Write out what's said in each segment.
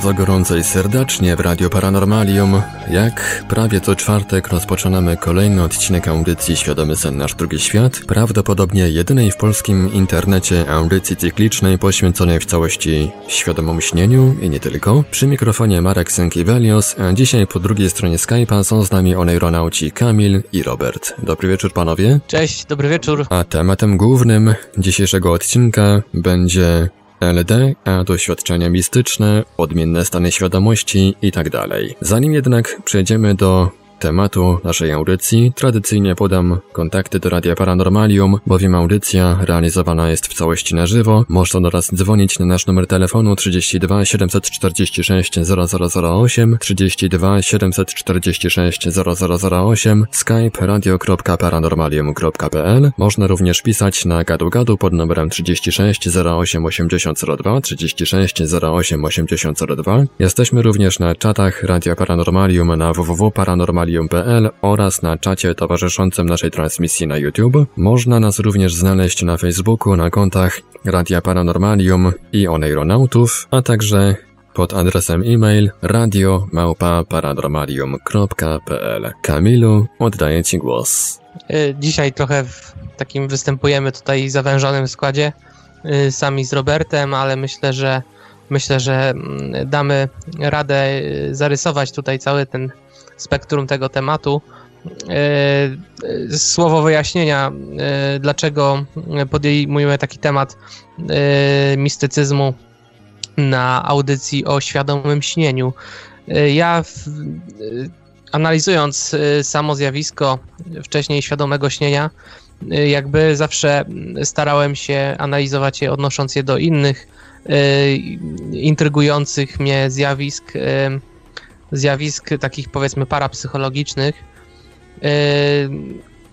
bardzo gorąco i serdecznie w Radio Paranormalium. Jak prawie co czwartek rozpoczynamy kolejny odcinek audycji Świadomy Sen Nasz Drugi Świat, prawdopodobnie jedynej w polskim internecie audycji cyklicznej poświęconej w całości świadomemu śnieniu i nie tylko. Przy mikrofonie Marek Sękiewelios, a dzisiaj po drugiej stronie Skype'a są z nami oneironauci Kamil i Robert. Dobry wieczór panowie. Cześć, dobry wieczór. A tematem głównym dzisiejszego odcinka będzie LD, a doświadczenia mistyczne, odmienne stany świadomości itd. Tak Zanim jednak przejdziemy do tematu naszej audycji, tradycyjnie podam kontakty do Radia Paranormalium, bowiem audycja realizowana jest w całości na żywo. Można do nas dzwonić na nasz numer telefonu 32 746 0008, 32 746 0008, skype radio.paranormalium.pl. Można również pisać na gadu-gadu pod numerem 36 08 8002, 36 08 8002. Jesteśmy również na czatach Radia Paranormalium na www.paranormalium radium.pl oraz na czacie towarzyszącym naszej transmisji na YouTube. Można nas również znaleźć na Facebooku na kontach Radia Paranormalium i Oneironautów, a także pod adresem e-mail radio@paranormalium.pl. Kamilu, oddaję Ci głos. Y, dzisiaj trochę w takim występujemy tutaj zawężonym składzie, y, sami z Robertem, ale myślę, że myślę, że mm, damy radę y, zarysować tutaj cały ten spektrum tego tematu. E, słowo wyjaśnienia, e, dlaczego podejmujemy taki temat e, mistycyzmu na audycji o świadomym śnieniu. Ja analizując samo zjawisko wcześniej świadomego śnienia, jakby zawsze starałem się analizować je odnosząc je do innych intrygujących mnie zjawisk zjawisk takich powiedzmy parapsychologicznych. Yy,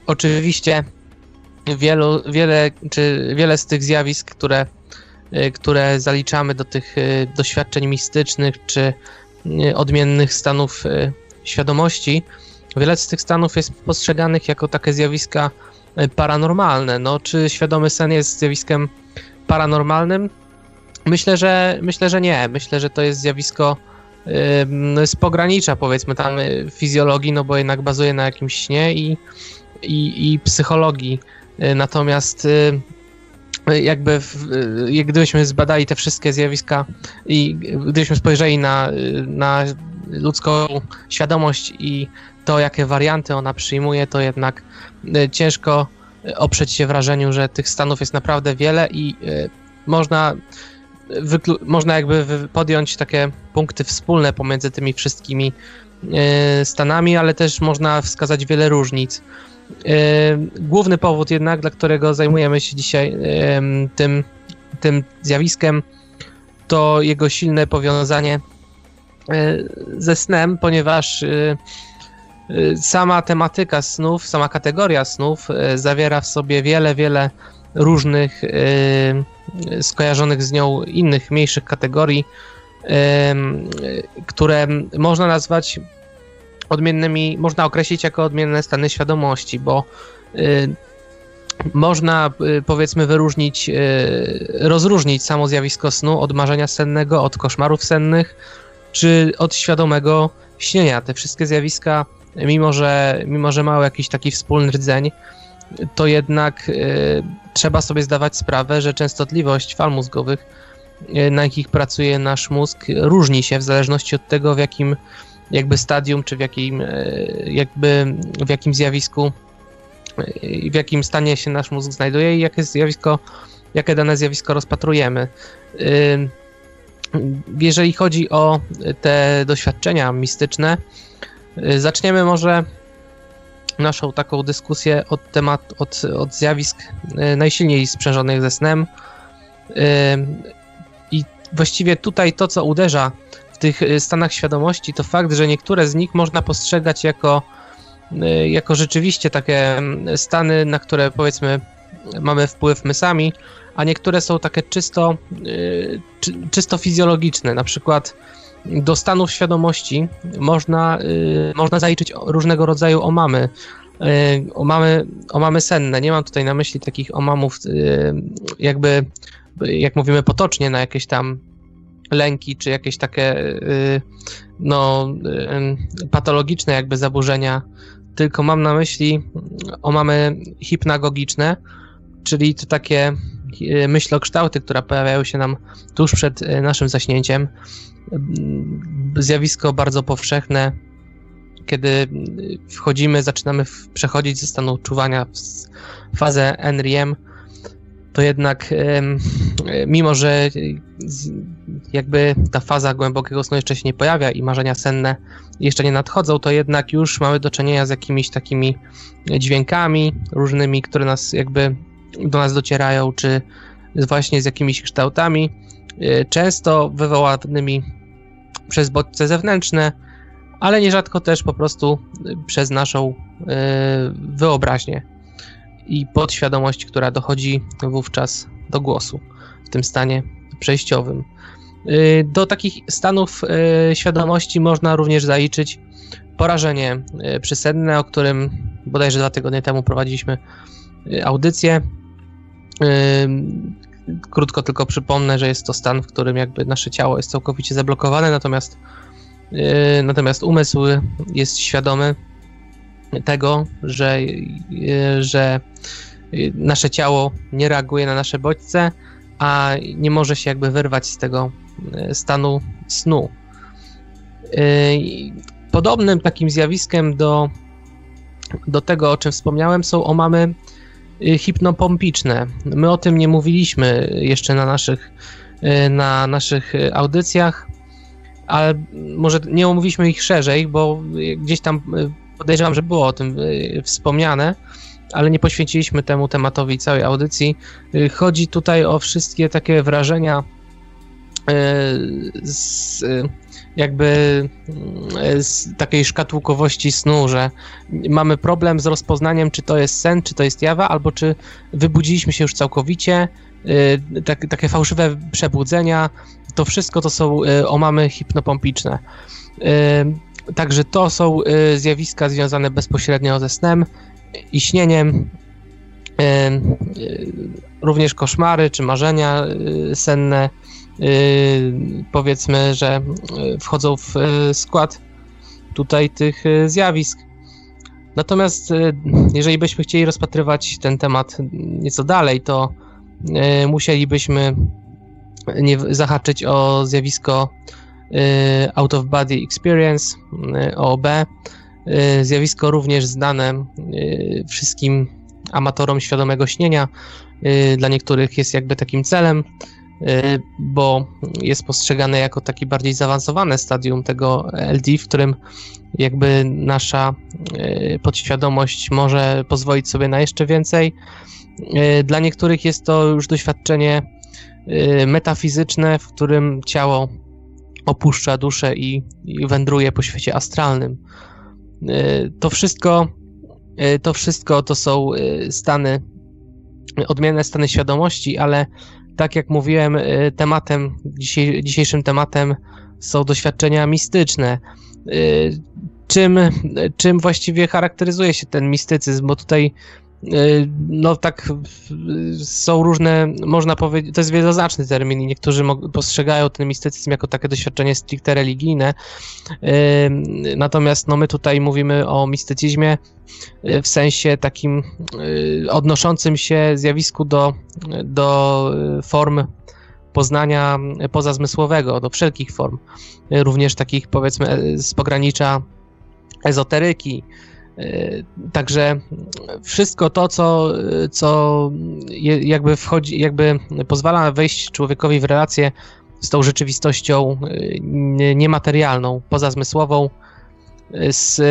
oczywiście wielu, wiele, czy wiele z tych zjawisk, które, yy, które zaliczamy do tych yy, doświadczeń mistycznych czy yy, odmiennych stanów yy, świadomości, wiele z tych stanów jest postrzeganych jako takie zjawiska paranormalne. No, czy świadomy sen jest zjawiskiem paranormalnym? Myślę, że myślę, że nie. Myślę, że to jest zjawisko z pogranicza powiedzmy tam y, fizjologii, no bo jednak bazuje na jakimś śnie i, i, i psychologii. Y, natomiast y, jakby w, gdybyśmy zbadali te wszystkie zjawiska i gdybyśmy spojrzeli na, na ludzką świadomość i to, jakie warianty ona przyjmuje, to jednak ciężko oprzeć się wrażeniu, że tych stanów jest naprawdę wiele i można można jakby podjąć takie punkty wspólne pomiędzy tymi wszystkimi e, stanami, ale też można wskazać wiele różnic. E, główny powód jednak, dla którego zajmujemy się dzisiaj e, tym, tym zjawiskiem, to jego silne powiązanie ze snem, ponieważ sama tematyka snów, sama kategoria snów zawiera w sobie wiele, wiele różnych skojarzonych z nią innych, mniejszych kategorii, które można nazwać odmiennymi, można określić jako odmienne stany świadomości, bo y, można y, powiedzmy wyróżnić, y, rozróżnić samo zjawisko snu od marzenia sennego, od koszmarów sennych, czy od świadomego śnienia. Te wszystkie zjawiska, mimo że, mimo że mają jakiś taki wspólny rdzeń, to jednak y, trzeba sobie zdawać sprawę, że częstotliwość fal mózgowych, y, na jakich pracuje nasz mózg, różni się w zależności od tego, w jakim jakby stadium, czy w jakim y, jakby w jakim zjawisku, w jakim stanie się nasz mózg znajduje i jakie zjawisko, jakie dane zjawisko rozpatrujemy. Jeżeli chodzi o te doświadczenia mistyczne, zaczniemy może naszą taką dyskusję od temat, od, od zjawisk najsilniej sprzężonych ze snem. I właściwie tutaj to, co uderza w tych stanach świadomości, to fakt, że niektóre z nich można postrzegać jako, jako rzeczywiście takie stany, na które powiedzmy mamy wpływ my sami, a niektóre są takie czysto, czy, czysto fizjologiczne. Na przykład do stanów świadomości można, y, można zaliczyć różnego rodzaju omamy. Y, omamy, omamy senne. Nie mam tutaj na myśli takich omamów, jakby, jak mówimy potocznie, na jakieś tam lęki, czy jakieś takie no, patologiczne jakby zaburzenia, tylko mam na myśli omamy hipnagogiczne, czyli to takie myślokształty, które pojawiają się nam tuż przed naszym zaśnięciem. Zjawisko bardzo powszechne, kiedy wchodzimy, zaczynamy przechodzić ze stanu czuwania w fazę NREM, to jednak mimo, że jakby ta faza głębokiego snu jeszcze się nie pojawia i marzenia senne jeszcze nie nadchodzą, to jednak już mamy do czynienia z jakimiś takimi dźwiękami różnymi, które nas jakby do nas docierają, czy właśnie z jakimiś kształtami, y, często wywołanymi przez bodźce zewnętrzne, ale nierzadko też po prostu y, przez naszą y, wyobraźnię i podświadomość, która dochodzi wówczas do głosu w tym stanie przejściowym. Do takich stanów świadomości można również zaliczyć porażenie przysenne, o którym bodajże dwa tygodnie temu prowadziliśmy audycję. Krótko tylko przypomnę, że jest to stan, w którym jakby nasze ciało jest całkowicie zablokowane, natomiast, yy, natomiast umysł jest świadomy tego, że, yy, że nasze ciało nie reaguje na nasze bodźce, a nie może się jakby wyrwać z tego yy, stanu snu. Podobnym takim zjawiskiem do, do tego, o czym wspomniałem, są omamy hipnopompiczne. My o tym nie mówiliśmy jeszcze na naszych, y, na naszych audycjach, ale może nie omówiliśmy ich szerzej, bo gdzieś tam y, podejrzewam, że było o tym wspomniane, ale nie poświęciliśmy temu tematowi całej audycji. Chodzi tutaj o wszystkie takie wrażenia z jakby mm, z takiej szkatułkowości snu, że mamy problem z rozpoznaniem, czy to jest sen, czy to jest jawa, albo czy wybudziliśmy się już całkowicie, y, tak, takie fałszywe przebudzenia, to wszystko to są y, omamy hipnopompiczne. Y, także to są zjawiska związane bezpośrednio ze snem i śnieniem, również koszmary czy marzenia senne, powiedzmy, że y, wchodzą w y, skład tutaj tych zjawisk. Natomiast jeżeli byśmy chcieli rozpatrywać ten temat nieco dalej, to musielibyśmy nie zahaczyć o zjawisko Out of Body Experience, OOB. Zjawisko również znane wszystkim amatorom świadomego śnienia. Dla niektórych jest jakby takim celem Y, bo jest postrzegane jako taki bardziej zaawansowane stadium tego LD, w którym jakby nasza y, podświadomość może pozwolić sobie na jeszcze więcej. Y, dla niektórych jest to już doświadczenie metafizyczne, w którym ciało opuszcza duszę i wędruje po świecie astralnym. To wszystko, to wszystko to są stany, odmienne stany świadomości, ale tak jak mówiłem, y, tematem, dzisiejszym tematem są doświadczenia mistyczne. Y, czym, czym właściwie charakteryzuje się ten mistycyzm? Bo tutaj y, no tak są różne, można powiedzieć, to jest wieloznaczny termin i niektórzy postrzegają ten mistycyzm jako takie doświadczenie stricte religijne. Natomiast no my tutaj mówimy o mistycyzmie w sensie takim odnoszącym się zjawisku do, do form poznania pozazmysłowego, do wszelkich form, również takich powiedzmy z pogranicza ezoteryki, Także wszystko to, co, co jakby wchodzi, jakby pozwala wejść człowiekowi w relację z tą rzeczywistością niematerialną, pozazmysłową, z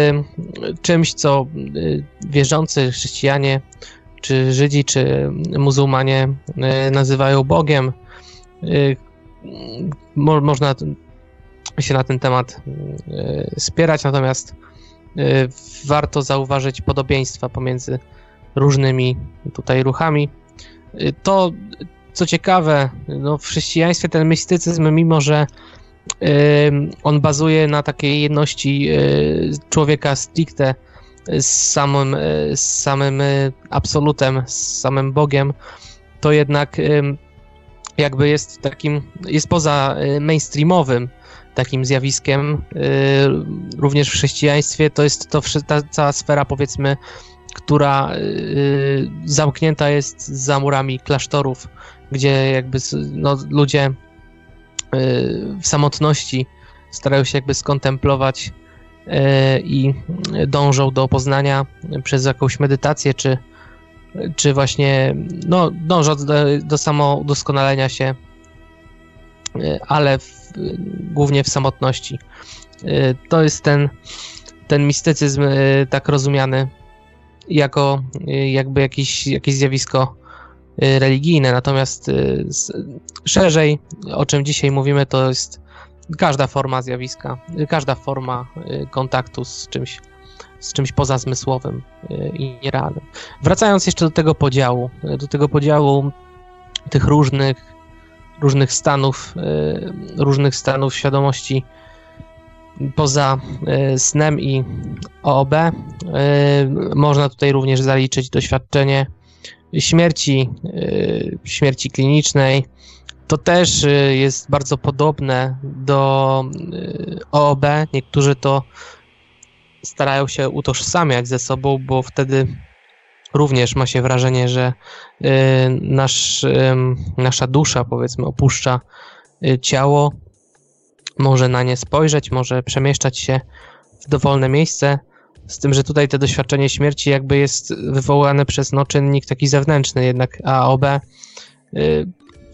czymś, co wierzący chrześcijanie, czy Żydzi, czy muzułmanie nazywają Bogiem. Mo można się na ten temat spierać, natomiast warto zauważyć podobieństwa pomiędzy różnymi tutaj ruchami. To, co ciekawe, no w chrześcijaństwie ten mistycyzm, mimo że on bazuje na takiej jedności człowieka stricte z samym, z samym absolutem, z samym Bogiem, to jednak jakby jest takim, jest poza mainstreamowym takim zjawiskiem. Również w chrześcijaństwie to jest to ta cała sfera, powiedzmy, która zamknięta jest za murami klasztorów, gdzie jakby no, ludzie w samotności starają się jakby skontemplować i dążą do poznania przez jakąś medytację, czy, czy właśnie no, dążą do, do samodoskonalenia się, ale w, głównie w samotności. To jest ten, ten mistycyzm tak rozumiany jako jakby jakiś, jakieś zjawisko religijne, natomiast szerzej, o czym dzisiaj mówimy, to jest każda forma zjawiska, każda forma kontaktu z czymś, z czymś pozazmysłowym i nierealnym. Wracając jeszcze do tego podziału, do tego podziału tych różnych, różnych stanów, różnych stanów świadomości poza snem i OOB, można tutaj również zaliczyć doświadczenie śmierci, śmierci klinicznej, to też jest bardzo podobne do OOB. Niektórzy to starają się utożsamiać ze sobą, bo wtedy również ma się wrażenie, że y, nasz, nasza dusza, powiedzmy, opuszcza ciało, może na nie spojrzeć, może przemieszczać się w dowolne miejsce. Z tym, że tutaj to doświadczenie śmierci jakby jest wywołane przez no, czynnik taki zewnętrzny, jednak AOB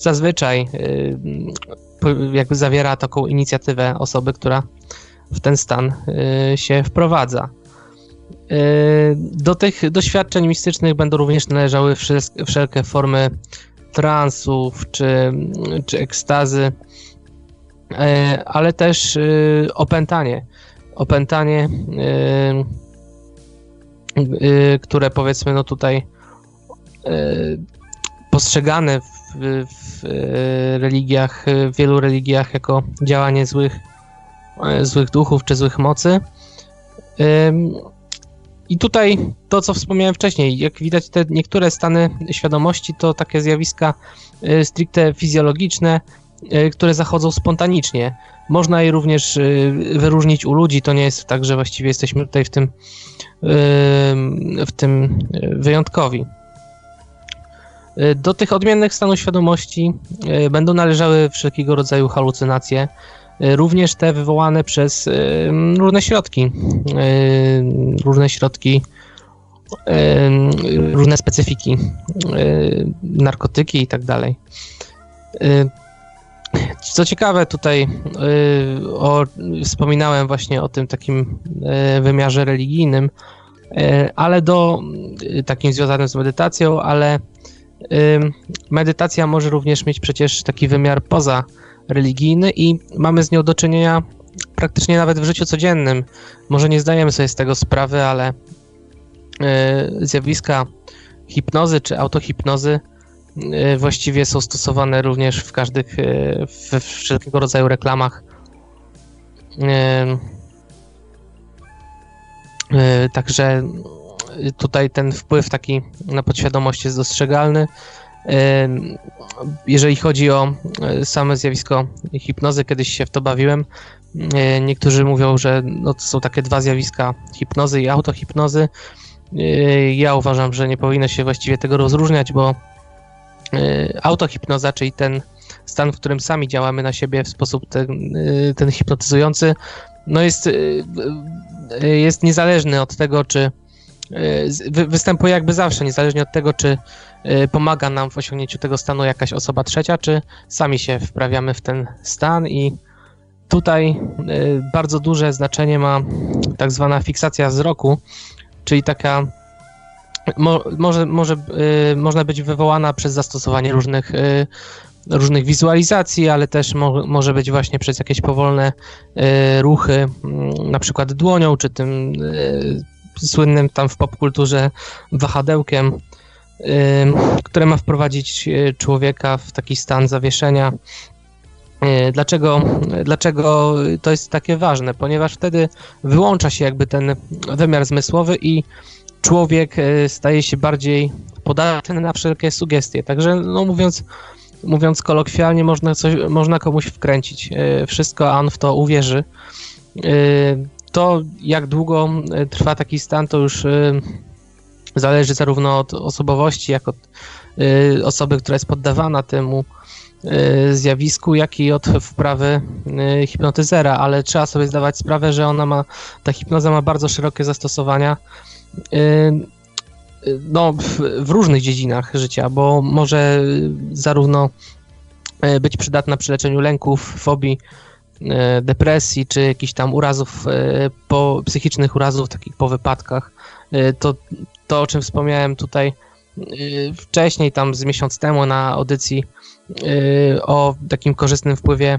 zazwyczaj y, jakby zawiera taką inicjatywę osoby, która w ten stan y, się wprowadza. Do tych doświadczeń mistycznych będą również należały wszelkie formy transów czy, czy ekstazy, ale też opętanie. Opętanie, które powiedzmy no tutaj postrzegane w w, religiach, w wielu religiach jako działanie złych, e, złych duchów czy złych mocy. I tutaj to, co wspomniałem wcześniej, jak widać te niektóre stany świadomości to takie zjawiska e, stricte fizjologiczne, e, które zachodzą spontanicznie. Można je również wyróżnić u ludzi, to nie jest tak, że właściwie jesteśmy tutaj w tym, w tym wyjątkowi. Y, do tych odmiennych stanów świadomości y, będą należały wszelkiego rodzaju halucynacje, y, również te wywołane przez różne środki, różne środki, różne specyfiki, narkotyki i tak dalej. Co ciekawe, tutaj o, wspominałem właśnie o tym takim wymiarze religijnym, ale do takim związanym z medytacją, ale medytacja może również mieć przecież taki wymiar poza religijny i mamy z nią do czynienia praktycznie nawet w życiu codziennym. Może nie zdajemy sobie z tego sprawy, ale y, zjawiska hipnozy czy autohipnozy y, właściwie są stosowane również w każdych, we wszelkiego rodzaju reklamach. Także tutaj ten wpływ taki na podświadomość jest dostrzegalny. Jeżeli chodzi o e, same zjawisko hipnozy, kiedyś się w to bawiłem. E, niektórzy mówią, że no to są takie dwa zjawiska hipnozy i autohipnozy. E, ja uważam, że nie powinno się właściwie tego rozróżniać, bo autohipnoza, czyli ten stan, w którym sami działamy na siebie w sposób ten, ten hipnotyzujący, no jest, jest niezależny od tego, czy występuje jakby zawsze, niezależnie od tego, czy pomaga nam w osiągnięciu tego stanu jakaś osoba trzecia, czy sami się wprawiamy w ten stan i tutaj bardzo duże znaczenie ma tak zwana fiksacja wzroku, czyli taka mo, może, może, można być wywołana przez zastosowanie różnych różnych wizualizacji, ale też mo może być właśnie przez jakieś powolne y, ruchy, y, na przykład dłonią, czy tym y, słynnym tam w popkulturze wahadełkiem, które ma wprowadzić człowieka w taki stan zawieszenia. Dlaczego, dlaczego to jest takie ważne? Ponieważ wtedy wyłącza się jakby ten wymiar zmysłowy i człowiek staje się bardziej podatny na wszelkie sugestie. Także, no mówiąc mówiąc kolokwialnie, można, coś, można komuś wkręcić wszystko, a on w to uwierzy. To, jak długo trwa taki stan, to już zależy zarówno od osobowości, jak od osoby, która jest poddawana temu zjawisku, jak i od wprawy hipnotyzera, ale trzeba sobie zdawać sprawę, że ona ma, ta hipnoza ma bardzo szerokie zastosowania no, w, w, różnych dziedzinach życia, bo może zarówno być przydatna przy leczeniu lęków, fobii, depresji, czy jakichś tam urazów, po, psychicznych urazów, takich po wypadkach. To, to, o czym wspomniałem tutaj wcześniej, tam z miesiąc temu na audycji o takim korzystnym wpływie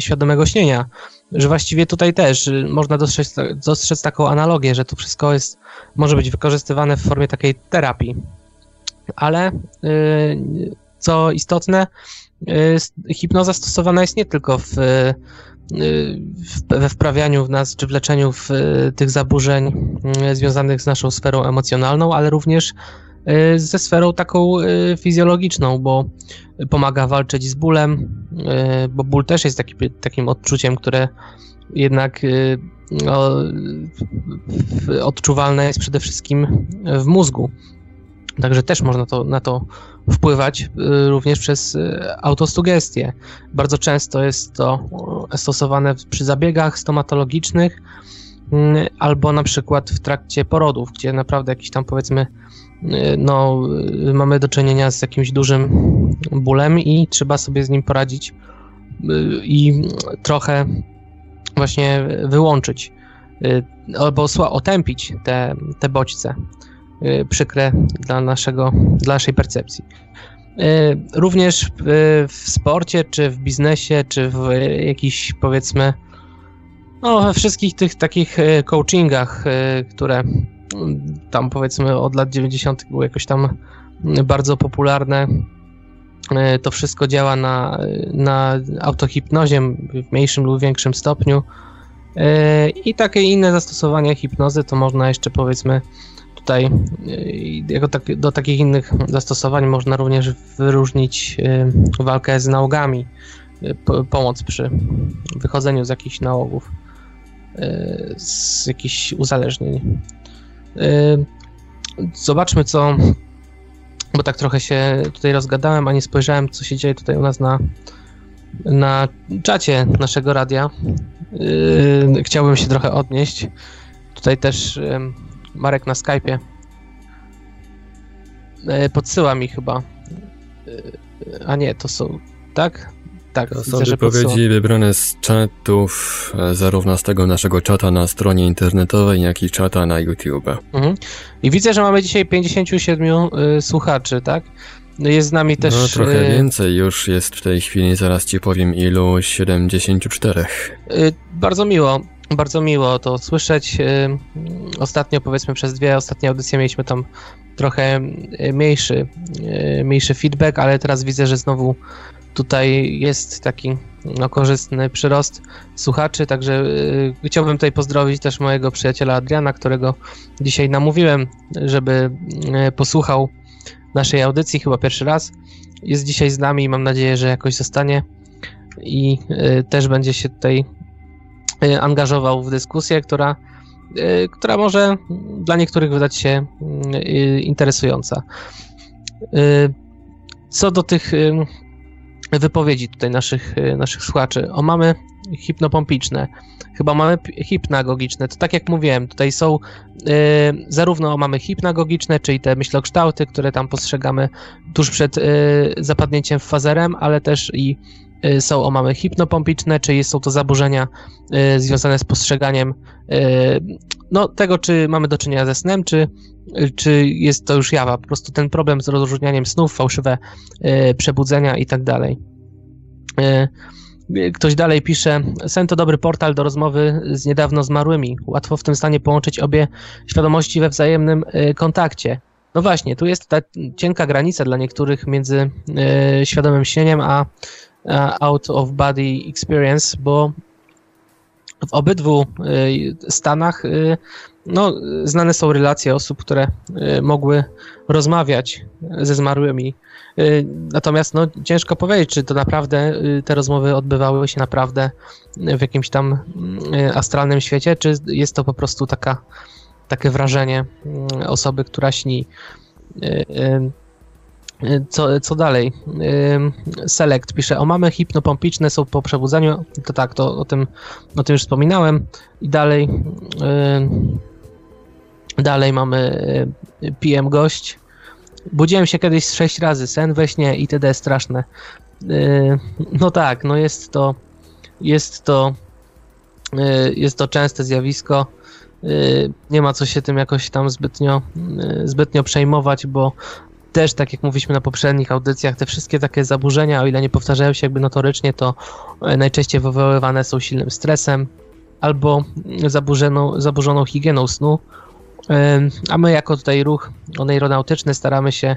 świadomego śnienia, że właściwie tutaj też można dostrzec, dostrzec taką analogię, że to wszystko jest, może być wykorzystywane w formie takiej terapii. Ale y, co istotne, y, hipnoza stosowana jest nie tylko w, y, we wprawianiu w nas, czy w leczeniu w tych zaburzeń związanych z naszą sferą emocjonalną, ale również ze sferą taką fizjologiczną, bo pomaga walczyć z bólem, e, bo ból też jest taki, takim odczuciem, które jednak e, no, odczuwalne jest przede wszystkim w mózgu. Także też można to, na to wpływać e, również przez autosugestię. Bardzo często jest to stosowane przy zabiegach stomatologicznych albo na przykład w trakcie porodów, gdzie naprawdę jakiś tam powiedzmy no, mamy do czynienia z jakimś dużym bólem i trzeba sobie z nim poradzić y, i trochę właśnie wyłączyć y, albo otępić te, te bodźce y, przykre dla, naszego, dla naszej percepcji. Również w sporcie, czy w biznesie, czy w jakichś powiedzmy, no, we wszystkich tych takich coachingach, które tam powiedzmy od lat 90. były jakoś tam bardzo popularne. To wszystko działa na, na autohipnozie w mniejszym lub większym stopniu. I takie inne zastosowania hipnozy to można jeszcze powiedzmy tutaj e, jako tak, do takich innych zastosowań można również wyróżnić walkę z nałogami, pomoc przy wychodzeniu z jakichś nałogów, z jakichś uzależnień. Zobaczmy, co. Bo tak trochę się tutaj rozgadałem, a nie spojrzałem, co się dzieje tutaj u nas na, na czacie naszego radia. Chciałbym się trochę odnieść. Tutaj też Marek na Skype'ie podsyła mi chyba. A nie, to są. Tak? Tak, to są widzę, wypowiedzi wybrane z czatów, e, zarówno z tego naszego czata na stronie internetowej, jak i czata na YouTube. Mhm. I widzę, że mamy dzisiaj 57 y, słuchaczy, tak? Jest z nami też. No, trochę więcej już jest w tej chwili, zaraz ci powiem ilu 74. Y, bardzo miło, bardzo miło to słyszeć. Ostatnio, powiedzmy, przez dwie ostatnie audycje mieliśmy tam trochę mniejszy, mniejszy feedback, ale teraz widzę, że znowu tutaj jest taki no, korzystny przyrost słuchaczy, także y, chciałbym tutaj pozdrowić też mojego przyjaciela Adriana, którego dzisiaj namówiłem, żeby y, posłuchał naszej audycji chyba pierwszy raz. Jest dzisiaj z nami i mam nadzieję, że jakoś zostanie i y, też będzie się tutaj y, angażował w dyskusję, która, y, która może dla niektórych wydać się y, interesująca. Co do tych wypowiedzi tutaj naszych, naszych słuchaczy. O, mamy hipnopompiczne, chyba mamy hipnagogiczne. To tak jak mówiłem, tutaj są zarówno mamy hipnagogiczne, czyli te myślokształty, które tam postrzegamy tuż przed zapadnięciem w fazerem, ale też i są omamy hipnopompiczne, czy są to zaburzenia związane z postrzeganiem no, tego, czy mamy do czynienia ze snem, czy, czy jest to już jawa. Po prostu ten problem z rozróżnianiem snów, fałszywe przebudzenia i tak dalej. Ktoś dalej pisze, sen to dobry portal do rozmowy z niedawno zmarłymi. Łatwo w tym stanie połączyć obie świadomości we wzajemnym kontakcie. No właśnie, tu jest ta cienka granica dla niektórych między świadomym śnieniem a out of body experience, bo w obydwu e, stanach e, no, znane są relacje osób, które mogły rozmawiać ze zmarłymi. Natomiast no, ciężko powiedzieć, czy to naprawdę te rozmowy odbywały się naprawdę w jakimś tam astralnym świecie, czy jest to po prostu taka takie wrażenie mm, osoby, która śni. Y, y, y, co, co dalej? Select pisze, o mamy hipnopompiczne są po przebudzeniu. To tak, to o tym, o tym już wspominałem. I dalej dalej mamy PM gość. Budziłem się kiedyś sześć razy, sen we śnie itd. straszne. No tak, no jest to jest to jest to częste zjawisko. Y, nie ma co się tym jakoś tam zbytnio, y, zbytnio przejmować, bo też, tak jak mówiliśmy na poprzednich audycjach, te wszystkie takie zaburzenia, o ile nie powtarzają się jakby notorycznie, to y, najczęściej wywoływane są silnym stresem albo zaburzoną, zaburzoną higieną snu. A my jako tutaj ruch oneironautyczny staramy się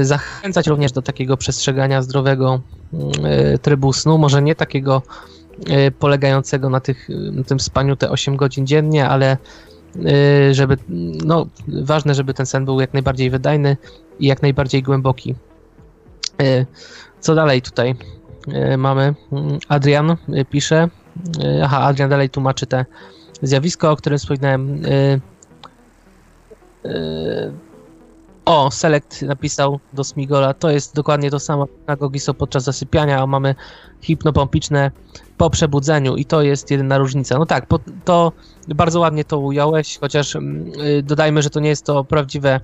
zachęcać również do takiego przestrzegania zdrowego trybu snu, może nie takiego E, polegającego na, tych, na tym spaniu te 8 godzin dziennie, ale e, żeby, no, ważne, żeby ten sen był jak najbardziej wydajny i jak najbardziej głęboki. E, co dalej tutaj mamy? Adrian pisze, aha, Adrian dalej tłumaczy te zjawisko, o którym wspominałem. O, Select napisał do Smigola, to jest dokładnie to samo na Gogiso podczas zasypiania, a mamy hipnopompiczne po przebudzeniu i to jest jedyna różnica. No tak, to bardzo ładnie to ująłeś, chociaż mm, y, dodajmy, że to nie jest to prawdziwe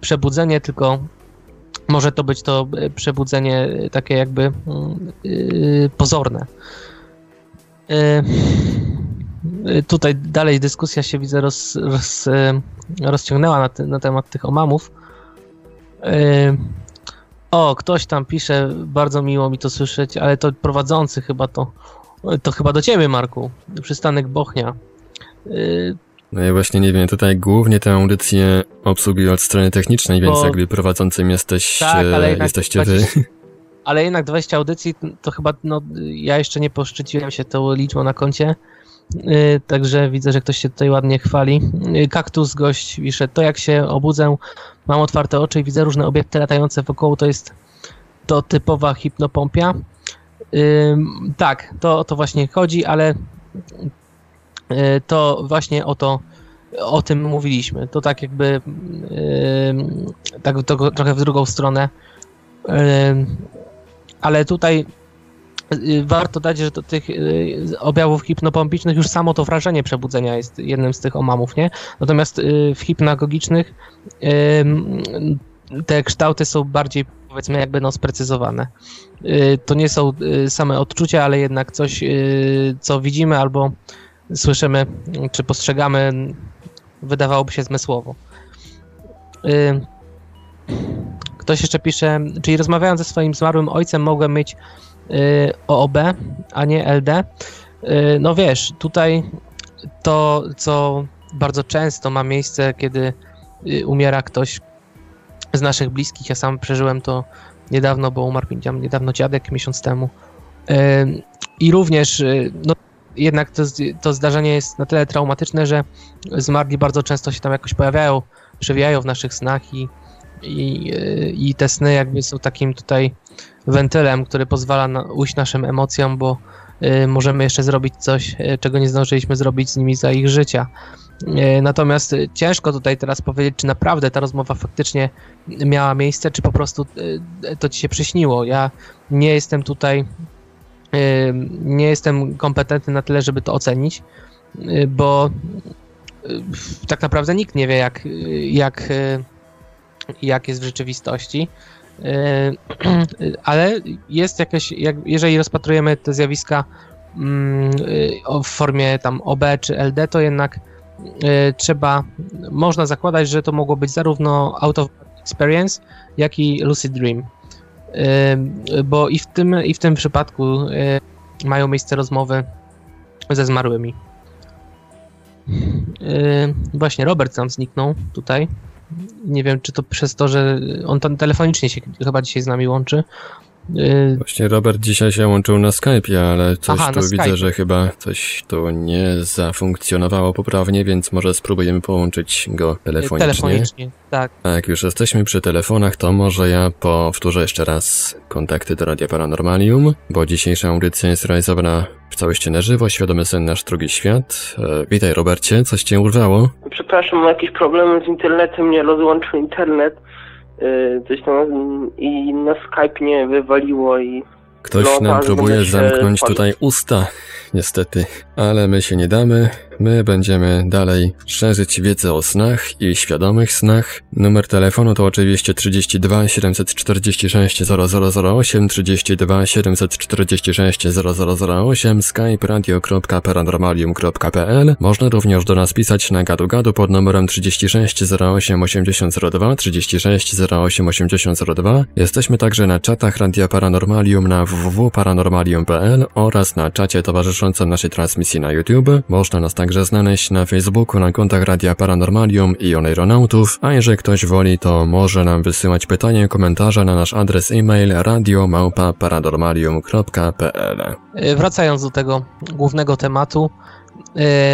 przebudzenie, tylko może to być to y, przebudzenie y, takie jakby yy, pozorne. Tutaj dalej dyskusja się widzę roz, roz, rozciągnęła na, te, na temat tych omamów. O, ktoś tam pisze, bardzo miło mi to słyszeć, ale to prowadzący chyba to, to chyba do ciebie, Marku. Przystanek Bochnia. Yy, no ja właśnie nie wiem, tutaj głównie tę audycję obsługuję od strony technicznej, więc Bo... jakby prowadzącym jesteś, tak, ale jesteście 20, wy. Ale jednak 20 audycji to chyba, no ja jeszcze nie poszczyciłem się tą liczbą na koncie, yy, także widzę, że ktoś się tutaj ładnie chwali. Yy, kaktus gość pisze, to jak się obudzę, mam otwarte oczy i widzę różne obiekty latające wokół, to jest to typowa hipnopompia. tak, to o to właśnie chodzi, ale y, to właśnie o to, o tym mówiliśmy. To tak jakby tak to trochę w drugą stronę. ale tutaj warto dać, że do tych y, objawów hipnopompicznych już samo to wrażenie przebudzenia jest jednym z tych omamów, nie? Natomiast w hipnagogicznych te kształty są bardziej powiedzmy jakby no sprecyzowane. Y, to nie są y, same odczucia, ale jednak coś, y, co widzimy albo słyszymy, czy postrzegamy, wydawałoby się zmysłowo. Ktoś jeszcze pisze, czyli rozmawiając ze swoim zmarłym ojcem mogłem mieć OOB, a nie LD. No wiesz, tutaj to, co bardzo często ma miejsce, kiedy umiera ktoś z naszych bliskich. Ja sam przeżyłem to niedawno, bo umarł niedawno dziadek, miesiąc temu. I również, y, no, jednak to, to zdarzenie jest na tyle traumatyczne, że zmarli bardzo często się tam jakoś pojawiają, przewijają w naszych snach i, i, y, i te sny jakby są takim tutaj wentylem, który pozwala na, ujść naszym emocjom, bo y, możemy jeszcze zrobić coś, czego nie zdążyliśmy zrobić z nimi za ich życia. E, natomiast ciężko tutaj teraz powiedzieć, czy naprawdę ta rozmowa faktycznie miała miejsce, czy po prostu e, to ci się przyśniło. Ja nie jestem tutaj, e, nie jestem kompetentny na tyle, żeby to ocenić, bo tak naprawdę nikt nie wie, jak, jak, jak jest w rzeczywistości. Ale jest jakieś, jak, jeżeli rozpatrujemy te zjawiska mm, w formie tam OB czy LD, to jednak trzeba, można zakładać, że to mogło być zarówno out of experience, jak i lucid dream. Bo i w tym, i w tym przypadku mają miejsce rozmowy ze zmarłymi. Właśnie Robert nam zniknął tutaj. Nie wiem, czy to przez to, że on tam telefonicznie się chyba dzisiaj z nami łączy. Y, Właśnie Robert dzisiaj się łączył na Skype'ie, ale coś Aha, tu widzę, Skype. że chyba coś tu nie zafunkcjonowało poprawnie, więc może spróbujemy połączyć go telefonicznie. Telefonicznie, tak. A jak już jesteśmy przy telefonach, to może ja powtórzę jeszcze raz kontakty do Radia Paranormalium, bo dzisiejsza audycja jest realizowana w całości na żywo, świadomy sen nasz drugi świat. E, witaj Robercie, coś cię urwało? Przepraszam, mam jakieś problemy z internetem, nie rozłączył internet. Y, coś tam i na Skype nie wywaliło i... Ktoś nam próbuje zamknąć tutaj usta, niestety, ale my się nie damy. My będziemy dalej szerzyć wiedzę o snach i świadomych snach. Numer telefonu to oczywiście 32 746 0008, 32 746 0008, skype radio.paranormalium.pl. Można również do nas pisać na gadu-gadu pod numerem 36 08 8002, 36 08 8002. Jesteśmy także na czatach Radia Paranormalium na www.paranormalium.pl oraz na czacie towarzyszącym naszej transmisji na YouTube. Można nas także znaleźć na Facebooku na kontach Radia Paranormalium i Oneironautów, a jeżeli ktoś woli, to może nam wysyłać pytania komentarze na nasz adres e-mail radiomałpa.paranormalium.pl e, Wracając do tego głównego tematu,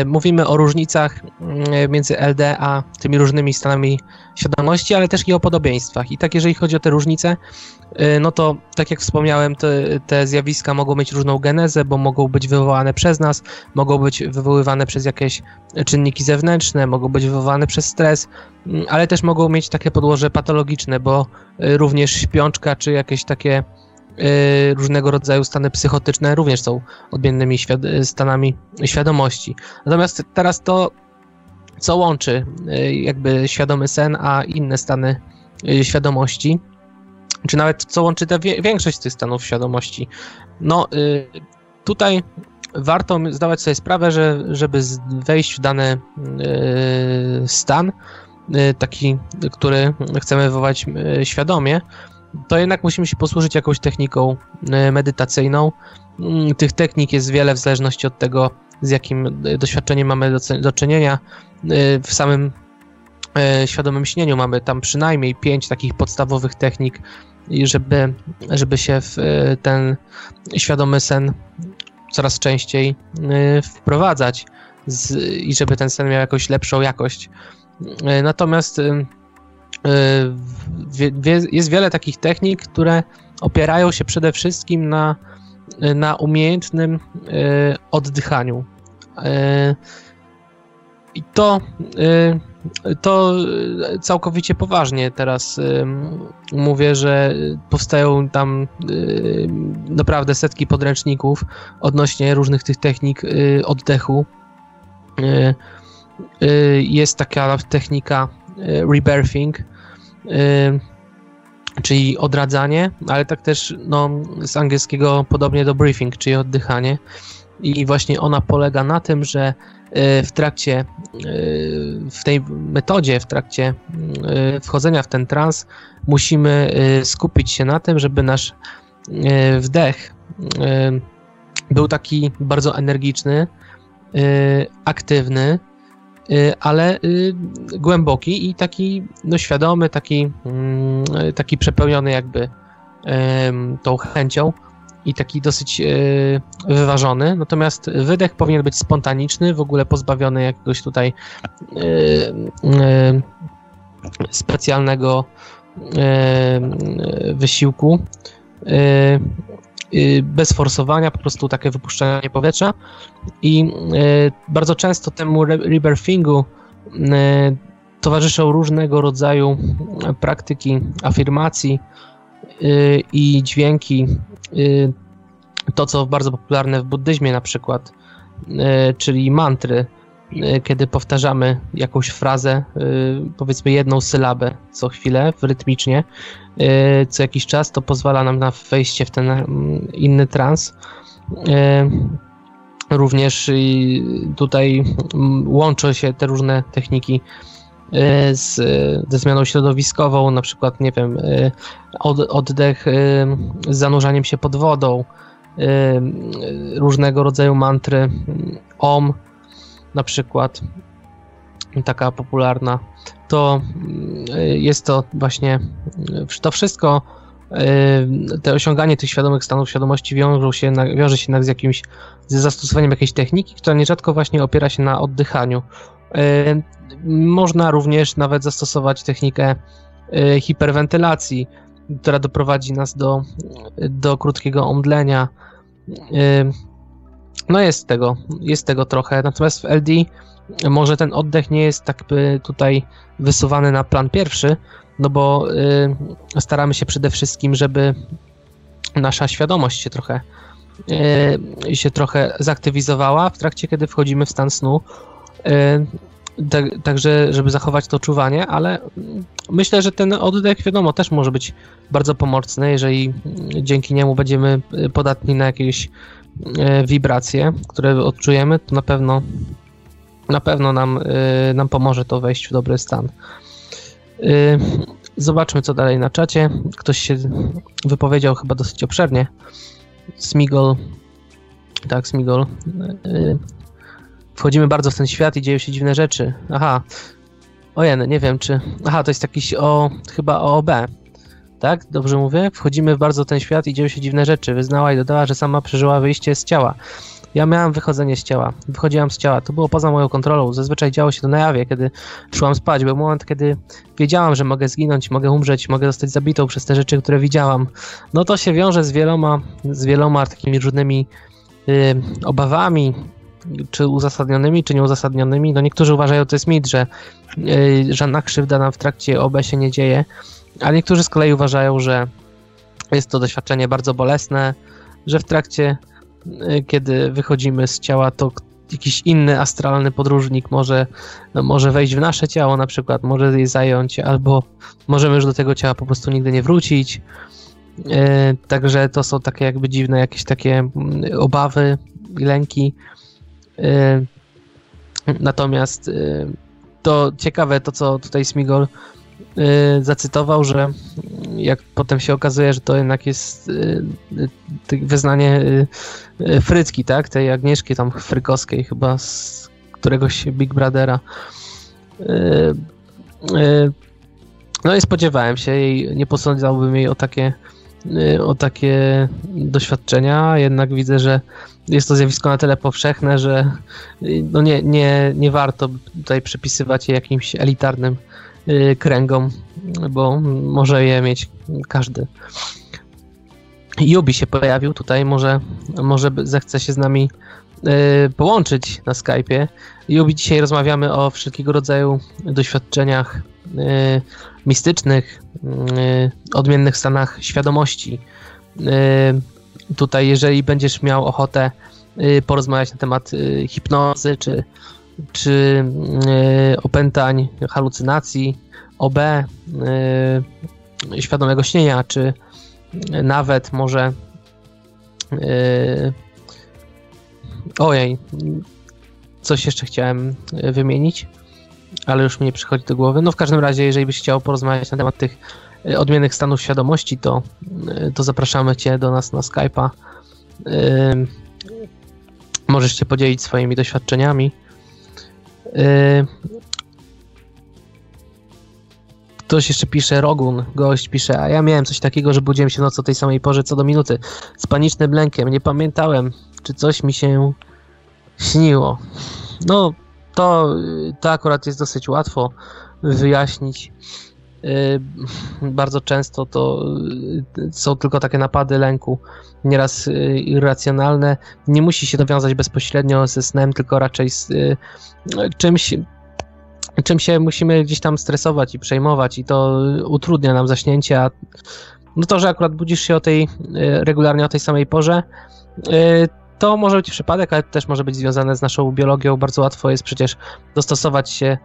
mówimy o różnicach mm, między LD a tymi różnymi stanami świadomości, ale też i o podobieństwach. I tak jeżeli chodzi o te różnice, e, no to tak jak wspomniałem, te, te zjawiska mogą mieć różną genezę, bo mogą być wywołane przez nas, mogą być wywoływane przez jakieś czynniki zewnętrzne, mogą być wywołane przez stres, ale też mogą mieć takie podłoże patologiczne, bo e, również śpiączka czy jakieś takie różnego rodzaju stany psychotyczne również są odmiennymi świad- stanami świadomości. Natomiast teraz to, co łączy y, jakby świadomy sen, a inne stany y, świadomości, czy nawet co łączy tę większość tych stanów świadomości, no tutaj warto zdawać sobie sprawę, że żeby wejść w dany stan, taki, który chcemy wywołać świadomie, to jednak musimy się posłużyć jakąś techniką e, medytacyjną. Mm, tych technik jest wiele w zależności od tego, z jakim e, doświadczeniem mamy do, czynienia. E, w samym świadomym śnieniu mamy tam przynajmniej pięć takich podstawowych technik, żeby, żeby się w ten świadomy sen coraz częściej wprowadzać z, i żeby ten sen miał jakąś lepszą jakość. Natomiast jest wiele takich technik, które opierają się przede wszystkim na, na umiejętnym y, oddychaniu. Y, I to, to całkowicie poważnie teraz mówię, że powstają tam naprawdę setki podręczników odnośnie różnych tych technik oddechu. Jest taka technika rebirthing, czyli odradzanie, ale tak też no, z angielskiego podobnie do briefing, czyli oddychanie. I właśnie ona polega na tym, że y, w trakcie, y, w tej metodzie, w trakcie y, wchodzenia w ten trans, musimy skupić się na tym, żeby nasz wdech był taki bardzo energiczny, aktywny, ale y, głęboki i taki no, świadomy, taki, mm, taki przepełniony jakby tą chęcią i taki dosyć y, wyważony. Natomiast wydech powinien być spontaniczny, w ogóle pozbawiony jakiegoś tutaj specjalnego wysiłku. Y, bez forsowania, po prostu takie wypuszczanie powietrza. I y, bardzo często temu rebirthingu y, towarzyszą różnego rodzaju praktyki afirmacji i dźwięki. To, co bardzo popularne w buddyzmie na przykład, czyli mantry, kiedy powtarzamy jakąś frazę, powiedzmy jedną sylabę co chwilę, rytmicznie, co jakiś czas, to pozwala nam na wejście w ten mm, inny trans. Również tutaj mm, łączą się te różne techniki z, ze zmianą środowiskową, na przykład, nie wiem, od, oddech z zanurzaniem się pod wodą, różnego rodzaju mantry, OM na przykład, taka popularna, to jest to właśnie, to wszystko te osiąganie tych świadomych stanów świadomości wiąże się, wiąże się z jakimś, z zastosowaniem jakiejś techniki, która nierzadko właśnie opiera się na oddychaniu. Można również nawet zastosować technikę e, hiperwentylacji, która doprowadzi nas do, do krótkiego omdlenia. No jest tego, jest tego trochę, natomiast w LD może ten oddech nie jest tak tutaj wysuwany na plan pierwszy, no bo y, staramy się przede wszystkim, żeby nasza świadomość się trochę y, się trochę zaktywizowała w trakcie, kiedy wchodzimy w stan snu. Y, tak, także, żeby zachować to czuwanie, ale myślę, że ten oddech, wiadomo, też może być bardzo pomocny, jeżeli dzięki niemu będziemy podatni na jakieś y, wibracje, które odczujemy, to na pewno na pewno nam, y, nam pomoże to wejść w dobry stan. Y, zobaczmy, co dalej na czacie. Ktoś się wypowiedział chyba dosyć obszernie. Smigol. Tak, Smigol. Wchodzimy bardzo w ten świat i dzieją się dziwne rzeczy. Aha. Ojen, nie wiem czy... Aha, to jest jakiś o... chyba o. Tak? Dobrze mówię? Wchodzimy w bardzo ten świat i dzieją się dziwne rzeczy. Wyznała i dodała, że sama przeżyła wyjście z ciała. Ja miałam wychodzenie z ciała. Wychodziłam z ciała. To było poza moją kontrolą. Zazwyczaj działo się to na jawie, kiedy szłam spać. Był moment, kiedy wiedziałam, że mogę zginąć, mogę umrzeć, mogę zostać zabitą przez te rzeczy, które widziałam. No to się wiąże z wieloma, z wieloma takimi różnymi yy, obawami, czy uzasadnionymi, czy nieuzasadnionymi. No niektórzy uważają, to jest mit, że yy, żadna krzywda nam w trakcie OB się nie dzieje, a niektórzy z kolei uważają, że jest to doświadczenie bardzo bolesne, że w trakcie Y, kiedy wychodzimy z ciała, to jakiś inny astralny podróżnik może, no, może wejść w nasze ciało na przykład, może je zająć, albo możemy już do tego ciała po prostu nigdy nie wrócić. Yy, także to są takie jakby dziwne jakieś takie mm, obawy i lęki. Yy, natomiast to ciekawe to, co tutaj Smigol Y, zacytował, że jak potem się okazuje, że to jednak jest y, y, wyznanie Frycki, tak? Tej Agnieszki tam frykowskiej chyba z któregoś Big Brothera. No i spodziewałem się jej, nie posądzałbym jej o takie o takie doświadczenia, jednak widzę, że jest to zjawisko na tyle powszechne, że no nie, nie, nie warto tutaj przypisywać je jakimś elitarnym Y, kręgom, bo może je mieć każdy. Yubi się pojawił tutaj, może, może zechce się z nami y, połączyć na Skype'ie. Yubi, dzisiaj rozmawiamy o wszelkiego rodzaju doświadczeniach y, mistycznych, odmiennych stanach świadomości. Tutaj, jeżeli będziesz miał ochotę porozmawiać na temat hipnozy, czy czy e, opętań, halucynacji, OB, e, świadomego śnienia, czy nawet może e, ojej, coś jeszcze chciałem wymienić, ale już mi nie przychodzi do głowy. No w każdym razie, jeżeli byś chciał porozmawiać na temat tych odmiennych stanów świadomości, to, to zapraszamy Cię do nas na Skype'a. Możesz się podzielić swoimi doświadczeniami. Yy, ktoś jeszcze pisze, Rogun, gość pisze, a ja miałem coś takiego, że budziłem się noc o tej samej porze co do minuty. Z panicznym lękiem, nie pamiętałem, czy coś mi się śniło. No, to, to akurat jest dosyć łatwo wyjaśnić. Y, bardzo często to y, są tylko takie napady lęku, nieraz y, irracjonalne. Nie musi się to wiązać bezpośrednio ze snem, tylko raczej z czymś, czym się musimy gdzieś tam stresować i przejmować i to utrudnia nam zaśnięcie, a no to, że akurat budzisz się o tej regularnie o tej samej porze, to może być przypadek, ale też może być związane z naszą biologią. Bardzo łatwo jest przecież dostosować się,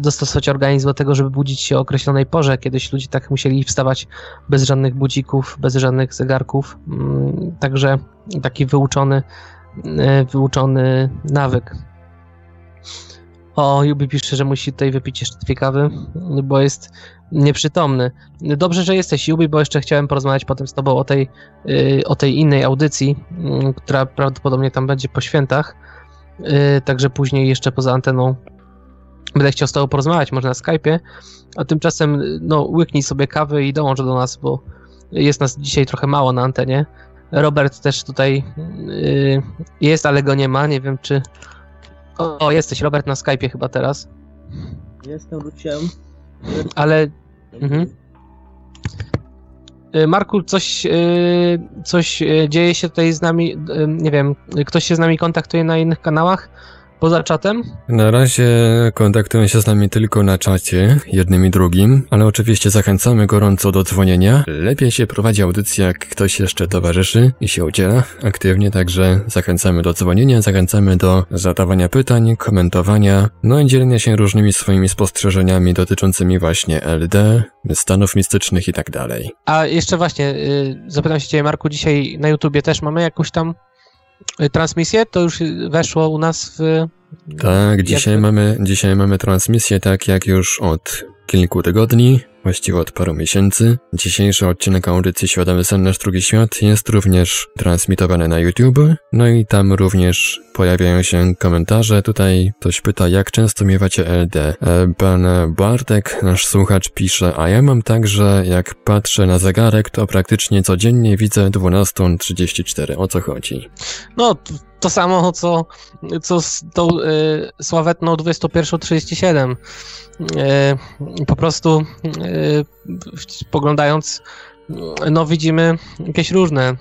dostosować organizm do tego, żeby budzić się o określonej porze. Kiedyś ludzie tak musieli wstawać bez żadnych budzików, bez żadnych zegarków. Mm, także taki wyuczony, wyuczony nawyk. O, Jubi pisze, że musi tutaj wypić jeszcze dwie kawy, bo jest nieprzytomny. Dobrze, że jesteś, Jubi, bo jeszcze chciałem porozmawiać potem z tobą o tej, y, o tej innej audycji, y, która prawdopodobnie tam będzie po świętach. Y, także później jeszcze poza anteną będę chciał z tobą porozmawiać, może na Skype'ie. A tymczasem, no, łyknij sobie kawy i dołącz do nas, bo jest nas dzisiaj trochę mało na antenie. Robert też tutaj jest, ale go nie ma. Nie wiem, czy o, o, jesteś Robert na Skype'ie chyba teraz. Jestem, wróciłem. Ale... Mhm. Y, Marku, coś, y, coś y, dzieje się tutaj z nami, nie wiem, ktoś się z nami kontaktuje na innych kanałach? Poza czatem? Na razie kontaktują się z nami tylko na czacie, jednym i drugim, ale oczywiście zachęcamy gorąco do dzwonienia. Lepiej się prowadzi audycja, jak ktoś jeszcze towarzyszy i się udziela aktywnie, także zachęcamy do dzwonienia, zachęcamy do zadawania pytań, komentowania, no i dzielenia się różnymi swoimi spostrzeżeniami dotyczącymi właśnie LD, stanów mistycznych i tak dalej. A jeszcze właśnie, zapytam się Ciebie Marku, dzisiaj na YouTubie też mamy jakąś tam Y, transmisję, to już weszło u nas w... Tak, dzisiaj mamy, dzisiaj mamy transmisję tak jak już od kilku tygodni właściwie od paru miesięcy. Dzisiejszy odcinek audycji Świadomy Sen Nasz Drugi Świat jest również transmitowany na YouTube, no i tam również pojawiają się komentarze. Tutaj ktoś pyta, jak często miewacie LD. E, pan Bartek, nasz słuchacz, pisze, a ja mam tak, że jak patrzę na zegarek, to praktycznie codziennie widzę 12.34. O co chodzi? No, to samo, co, co z tą y, sławetną 21.37. E, po prostu e, spoglądając, no widzimy jakieś różne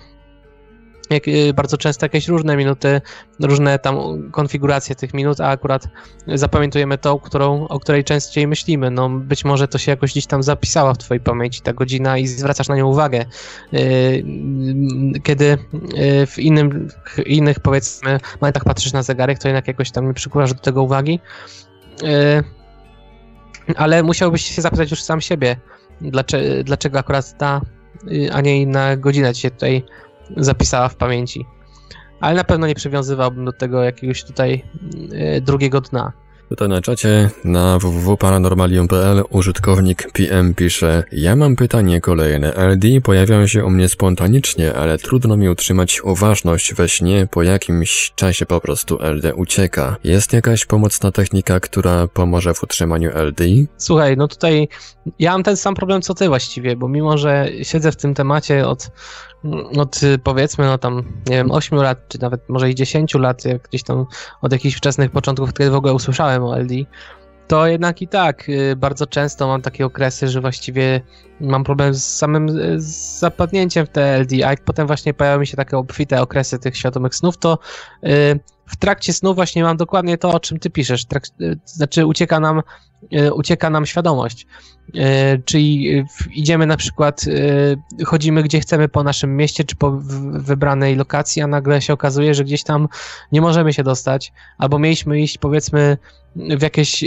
jak, e, bardzo często jakieś różne minuty, różne tam konfiguracje tych minut, a akurat zapamiętujemy tą, którą, o której częściej myślimy. No być może to się jakoś gdzieś tam zapisała w twojej pamięci ta godzina i zwracasz na nią uwagę. Kiedy w innym, innych powiedzmy momentach patrzysz na zegarek, to jednak jakoś tam nie przykładasz do tego uwagi ale musiałbyś się zapytać już sam siebie, dlaczego, dlaczego akurat ta, y, a nie inna godzina ci się tutaj zapisała w pamięci. Ale na pewno nie przywiązywałbym do tego jakiegoś tutaj y, drugiego dna. Tutaj na czacie na www.paranormalium.pl użytkownik PM pisze Ja mam pytanie kolejne. LD pojawiają się u mnie spontanicznie, ale trudno mi utrzymać uważność we śnie, po jakimś czasie po prostu LD ucieka. Jest jakaś pomocna technika, która pomoże w utrzymaniu LD? Słuchaj, no tutaj ja mam ten sam problem co ty właściwie, bo mimo, że siedzę w tym temacie od od powiedzmy, no tam, nie wiem, 8 lat, czy nawet może i 10 lat, jak gdzieś tam od jakichś wczesnych początków, kiedy w ogóle usłyszałem o LD, to jednak i tak y, bardzo często mam takie okresy, że właściwie mam problem z samym z zapadnięciem w te LD, a jak potem właśnie pojawiają mi się takie obfite okresy tych świadomych snów, to y, w trakcie snu właśnie mam dokładnie to, o czym ty piszesz. Trak, y, znaczy ucieka nam, ucieka nam świadomość. Czyli idziemy na przykład, chodzimy gdzie chcemy po naszym mieście, czy po wybranej lokacji, a nagle się okazuje, że gdzieś tam nie możemy się dostać, albo mieliśmy iść powiedzmy w jakieś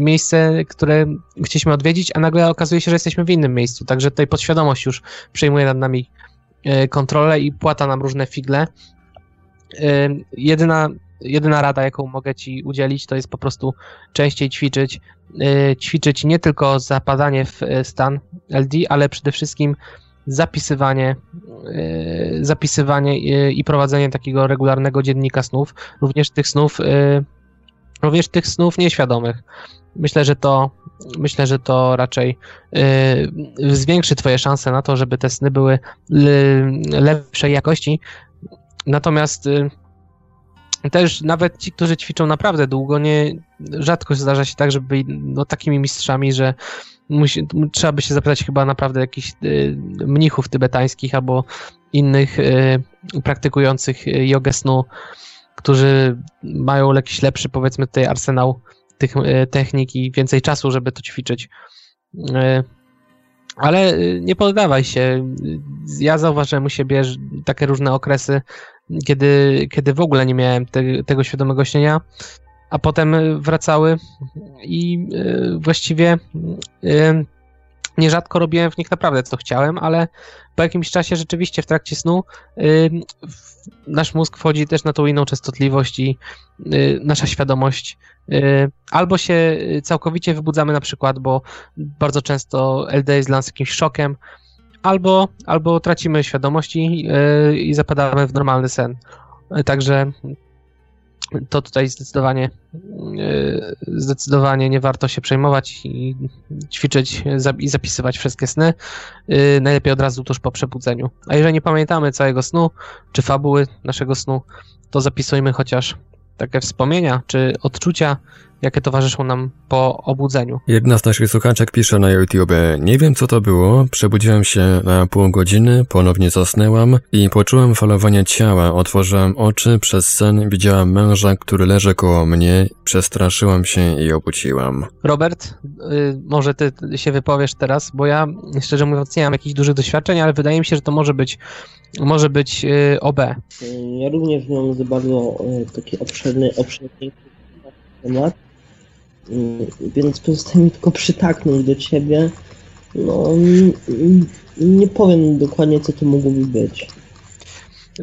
miejsce, które chcieliśmy odwiedzić, a nagle okazuje się, że jesteśmy w innym miejscu. Także tutaj podświadomość już przejmuje nad nami kontrolę i płata nam różne figle. Jedyna, jedyna rada, jaką mogę Ci udzielić, to jest po prostu częściej ćwiczyć. Ćwiczyć nie tylko zapadanie w stan LD, ale przede wszystkim zapisywanie, zapisywanie i prowadzenie takiego regularnego dziennika snów, również tych snów również tych snów nieświadomych. Myślę, że to myślę, że to raczej zwiększy twoje szanse na to, żeby te sny były lepszej jakości. Natomiast też nawet ci, którzy ćwiczą naprawdę długo, nie rzadko zdarza się tak, żeby byli no, takimi mistrzami, że musi, trzeba by się zapytać chyba naprawdę jakichś yy, mnichów tybetańskich albo innych y, praktykujących jogę snu, którzy mają jakiś lepszy, powiedzmy, tutaj arsenał tych e, technik i więcej czasu, żeby to ćwiczyć. E, ale e, nie poddawaj się. Ja zauważyłem u siebie takie różne okresy kiedy, kiedy w ogóle nie miałem te, tego świadomego śnienia, a potem wracały i y, właściwie y, nierzadko robiłem w nich naprawdę co chciałem, ale po jakimś czasie rzeczywiście w trakcie snu y, nasz mózg wchodzi też na tą inną częstotliwość i nasza świadomość albo się całkowicie wybudzamy na przykład, bo bardzo często LD jest dla nas jakimś szokiem, albo, albo tracimy świadomość i, i zapadamy w normalny sen. Także to tutaj zdecydowanie, e, zdecydowanie nie warto się przejmować i ćwiczyć i zapisywać wszystkie sny. E, najlepiej od razu tuż po przebudzeniu. A jeżeli nie pamiętamy całego snu, czy fabuły naszego snu, to zapisujmy chociaż takie wspomnienia czy odczucia, jakie towarzyszą nam po obudzeniu. Jedna z naszych słuchaczek pisze na YouTube, nie wiem co to było, przebudziłam się na pół godziny, ponownie zasnęłam i poczułam falowanie ciała, otworzyłam oczy, przez sen widziałam męża, który leży koło mnie, przestraszyłam się i obudziłam. Robert, y, może ty się wypowiesz teraz, bo ja szczerze mówiąc nie mam jakichś dużych doświadczeń, ale wydaje mi się, że to może być może być y, OB. Ja również mam za bardzo y, taki obszerny, obszerny temat. Więc pozostaje mi tylko przytaknąć do ciebie. No, nie powiem dokładnie, co to mogłoby być.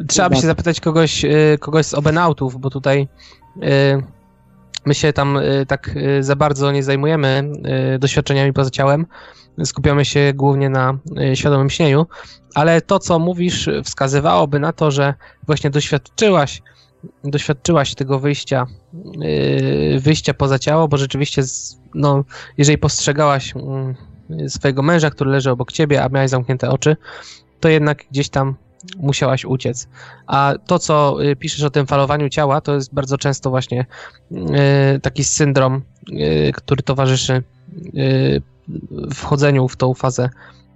Trzeba by się zapytać kogoś, y, kogoś z obenautów, bo tutaj y, my się tam y, tak za bardzo nie zajmujemy doświadczeniami poza ciałem. Skupiamy się głównie na świadomym śnieniu, ale to, co mówisz, wskazywałoby na to, że właśnie doświadczyłaś doświadczyłaś tego wyjścia, yy, wyjścia poza ciało, bo rzeczywiście, no, jeżeli postrzegałaś mm, swojego męża, który leży obok ciebie, a miałeś zamknięte oczy, to jednak gdzieś tam musiałaś uciec. A to, co y, piszesz o tym falowaniu ciała, to jest bardzo często właśnie yy, taki syndrom, yy, który towarzyszy wchodzeniu w tą fazę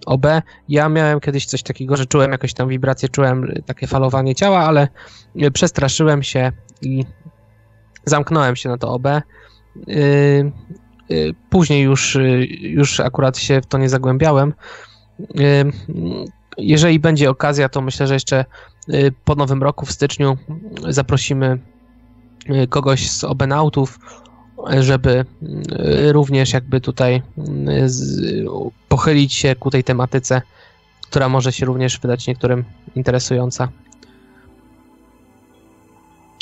OB. Ja miałem kiedyś coś takiego, że czułem jakąś tam wibrację, czułem takie falowanie ciała, ale przestraszyłem się i zamknąłem się na to OB. Y, y, później już, y, już akurat się w to nie zagłębiałem. Jeżeli będzie okazja, to myślę, że jeszcze po nowym roku w styczniu zaprosimy kogoś z obenautów, żeby y, również jakby tutaj y, pochylić się ku tej tematyce, która może się również wydać niektórym interesująca.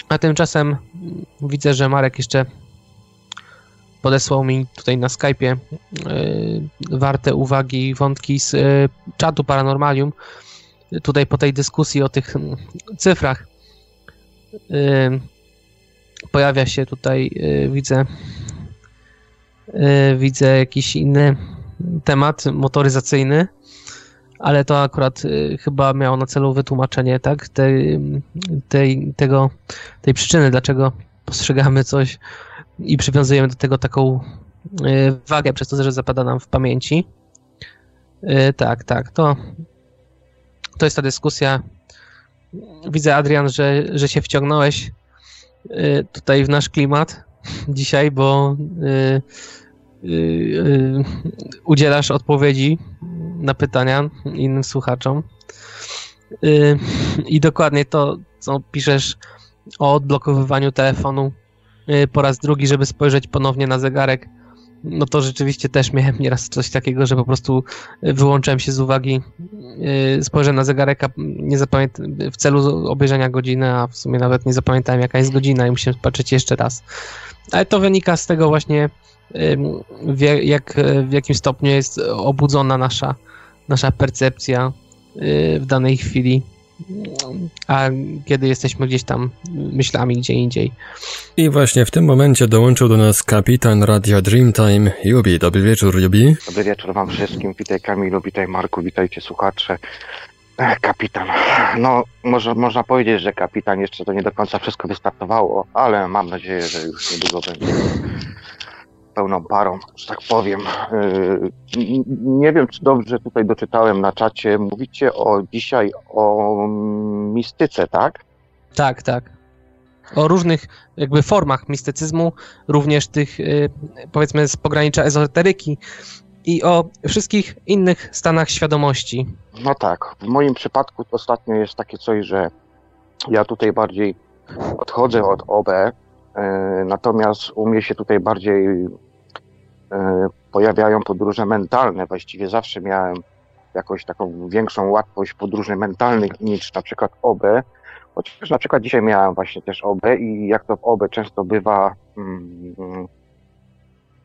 A tymczasem widzę, że Marek jeszcze podesłał mi tutaj na Skype'ie y, warte uwagi wątki z czatu Paranormalium. Tutaj po tej dyskusji o tych cyfrach pojawia się tutaj, y, widzę, y, widzę jakiś inny temat motoryzacyjny, ale to akurat y, chyba miało na celu wytłumaczenie, tak, tej, tej, tego, tej przyczyny, dlaczego postrzegamy coś i przywiązujemy do tego taką wagę przez to, że zapada nam w pamięci. Tak, tak, to, to jest ta dyskusja. Widzę, Adrian, że, że się wciągnąłeś tutaj w nasz klimat dzisiaj, bo y, y, udzielasz odpowiedzi na pytania innym słuchaczom. I dokładnie to, co piszesz o odblokowywaniu telefonu po raz drugi, żeby spojrzeć ponownie na zegarek, no to rzeczywiście też miałem nieraz coś takiego, że po prostu wyłączyłem się z uwagi, yy, spojrzę na zegarek, a nie w celu obejrzenia godziny, a w sumie nawet nie zapamiętałem jaka jest godzina i musiałem patrzeć jeszcze raz. Ale to wynika z tego właśnie, yy, jak, w jakim stopniu jest obudzona nasza, nasza percepcja yy, w danej chwili a kiedy jesteśmy gdzieś tam myślami gdzie indziej. I właśnie w tym momencie dołączył do nas kapitan Radia Dreamtime, Jubi. Dobry wieczór, Jubi. Dobry wieczór wam wszystkim. Witaj Kamilu, witaj Marku, witajcie słuchacze. Ech, kapitan. No, może, można powiedzieć, że kapitan jeszcze to nie do końca wszystko wystartowało, ale mam nadzieję, że już niedługo będzie pełną parą, że tak powiem. Yy, nie wiem, czy dobrze tutaj doczytałem na czacie. Mówicie o dzisiaj o mistyce, tak? Tak, tak. O różnych jakby formach mistycyzmu, również tych yy, powiedzmy z pogranicza ezoteryki i o wszystkich innych stanach świadomości. No tak. W moim przypadku ostatnio jest takie coś, że Ja tutaj bardziej odchodzę od OB, e, natomiast u mnie się tutaj bardziej pojawiają podróże mentalne. Właściwie zawsze miałem jakąś taką większą łatwość podróży mentalnych niż na przykład OB. Chociaż na przykład dzisiaj miałem właśnie też OB i jak to w OB często bywa, mm,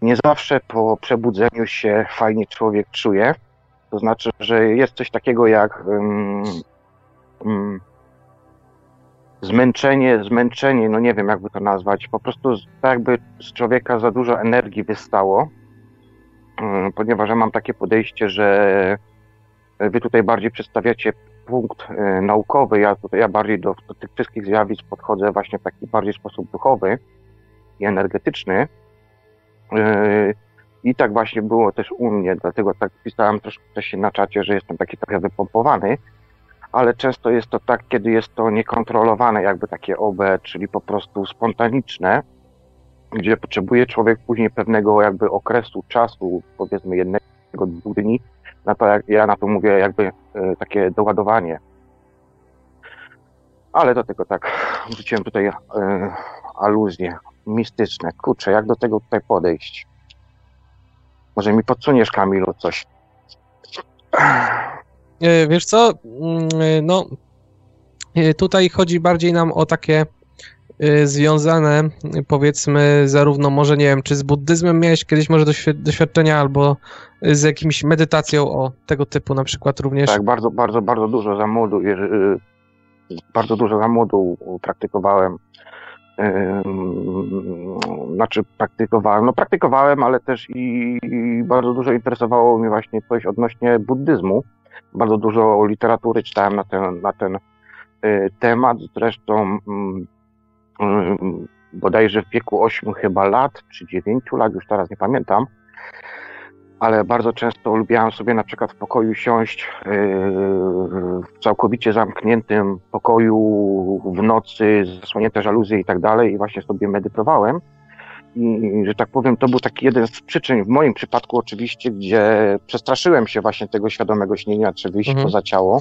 nie zawsze po przebudzeniu się fajnie człowiek czuje. To znaczy, że jest coś takiego jak um, um, zmęczenie, zmęczenie, no nie wiem jakby to nazwać, po prostu tak jakby z człowieka za dużo energii wystało, um, ponieważ ja mam takie podejście, że wy tutaj bardziej przedstawiacie punkt y, naukowy, ja, tutaj, ja bardziej do, do tych wszystkich zjawisk podchodzę właśnie w taki bardziej sposób duchowy i energetyczny. Y, I tak właśnie było też u mnie, dlatego tak pisałem troszkę wcześniej na czacie, że jestem taki trochę wypompowany, ale często jest to tak, kiedy jest to niekontrolowane, jakby takie OB, czyli po prostu spontaniczne, gdzie potrzebuje człowiek później pewnego jakby okresu czasu, powiedzmy jednego, dwóch dni, na to, jak ja na to mówię, jakby e, takie doładowanie. Ale do tego tak wrzuciłem tutaj e, aluzje mistyczne. Kurczę, jak do tego tutaj podejść? Może mi podsuniesz, Kamilu, coś? E, wiesz co, mm, e, no tutaj chodzi bardziej nam o takie związane, powiedzmy, zarówno może, nie wiem, czy z buddyzmem miałeś kiedyś może doświadczenia, albo z jakimś medytacją o tego typu na przykład również? Tak, bardzo, bardzo, bardzo dużo za młodu, bardzo dużo za młodu praktykowałem znaczy praktykowałem, no praktykowałem, ale też i, i, bardzo dużo interesowało mnie właśnie coś odnośnie buddyzmu. Bardzo dużo literatury czytałem na ten, na ten y, temat. Zresztą y, bodajże w wieku 8 chyba lat, czy 9 lat, już teraz nie pamiętam, ale bardzo często lubiłem sobie na przykład w pokoju siąść yy, w całkowicie zamkniętym pokoju w nocy, zasłonięte żaluzje i tak dalej i właśnie sobie medytowałem. I, że tak powiem, to był taki jeden z przyczyn, w moim przypadku oczywiście, gdzie przestraszyłem się właśnie tego świadomego śnienia, czy wyjść mhm. poza ciało.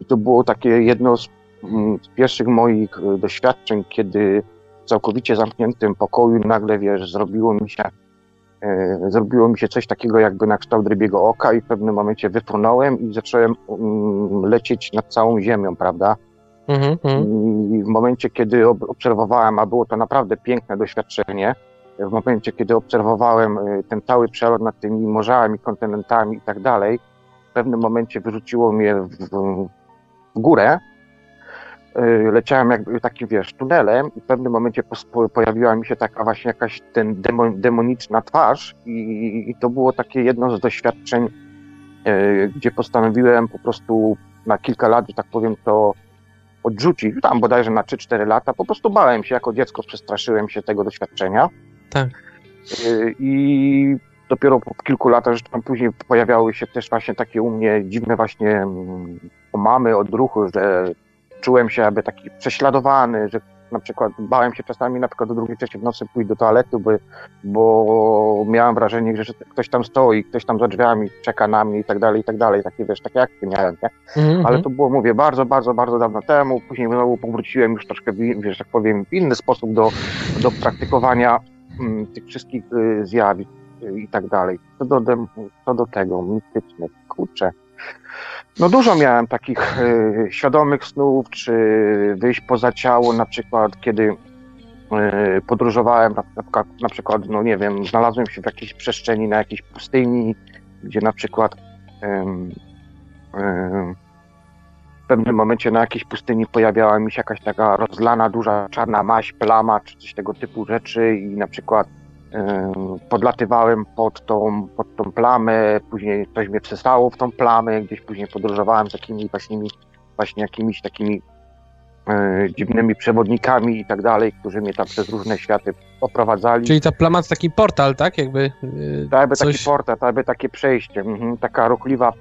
I to było takie jedno z, mm, z pierwszych moich y, doświadczeń, kiedy w całkowicie zamkniętym pokoju nagle, wiesz, zrobiło mi się E, zrobiło mi się coś takiego jakby na kształt rybiego oka i w pewnym momencie wypłynąłem i zacząłem um, lecieć nad całą ziemią, prawda? Mm -hmm. I w momencie, kiedy obserwowałem, a było to naprawdę piękne doświadczenie, w momencie, kiedy obserwowałem e, ten cały przelot nad tymi morzami, kontynentami i tak dalej, w pewnym momencie wyrzuciło mnie w, w górę Y, leciałem jakby takim, wiesz, tunelem i w pewnym momencie pojawiła mi się taka właśnie jakaś ten demon, demoniczna twarz i, i, to było takie jedno z doświadczeń, y, gdzie postanowiłem po prostu na kilka lat, że tak powiem, to odrzucić, tam bodajże na 3-4 lata, po prostu bałem się, jako dziecko przestraszyłem się tego doświadczenia. Tak. Y, I dopiero po kilku latach, że tam później pojawiały się też właśnie takie u mnie dziwne właśnie mm, omamy, odruchy, że czułem się jakby taki prześladowany, że na przykład bałem się czasami na przykład o drugiej, trzeciej w nocy pójść do toalety, bo, bo miałem wrażenie, że ktoś tam stoi, ktoś tam za drzwiami czeka na mnie i tak dalej, i tak dalej, takie wiesz, takie akcje miałem, nie? Mm -hmm. Ale to było, mówię, bardzo, bardzo, bardzo dawno temu, później znowu powróciłem już troszkę, wiesz, tak powiem, w inny sposób do, do praktykowania mm, tych wszystkich y, zjawisk y, i tak dalej. Co do, co do tego, mistycznych, kurczę, no dużo miałem takich y, świadomych snów, czy wyjść poza ciało, na przykład kiedy y, podróżowałem, na, na, na przykład, no nie wiem, znalazłem się w jakiejś przestrzeni, na jakiejś pustyni, gdzie na przykład w pewnym momencie na jakiejś pustyni pojawiała mi się jakaś taka rozlana, duża czarna maść, plama, czy coś tego typu rzeczy i na przykład podlatywałem pod tą, pod tą plamę, później coś mnie przestało w tą plamę, gdzieś później podróżowałem z takimi właśnie, właśnie jakimiś takimi e, dziwnymi przewodnikami i tak dalej, którzy mnie tam przez różne światy oprowadzali. Czyli ta plama to taki portal, tak? Jakby, yy, tak, jakby coś... taki portal, tak, jakby takie przejście, mhm, taka ruchliwa,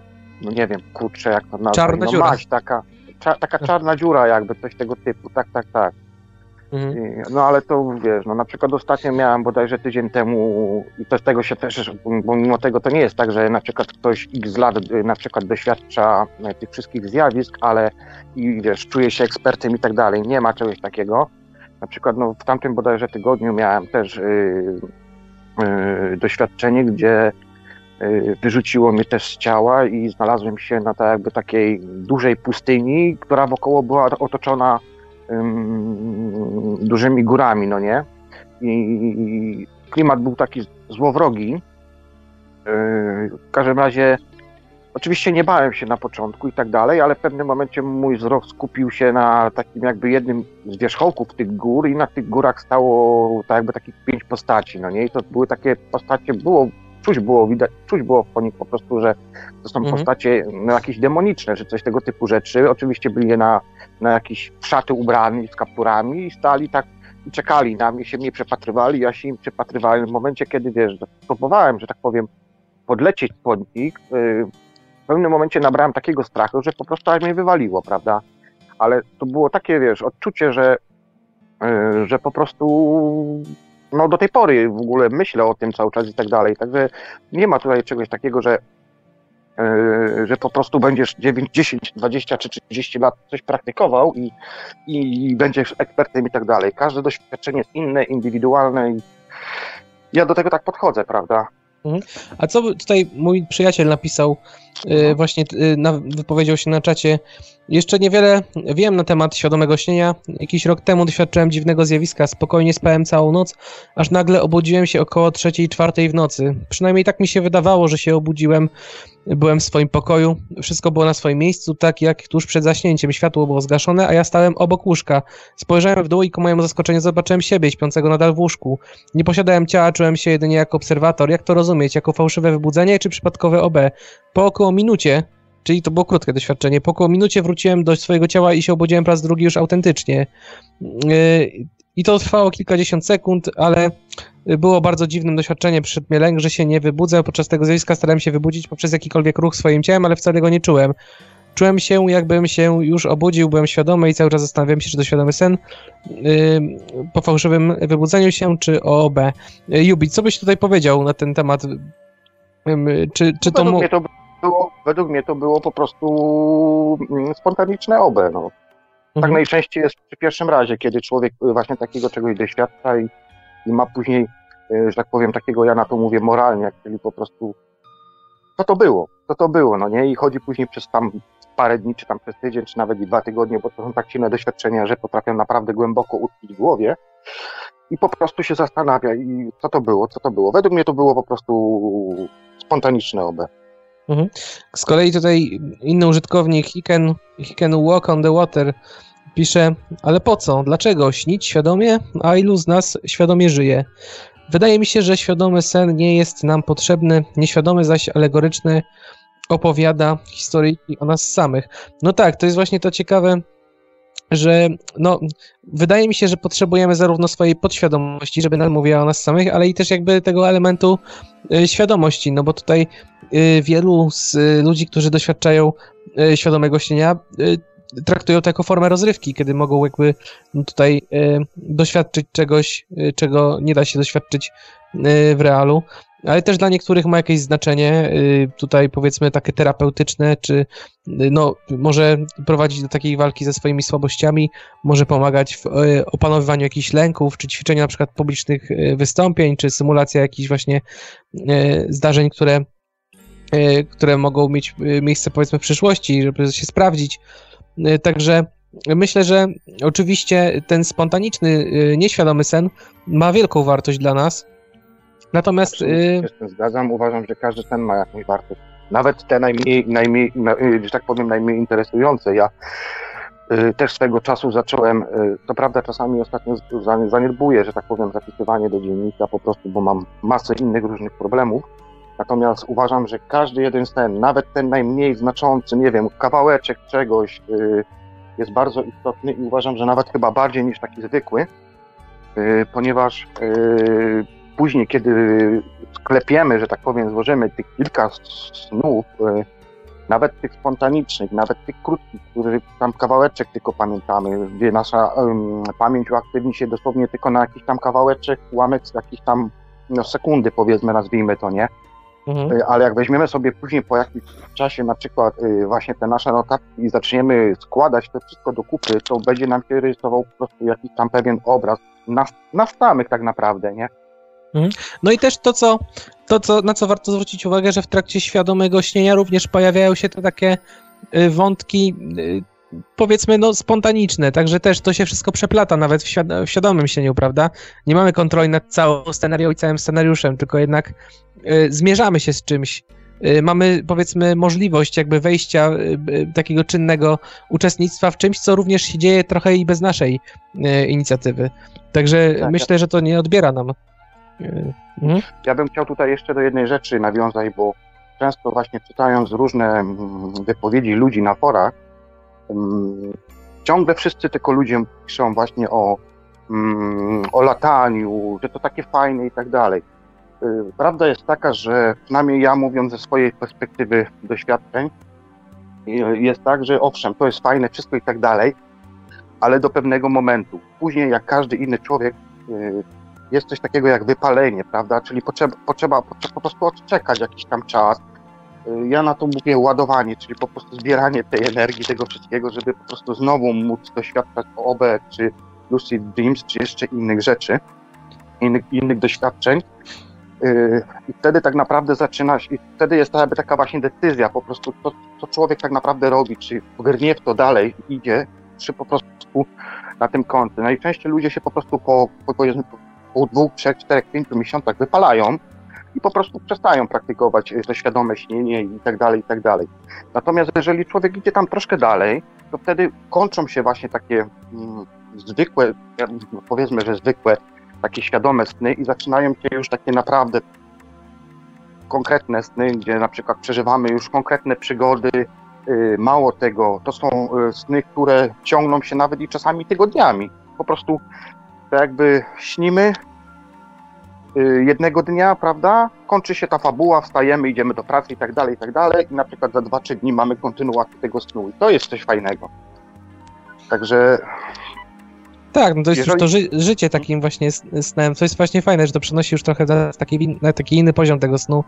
no nie wiem, kurczę, jak to nazwać. Czarna no, dziura. Maść, taka, cza, taka czarna dziura jakby, coś tego typu, tak, tak, tak. Mhm. No ale to wiesz, no na przykład ostatnio miałem bodajże tydzień temu i to z tego się też, bo mimo tego to nie jest tak, że na przykład ktoś x lat y, na przykład doświadcza y, tych wszystkich zjawisk, ale i wiesz, czuje się ekspertem i tak dalej. Nie ma czegoś takiego. Na przykład no, w tamtym bodajże tygodniu miałem też yy, yy, doświadczenie, gdzie yy, wyrzuciło mnie też z ciała i znalazłem się na tak jakby takiej dużej pustyni, która wokoło była otoczona dużymi górami, no nie? I klimat był taki złowrogi. Yy, w każdym razie, oczywiście nie bałem się na początku i tak dalej, ale w pewnym momencie mój wzrok skupił się na takim jakby jednym z wierzchołków tych gór i na tych górach stało tak jakby takich pięć postaci, no nie? I to były takie postacie, było, czuć było widać, czuć było po nich po prostu, że to są mhm. postacie no, jakieś demoniczne, czy coś tego typu rzeczy. Oczywiście byli na na jakieś szaty ubrani z kapturami i stali tak i czekali na mnie, się mnie przepatrywali, ja się im przepatrywałem. W momencie, kiedy wiesz, próbowałem, że tak powiem, podlecieć pod nich, y, w pewnym momencie nabrałem takiego strachu, że po prostu aż mnie wywaliło, prawda? Ale to było takie, wiesz, odczucie, że, y, że po prostu no do tej pory w ogóle myślę o tym cały czas i tak dalej. Także nie ma tutaj czegoś takiego, że E, że po prostu będziesz 9, 10, 20 czy 30 lat coś praktykował i, i będziesz ekspertem i tak dalej. Każde doświadczenie jest inne, indywidualne i ja do tego tak podchodzę, prawda? Mhm. A co tutaj mój przyjaciel napisał, właśnie e, wypowiedział się na czacie, jeszcze niewiele wiem na temat świadomego śnienia. Jakiś rok temu doświadczyłem dziwnego zjawiska. Spokojnie spałem całą noc, aż nagle obudziłem się około trzeciej, czwartej w nocy. Przynajmniej tak mi się wydawało, że się obudziłem. Byłem w swoim pokoju, wszystko było na swoim miejscu, tak jak tuż przed zaśnięciem. Światło było zgaszone, a ja stałem obok łóżka. Spojrzałem w dół i ku mojemu zaskoczeniu zobaczyłem siebie, śpiącego nadal w łóżku. Nie posiadałem ciała, czułem się jedynie jako obserwator. Jak to rozumieć? Jako fałszywe wybudzenie czy przypadkowe OB? Po około minucie Czyli to było krótkie doświadczenie. Po około minucie wróciłem do swojego ciała i się obudziłem po raz drugi już autentycznie. Yy, I to trwało kilkadziesiąt sekund, ale było bardzo dziwnym doświadczeniem. Przyszedł mnie lęk, że się nie wybudzę. Podczas tego zjawiska starałem się wybudzić poprzez jakikolwiek ruch swoim ciałem, ale wcale go nie czułem. Czułem się, jakbym się już obudził, byłem świadomy i cały czas zastanawiałem się, czy to świadomy sen yy, po fałszywym wybudzeniu się, czy OOB. Yy, Jubi, co byś tutaj powiedział na ten temat? Yy, czy, czy to, mu... to było, według mnie to było po prostu mm, spontaniczne obe. No. Tak mhm. najczęściej jest przy pierwszym razie, kiedy człowiek właśnie takiego czegoś doświadcza i, i ma później, e, że tak powiem, takiego, ja na to mówię moralnie, czyli po prostu co to było, co to było, no nie? I chodzi później przez tam parę dni, czy tam przez tydzień, czy nawet i dwa tygodnie, bo to są tak silne doświadczenia, że potrafią naprawdę głęboko utkwić w głowie i po prostu się zastanawia i co to było, co to było. Według mnie to było po prostu spontaniczne obe. Mhm. Z kolei tutaj inny użytkownik, can walk on the water, pisze, ale po co? Dlaczego? Śnić świadomie? A ilu z nas świadomie żyje? Wydaje mi się, że świadomy sen nie jest nam potrzebny, nieświadomy zaś alegoryczny opowiada historyjki o nas samych. No tak, to jest właśnie to ciekawe, że no, wydaje mi się, że potrzebujemy zarówno swojej podświadomości, żeby nam mówiła o nas samych, ale i też jakby tego elementu y, świadomości, no bo tutaj y, wielu z y, ludzi, którzy doświadczają y, świadomego śnienia, y, traktują to jako formę rozrywki, kiedy mogą jakby no, tutaj y, doświadczyć czegoś, czego nie da się doświadczyć w realu ale też dla niektórych ma jakieś znaczenie, y, tutaj powiedzmy takie terapeutyczne, czy y, no, może prowadzić do takiej walki ze swoimi słabościami, może pomagać w y, opanowywaniu jakichś lęków, czy ćwiczenia na przykład publicznych wystąpień, czy symulacja jakichś właśnie zdarzeń, które, które mogą mieć miejsce powiedzmy w przyszłości, żeby się sprawdzić. Także myślę, że oczywiście ten spontaniczny, nieświadomy sen ma wielką wartość dla nas, Natomiast... Y, się z tym zgadzam. Uważam, że każdy ten ma jakąś wartość. Nawet te najmniej, najmniej, y, że tak powiem, najmniej interesujące. Ja y, też swego czasu zacząłem, to prawda czasami ostatnio zaniedbuję, że tak powiem, zapisywanie do dziennika po prostu, bo mam masę innych różnych problemów. Natomiast uważam, że każdy jeden z ten, nawet ten najmniej znaczący, nie wiem, kawałeczek czegoś jest bardzo istotny i uważam, że nawet chyba bardziej niż taki zwykły, ponieważ później, kiedy sklepiemy, że tak powiem, złożymy tych kilka snów, e, nawet tych spontanicznych, nawet tych krótkich, których tam kawałeczek tylko pamiętamy, gdzie nasza um, pamięć uaktywni się dosłownie tylko na jakiś tam kawałeczek, ułamek z jakiejś tam no, sekundy, powiedzmy, nazwijmy to, nie? Mhm. Y, Ale jak weźmiemy sobie później po jakimś czasie na przykład y, właśnie te nasze notatki i zaczniemy składać to wszystko do kupy, to będzie nam się rysował po prostu jakiś tam pewien obraz nas, nas samych tak naprawdę, nie? No i też to, co, to co, na co warto zwrócić uwagę, że w trakcie świadomego śnienia również pojawiają się te takie y, wątki, y, powiedzmy, no spontaniczne, także też to się wszystko przeplata nawet w, świad- w świadomym śnieniu, prawda? Nie mamy kontroli nad całą scenarią i całym scenariuszem, tylko jednak y, zmierzamy się z czymś. Y, Mamy, powiedzmy, możliwość jakby wejścia y, takiego czynnego uczestnictwa w czymś, co również się dzieje trochę i bez naszej inicjatywy. Także Tak, myślę, że to nie odbiera nam. Mhm. Ja bym chciał tutaj jeszcze do jednej rzeczy nawiązać, bo często właśnie czytając różne mm, wypowiedzi ludzi na forach, mm, ciągle wszyscy tylko ludzie piszą właśnie o, mm, o lataniu, że to takie fajne i tak dalej. Y, Prawda jest taka, że przynajmniej ja mówiąc ze swojej perspektywy doświadczeń, y, jest tak, że owszem, to jest fajne, wszystko i tak dalej, ale do pewnego momentu. Później, jak każdy inny człowiek, y, jest coś takiego jak wypalenie, prawda? Czyli potrzeba, potrzeba, po prostu odczekać jakiś tam czas. Y, Ja na to mówię ładowanie, czyli po prostu zbieranie tej energii, tego wszystkiego, żeby po prostu znowu móc doświadczać OB, czy Lucid Dreams, czy jeszcze innych rzeczy, innych, innych doświadczeń. Y, I wtedy tak naprawdę zaczyna się, i wtedy jest taka właśnie decyzja, po prostu to, co człowiek tak naprawdę robi, czy brnie w to dalej, idzie, czy po prostu na tym kończy. Najczęściej ludzie się po prostu po, po, po, dwóch, trzech, czterech, pięciu miesiącach wypalają i po prostu przestają praktykować y, to świadome śnienie i tak dalej, i tak dalej. Natomiast jeżeli człowiek idzie tam troszkę dalej, to wtedy kończą się właśnie takie mm, zwykłe, powiedzmy, że zwykłe, takie świadome sny i zaczynają się już takie naprawdę konkretne sny, gdzie na przykład przeżywamy już konkretne przygody. Y, Mało tego, to są y, sny, które ciągną się nawet i czasami tygodniami. Po prostu tak jakby śnimy y, jednego dnia, prawda? Kończy się ta fabuła, wstajemy, idziemy do pracy i tak dalej, i tak dalej. I na przykład za dwa, trzy dni mamy kontynuację tego snu. I to jest coś fajnego. Także Tak, no to jest Jeżeli- już to ży życie takim właśnie snem. To jest właśnie fajne, że to przenosi już trochę na taki, na taki inny poziom tego snu.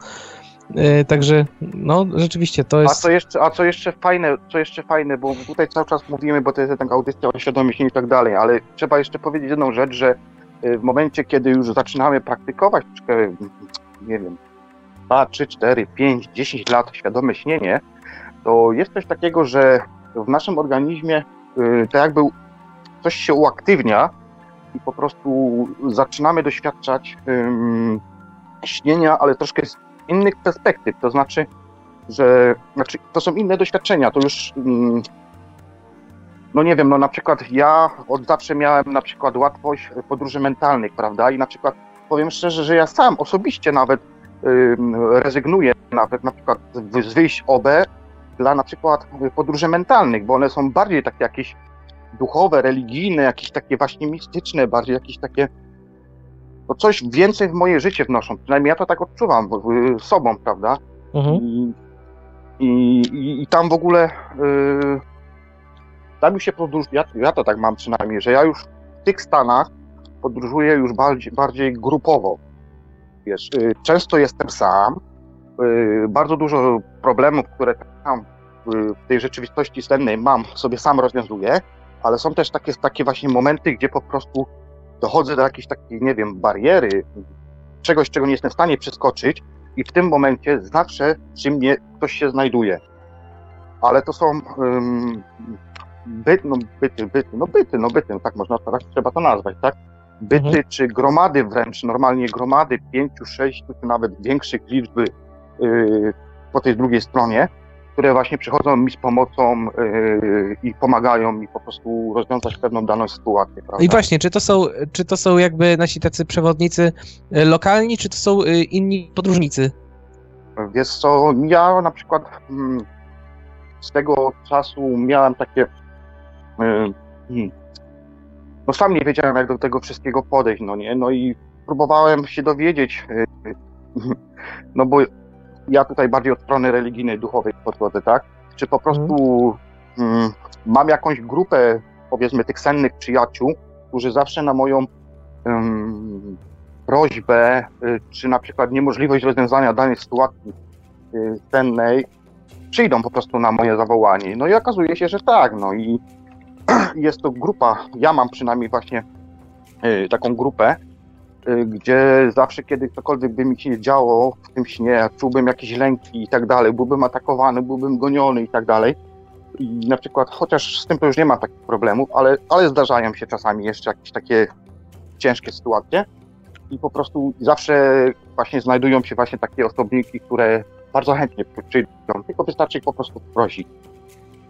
Yy, także, no rzeczywiście to A jest. co jeszcze, a co jeszcze fajne, co jeszcze fajne, bo tutaj cały czas mówimy, bo to jest taka audycja o świadomie śnieniu i tak dalej, ale trzeba jeszcze powiedzieć jedną rzecz, że y, w momencie, kiedy już zaczynamy praktykować nie wiem, 2, 3, 4, 5, 10 lat świadome śnienie, to jest coś takiego, że w naszym organizmie y, to jakby coś się uaktywnia i po prostu zaczynamy doświadczać śnienia, ale troszkę innych perspektyw, to znaczy że znaczy, to są inne doświadczenia. To już, mm, no nie wiem, no na przykład ja od zawsze miałem na przykład łatwość podróży mentalnych, prawda? I na przykład powiem szczerze, że ja sam osobiście nawet ym, rezygnuję nawet na przykład z wyjść OB dla na przykład podróży mentalnych, bo one są bardziej takie jakieś duchowe, religijne, jakieś takie właśnie mistyczne, bardziej jakieś takie no coś więcej w moje życie wnoszą. Przynajmniej ja to tak odczuwam y, sobą, prawda? Mhm. I, i, i, tam w ogóle yy, tam już się podróż, ja, ja to tak mam przynajmniej, że ja już w tych Stanach podróżuję już bardziej, bardziej grupowo. Wiesz, yy, często jestem sam, yy, bardzo dużo problemów, które tam w tej rzeczywistości sennej mam, sobie sam rozwiązuję, ale są też takie, takie właśnie momenty, gdzie po prostu dochodzę do jakiejś takiej, nie wiem, bariery, czegoś, czego nie jestem w stanie przeskoczyć, i w tym momencie zawsze przy mnie ktoś się znajduje. Ale to są um, byt, no, byty, byty, no byty, no byty, no tak można, tak trzeba to nazwać, tak? Byty Mhm. czy gromady wręcz, normalnie gromady pięciu, sześciu, czy nawet większych liczby yy, po tej drugiej stronie, które właśnie przychodzą mi z pomocą yy, i pomagają mi po prostu rozwiązać pewną daną sytuację, prawda? I właśnie, czy to są, czy to są jakby nasi tacy przewodnicy y, lokalni, czy to są y, inni podróżnicy? Wiesz co, ja na przykład mm, z tego czasu miałem takie. y, mm, No sam nie wiedziałem, jak do tego wszystkiego podejść, no nie? No i próbowałem się dowiedzieć, y, y, no bo ja tutaj bardziej od strony religijnej, duchowej podchodzę, tak? Czy po prostu mm, mam jakąś grupę, powiedzmy, tych sennych przyjaciół, którzy zawsze na moją ym, prośbę, y, czy na przykład niemożliwość rozwiązania danej sytuacji y, sennej, przyjdą po prostu na moje zawołanie. No i okazuje się, że tak, no i jest to grupa, ja mam przynajmniej właśnie y, taką grupę, gdzie zawsze, kiedy cokolwiek by mi się działo w tym śnie, czułbym jakieś lęki i tak dalej, byłbym atakowany, byłbym goniony i tak dalej. I na przykład, chociaż z tym to już nie ma takich problemów, ale, ale zdarzają się czasami jeszcze jakieś takie ciężkie sytuacje i po prostu zawsze właśnie znajdują się właśnie takie osobniki, które bardzo chętnie przyjdą, tylko wystarczy ich po prostu prosić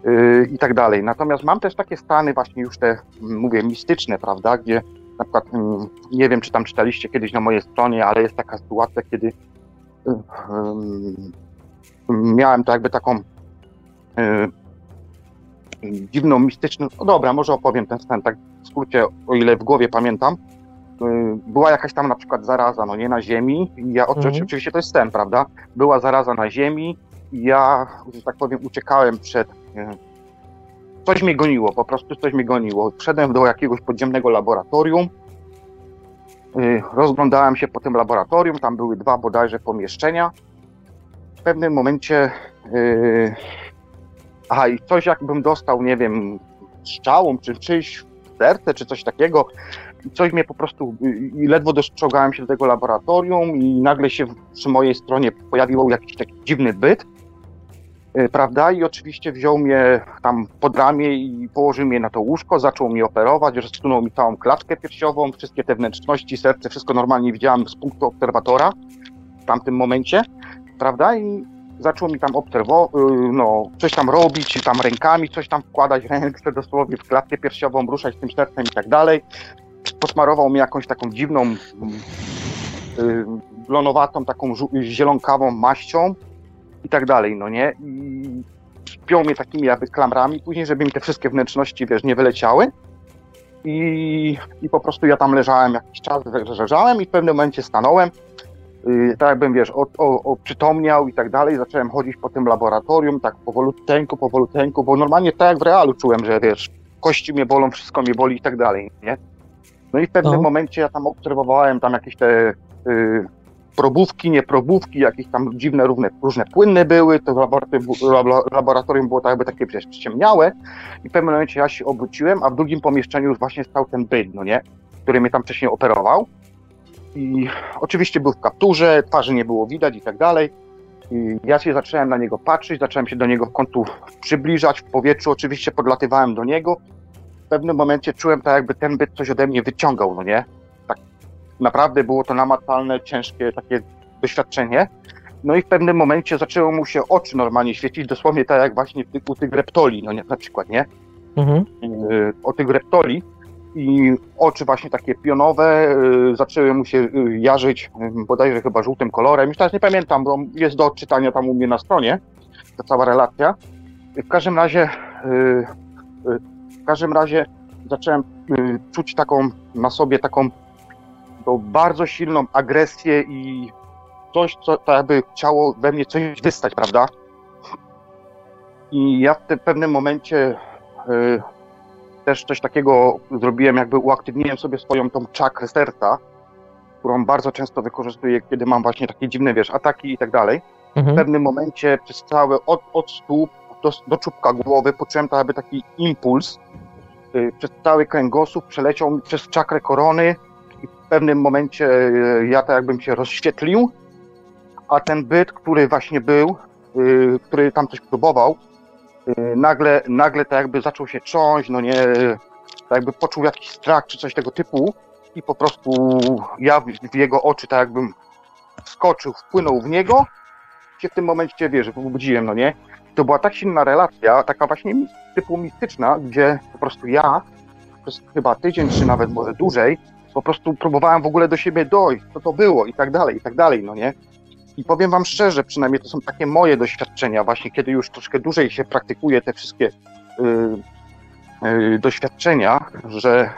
yy, i tak dalej. Natomiast mam też takie stany właśnie już te, mm, mówię, mistyczne, prawda, gdzie na przykład, mm, nie wiem, czy tam czytaliście kiedyś na mojej stronie, ale jest taka sytuacja, kiedy yy, yy, miałem to jakby taką yy, dziwną, mistyczną, no dobra, może opowiem ten stan, tak w skrócie, o ile w głowie pamiętam. Yy, Była jakaś tam na przykład zaraza, no nie na ziemi, ja, Mhm. oczywiście to jest ten, prawda? Była zaraza na ziemi, i ja, że tak powiem, uciekałem przed. Coś mnie goniło, po prostu coś mnie goniło. Wszedłem do jakiegoś podziemnego laboratorium. yy, Rozglądałem się po tym laboratorium, tam były dwa bodajże pomieszczenia. W pewnym momencie. yy, Aha, i coś jakbym dostał, nie wiem, strzałą, czy czyjś serce, czy coś takiego. I coś mnie po prostu, i ledwo dostrzegałem się do tego laboratorium i nagle się przy mojej stronie pojawił jakiś taki dziwny byt, y, prawda? I oczywiście wziął mnie tam pod ramię i położył mnie na to łóżko, zaczął mnie operować, rozsunął mi całą klatkę piersiową, wszystkie te wnętrzności, serce, wszystko normalnie widziałem z punktu obserwatora w tamtym momencie, prawda? I zaczął mi tam obserwować, no, coś tam robić, tam rękami, coś tam wkładać ręce dosłownie w klatkę piersiową, ruszać tym sercem i tak dalej. Posmarował mi jakąś taką dziwną, mm, y, blonowatą, taką zielonkawą maścią i tak dalej, no nie? I spiął mnie takimi jakby klamrami później, żeby mi te wszystkie wnętrzności, wiesz, nie wyleciały. I, I po prostu ja tam leżałem jakiś czas, leżałem i w pewnym momencie stanąłem Yy, tak jakbym, wiesz, o, o, oprzytomniał i tak dalej, zacząłem chodzić po tym laboratorium, tak powoluteńku, powoluteńku, bo normalnie tak jak w realu czułem, że wiesz, kości mnie bolą, wszystko mnie boli i tak dalej, nie? No i w pewnym No. momencie ja tam obserwowałem tam jakieś te y, probówki, nie probówki, jakieś tam dziwne różne, różne płynne były, to laboratorium, labo- laboratorium było tak jakby takie przecież przyciemniałe i w pewnym momencie ja się obróciłem, a w drugim pomieszczeniu już właśnie stał ten byt, no nie? Który mnie tam wcześniej operował. I oczywiście był w kapturze, twarzy nie było widać i tak dalej. I ja się zacząłem na niego patrzeć, zacząłem się do niego w kątu przybliżać, w powietrzu oczywiście podlatywałem do niego. W pewnym momencie czułem tak jakby ten byt coś ode mnie wyciągał, no nie? Naprawdę było to namacalne, ciężkie takie doświadczenie. No i w pewnym momencie zaczęło mu się oczy normalnie świecić, dosłownie tak jak właśnie u tych reptoli, no nie, na przykład, nie? Mhm. y, o tych reptoli i oczy właśnie takie pionowe y, zaczęły mu się y, jarzyć bodajże chyba żółtym kolorem. Już teraz nie pamiętam, bo jest do odczytania tam u mnie na stronie ta cała relacja. W każdym razie w każdym razie zacząłem czuć taką na sobie taką tą bardzo silną agresję i coś, co tak jakby chciało we mnie coś wystać, prawda? I ja w tym pewnym momencie y, też coś takiego zrobiłem, jakby uaktywniłem sobie swoją tą czakrę serca, którą bardzo często wykorzystuję, kiedy mam właśnie takie dziwne, wiesz, ataki i tak dalej. W Mhm. pewnym momencie przez cały, od, od stóp do, do czubka głowy poczułem to jakby taki impuls. y, Przez cały kręgosłup przeleciał mi przez czakrę korony w pewnym momencie y, ja tak jakbym się rozświetlił, a ten byt, który właśnie był, y, który tam coś próbował, y, nagle, nagle tak jakby zaczął się trząść, no nie, tak jakby poczuł jakiś strach czy coś tego typu i po prostu ja w, jego oczy tak jakbym wskoczył, wpłynął w niego się w tym momencie, wiesz, obudziłem, no nie? To była tak silna relacja, taka właśnie typu mistyczna, gdzie po prostu ja przez chyba tydzień, czy nawet może dłużej, po prostu próbowałem w ogóle do siebie dojść, co to było i tak dalej, i tak dalej, no nie? I powiem wam szczerze, przynajmniej to są takie moje doświadczenia, właśnie kiedy już troszkę dłużej się praktykuje te wszystkie y, y, doświadczenia, że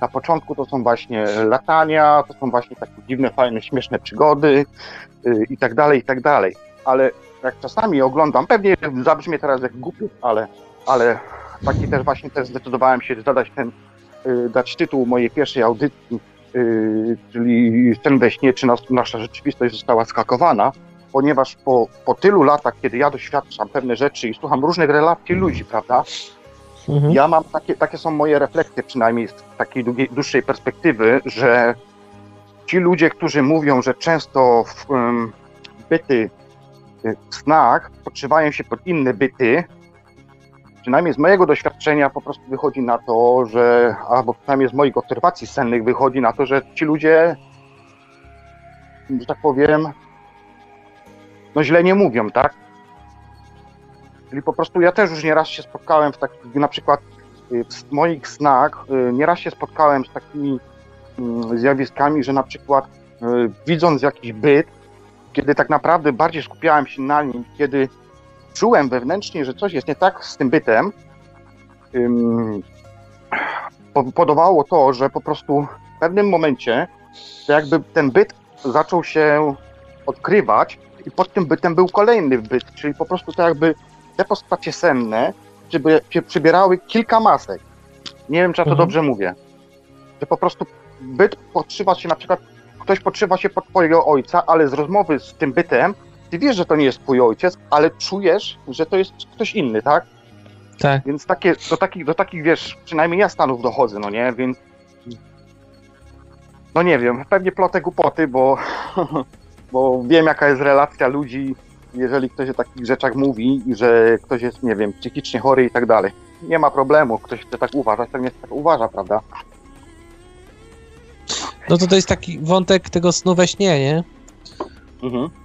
na początku to są właśnie latania, to są właśnie takie dziwne, fajne, śmieszne przygody y, i tak dalej, i tak dalej. ale jak czasami oglądam, pewnie zabrzmie teraz jak głupi, ale, ale taki też właśnie też zdecydowałem się zadać ten, dać tytuł mojej pierwszej audycji, y, czyli ten we śnie, czy nas, nasza rzeczywistość została skakowana, ponieważ po, po tylu latach, kiedy ja doświadczam pewne rzeczy i słucham różnych relacji ludzi, prawda, Mhm. ja mam takie, takie są moje refleksje, przynajmniej z takiej długiej, dłuższej perspektywy, że ci ludzie, którzy mówią, że często w, um, byty y, w snach podszywają się pod inne byty, przynajmniej z mojego doświadczenia po prostu wychodzi na to, że, albo przynajmniej z moich obserwacji sennych wychodzi na to, że ci ludzie, że tak powiem, no źle nie mówią, tak? Czyli po prostu ja też już nieraz się spotkałem w takich, na przykład y, w moich snach, y, nieraz się spotkałem z takimi mm, zjawiskami, że na przykład y, widząc jakiś byt, kiedy tak naprawdę bardziej skupiałem się na nim, kiedy czułem wewnętrznie, że coś jest nie tak z tym bytem, powodowało to, że po prostu w pewnym momencie to jakby ten byt zaczął się odkrywać i pod tym bytem był kolejny byt, czyli po prostu to jakby te postacie senne przyby, przy- przybierały kilka masek. Nie wiem, czy ja to Mhm. dobrze mówię. Że po prostu byt podszywa się, na przykład ktoś podszywa się pod twojego ojca, ale z rozmowy z tym bytem, ty wiesz, że to nie jest twój ojciec, ale czujesz, że to jest ktoś inny, tak? Tak. Więc takie, do, takich, do takich, wiesz, przynajmniej ja stanów dochodzę, no nie? Więc no nie wiem, pewnie plotę głupoty, bo, bo wiem, jaka jest relacja ludzi, jeżeli ktoś o takich rzeczach mówi i że ktoś jest, nie wiem, psychicznie chory i tak dalej. Nie ma problemu, ktoś chce tak uważać, pewnie tak uważa, prawda? No to to jest taki wątek tego snu we śnie, nie? Mhm.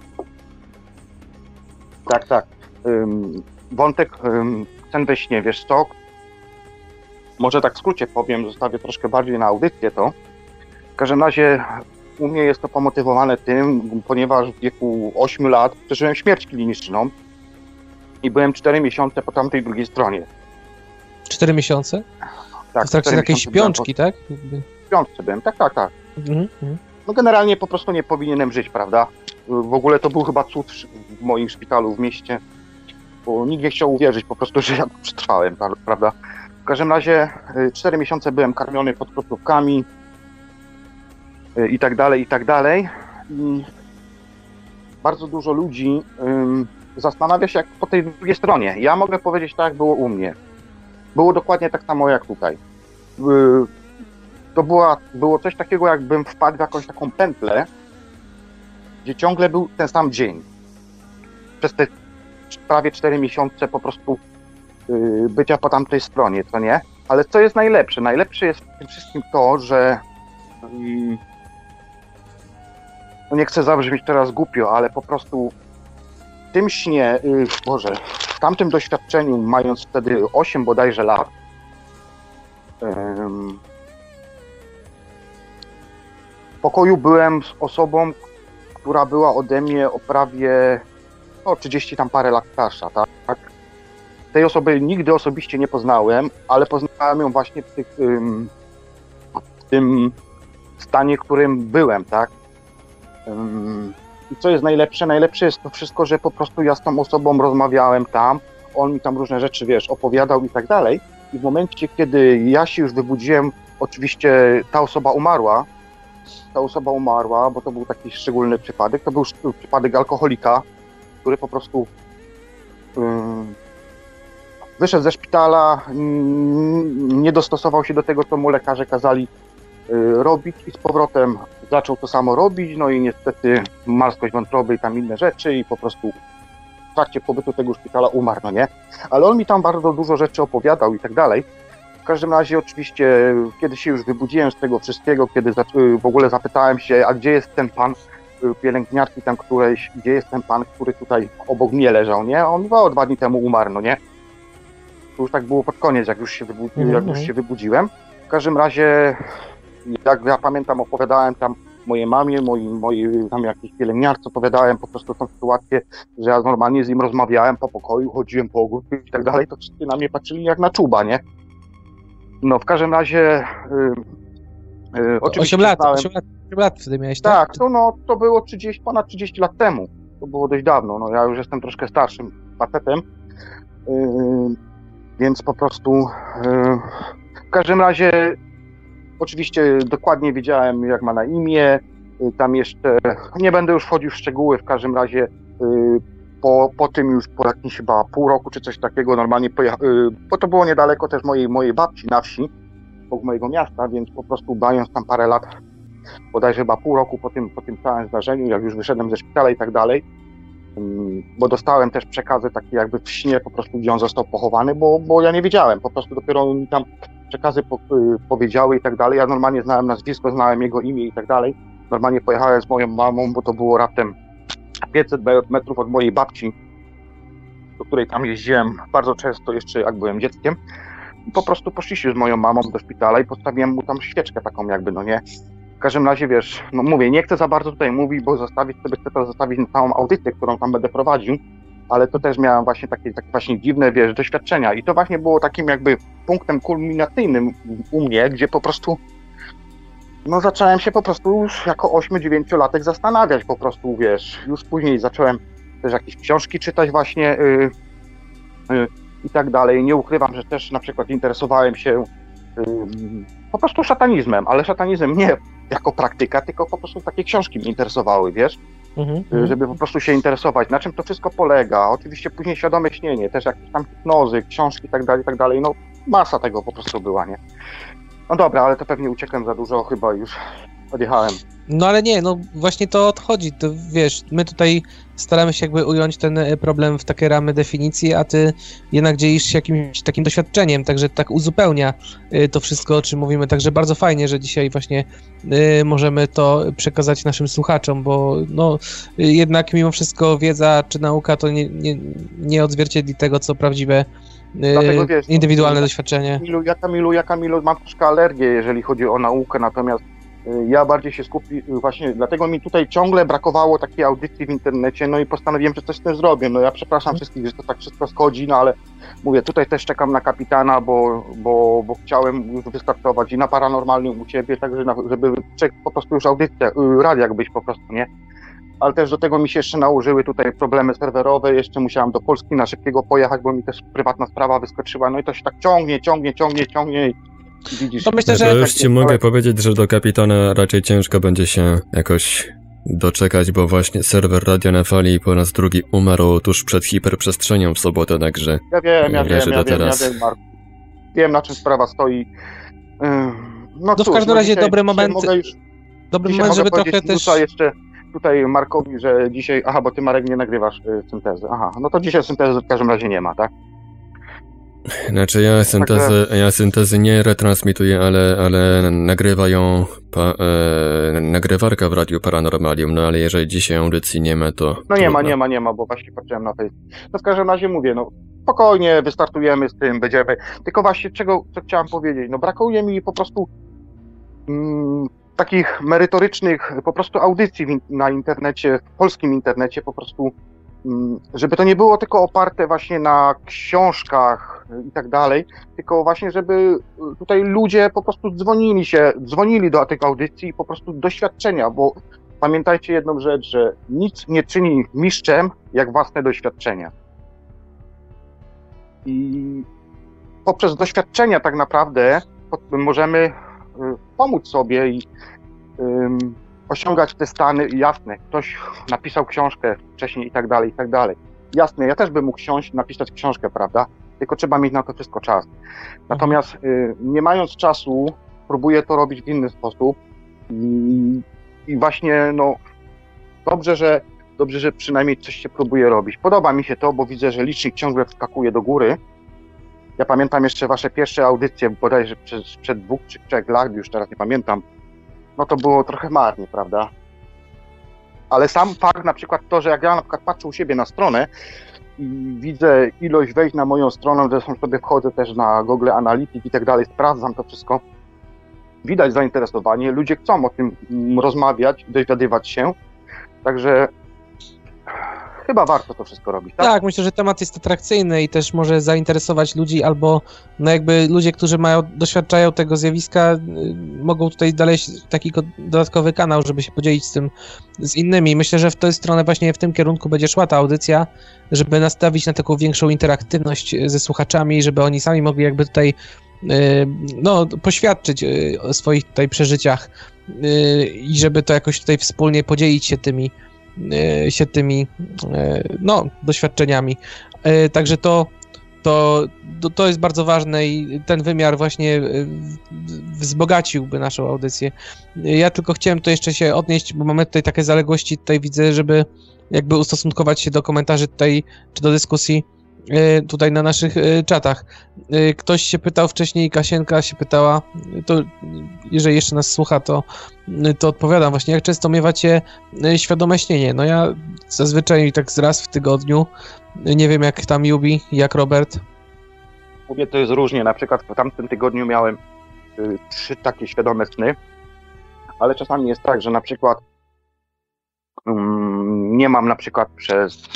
Tak, tak. Ym, wątek ym, ten we śnie, wiesz co? Może tak w skrócie powiem, zostawię troszkę bardziej na audycję to. W każdym razie u mnie jest to pomotywowane tym, ponieważ w wieku 8 lat przeżyłem śmierć kliniczną i byłem 4 miesiące po tamtej drugiej stronie. Cztery miesiące? Tak, w trakcie takiej miesiące byłem śpiączki, tak? Śpiączce byłem, tak, tak, tak. Mhm. mhm. No generalnie po prostu nie powinienem żyć, prawda? W ogóle to był chyba cud w moim szpitalu w mieście, bo nikt nie chciał uwierzyć po prostu, że ja przetrwałem, pra- prawda? W każdym razie 4 miesiące byłem karmiony podkrótkówkami y, i tak dalej, i tak dalej. I bardzo dużo ludzi zastanawia się jak po tej drugiej stronie. Ja mogę powiedzieć tak, jak było u mnie. Było dokładnie tak samo jak tutaj. Y, to była, było coś takiego, jakbym wpadł w jakąś taką pętlę, gdzie ciągle był ten sam dzień. Przez te prawie 4 miesiące po prostu yy, bycia po tamtej stronie, co nie? Ale co jest najlepsze? Najlepsze jest w tym wszystkim to, że yy, no nie chcę zabrzmieć teraz głupio, ale po prostu w tym śnie, yy, Boże, w tamtym doświadczeniu, mając wtedy 8 bodajże lat, ym, w pokoju byłem z osobą, która była ode mnie o prawie no, 30 tam parę lat starsza, tak? Tej osoby nigdy osobiście nie poznałem, ale poznałem ją właśnie w, tych, w tym stanie, w którym byłem, tak? I co jest najlepsze? Najlepsze jest to wszystko, że po prostu ja z tą osobą rozmawiałem tam, on mi tam różne rzeczy, wiesz, opowiadał i tak dalej. I w momencie, kiedy ja się już wybudziłem, oczywiście ta osoba umarła, ta osoba umarła, bo to był taki szczególny przypadek. To był przypadek alkoholika, który po prostu wyszedł ze szpitala, nie dostosował się do tego, co mu lekarze kazali y, robić i z powrotem zaczął to samo robić, no i niestety marskość wątroby i tam inne rzeczy i po prostu w trakcie pobytu tego szpitala umarł, no nie? Ale on mi tam bardzo dużo rzeczy opowiadał i tak dalej. W każdym razie oczywiście, kiedy się już wybudziłem z tego wszystkiego, kiedy w ogóle zapytałem się, a gdzie jest ten pan y, pielęgniarki tam któreś, gdzie jest ten pan, który tutaj obok mnie leżał, nie? On o, dwa dni temu umarł, no nie? To już tak było pod koniec, jak już się, wybu- Mhm. jak już się wybudziłem. W każdym razie, jak ja pamiętam, opowiadałem tam mojej mamie, mojej, mojej tam jakiejś pielęgniarce, opowiadałem po prostu tą sytuację, że ja normalnie z nim rozmawiałem po pokoju, chodziłem po ogródku i tak dalej, to wszyscy na mnie patrzyli jak na czuba, nie? No, w każdym razie... Yy, yy, oczywiście 8 lat, znałem- 8 lat, 8 lat wtedy miałeś, tak? tak, to, no, to było 30, ponad 30 lat temu. to było dość dawno. No, ja już jestem troszkę starszym facetem, yy, więc po prostu yy, w każdym razie oczywiście dokładnie wiedziałem, jak ma na imię. Yy, tam jeszcze nie będę już wchodził w szczegóły, w każdym razie yy, po, po tym już po jakimś chyba pół roku czy coś takiego normalnie pojechałem, bo to było niedaleko też mojej, mojej babci na wsi, obok mojego miasta, więc po prostu bając tam parę lat, bodajże chyba pół roku po tym, po tym całym zdarzeniu, jak już wyszedłem ze szpitala i tak dalej, mm, bo dostałem też przekazy takie jakby w śnie po prostu, gdzie on został pochowany, bo, bo ja nie wiedziałem, po prostu dopiero mi tam przekazy po, y, powiedziały i tak dalej, ja normalnie znałem nazwisko, znałem jego imię i tak dalej, normalnie pojechałem z moją mamą, bo to było raptem 500 metrów od mojej babci, do której tam jeździłem bardzo często jeszcze jak byłem dzieckiem. Po prostu poszliśmy z moją mamą do szpitala i postawiłem mu tam świeczkę taką jakby, no nie. W każdym razie, wiesz, no mówię, nie chcę za bardzo tutaj mówić, bo zostawić sobie chcę to zostawić na całą audycję, którą tam będę prowadził, ale to też miałem właśnie takie, takie właśnie dziwne, wiesz, doświadczenia i to właśnie było takim jakby punktem kulminacyjnym u mnie, gdzie po prostu no zacząłem się po prostu już jako 8-9-latek zastanawiać po prostu, wiesz, już później zacząłem też jakieś książki czytać właśnie yy, yy, i tak dalej. Nie ukrywam, że też na przykład interesowałem się yy, po prostu szatanizmem, ale szatanizm nie jako praktyka, tylko po prostu takie książki mnie interesowały, wiesz, Mhm. żeby po prostu się interesować, na czym to wszystko polega. Oczywiście później świadome śnienie, też jakieś tam hipnozy, książki i tak dalej, i tak dalej. No masa tego po prostu była, nie? No dobra, ale to pewnie uciekłem za dużo, chyba już odjechałem. No ale nie, no właśnie to odchodzi. To wiesz, my tutaj staramy się jakby ująć ten e, problem w takie ramy definicji, a ty jednak dzielisz się jakimś takim doświadczeniem, także tak uzupełnia y, to wszystko, o czym mówimy. Także bardzo fajnie, że dzisiaj właśnie y, możemy to przekazać naszym słuchaczom, bo no jednak mimo wszystko wiedza czy nauka to nie, nie, nie odzwierciedli tego, co prawdziwe Dlatego wiesz, no, indywidualne doświadczenie. Kamilu, ja Kamilu, ja Kamilu mam troszkę alergię, jeżeli chodzi o naukę, natomiast y, ja bardziej się skupi, y, właśnie dlatego mi tutaj ciągle brakowało takiej audycji w internecie, no i postanowiłem, że coś z tym zrobię. No ja przepraszam wszystkich, że to tak wszystko schodzi, no ale mówię, tutaj też czekam na kapitana, bo, bo, bo chciałem już wystartować i na paranormalnym u ciebie, także żeby po prostu już audycja, y, radiak być po prostu, nie? Ale też do tego mi się jeszcze nałożyły tutaj problemy serwerowe, jeszcze musiałem do Polski na szybkiego pojechać, bo mi też prywatna sprawa wyskoczyła, no i to się tak ciągnie, ciągnie, ciągnie, ciągnie i widzisz. To myślę, No że- to tak już ci jest, mogę ale- powiedzieć, że do kapitana raczej ciężko będzie się jakoś doczekać, bo właśnie serwer Radio na Fali po raz drugi umarł tuż przed hiperprzestrzenią w sobotę, także Ja wiem, ja wiem, ja wiem, ja teraz. wiem, Marku. Wiem, na czym sprawa stoi. No, No w cóż, każdym no razie dobry moment- Dobry moment, żeby trochę też... jeszcze tutaj Markowi, że dzisiaj... Aha, bo ty Marek nie nagrywasz syntezy. Aha, no to dzisiaj syntezy w każdym razie nie ma, tak? Znaczy ja syntezy, ja syntezy nie retransmituję, ale, ale nagrywa ją pa, e, nagrywarka w Radiu Paranormalium, no ale jeżeli dzisiaj audycji nie ma, to No nie ma, trudno. nie ma, nie ma, bo właśnie patrzyłem na Facebook. No w każdym razie mówię, no spokojnie, wystartujemy z tym, będziemy. Tylko właśnie czego, co chciałem powiedzieć, no brakuje mi po prostu mm, takich merytorycznych po prostu audycji na internecie, w polskim internecie po prostu, mm, żeby to nie było tylko oparte właśnie na książkach i tak dalej, tylko właśnie, żeby y, tutaj ludzie po prostu dzwonili się, dzwonili do tych audycji i po prostu doświadczenia, bo pamiętajcie jedną rzecz, że nic nie czyni mistrzem jak własne doświadczenia. I poprzez doświadczenia tak naprawdę możemy pomóc sobie i osiągać te stany jasne. Ktoś napisał książkę wcześniej i tak dalej, i tak dalej. Jasne, ja też bym mógł siąść, napisać książkę, prawda? Tylko trzeba mieć na to wszystko czas. Natomiast y, nie mając czasu, próbuję to robić w inny sposób. I, i właśnie, no, dobrze, że dobrze, że przynajmniej coś się próbuje robić. Podoba mi się to, bo widzę, że licznik ciągle skakuje do góry. Ja pamiętam jeszcze wasze pierwsze audycje, bodajże przed, przed dwóch czy trzech lat, już teraz nie pamiętam. No to było trochę marnie, prawda? Ale sam fakt, na przykład to, że jak ja na przykład patrzę u siebie na stronę i widzę ilość wejść na moją stronę, zresztą sobie wchodzę też na Google Analytics i tak dalej, sprawdzam to wszystko. Widać zainteresowanie, ludzie chcą o tym rozmawiać, dowiadywać się. Także chyba warto to wszystko robić, tak? Tak, myślę, że temat jest atrakcyjny i też może zainteresować ludzi, albo no jakby ludzie, którzy mają, doświadczają tego zjawiska, y, mogą tutaj dalej taki ko- dodatkowy kanał, żeby się podzielić z tym z innymi. Myślę, że w tę stronę właśnie w tym kierunku będzie szła ta audycja, żeby nastawić na taką większą interaktywność y, ze słuchaczami, żeby oni sami mogli jakby tutaj y, no, poświadczyć o swoich tutaj przeżyciach i żeby to jakoś tutaj wspólnie podzielić się tymi się tymi y, no, doświadczeniami. Y, Także to, to, to, jest bardzo ważne i ten wymiar właśnie wzbogaciłby naszą audycję. Ja tylko chciałem to jeszcze się odnieść, bo mamy tutaj takie zaległości, tutaj widzę, żeby jakby ustosunkować się do komentarzy tutaj, czy do dyskusji tutaj na naszych y, czatach. Y, Ktoś się pytał wcześniej, Kasienka się pytała, to jeżeli jeszcze nas słucha, to, to odpowiadam właśnie, jak często miewacie świadome śnienie? No ja zazwyczaj tak z raz w tygodniu, nie wiem jak tam Jubi, jak Robert. Mówię, to jest różnie. Na przykład w tamtym tygodniu miałem trzy takie świadome sny, ale czasami jest tak, że na przykład mm, nie mam na przykład przez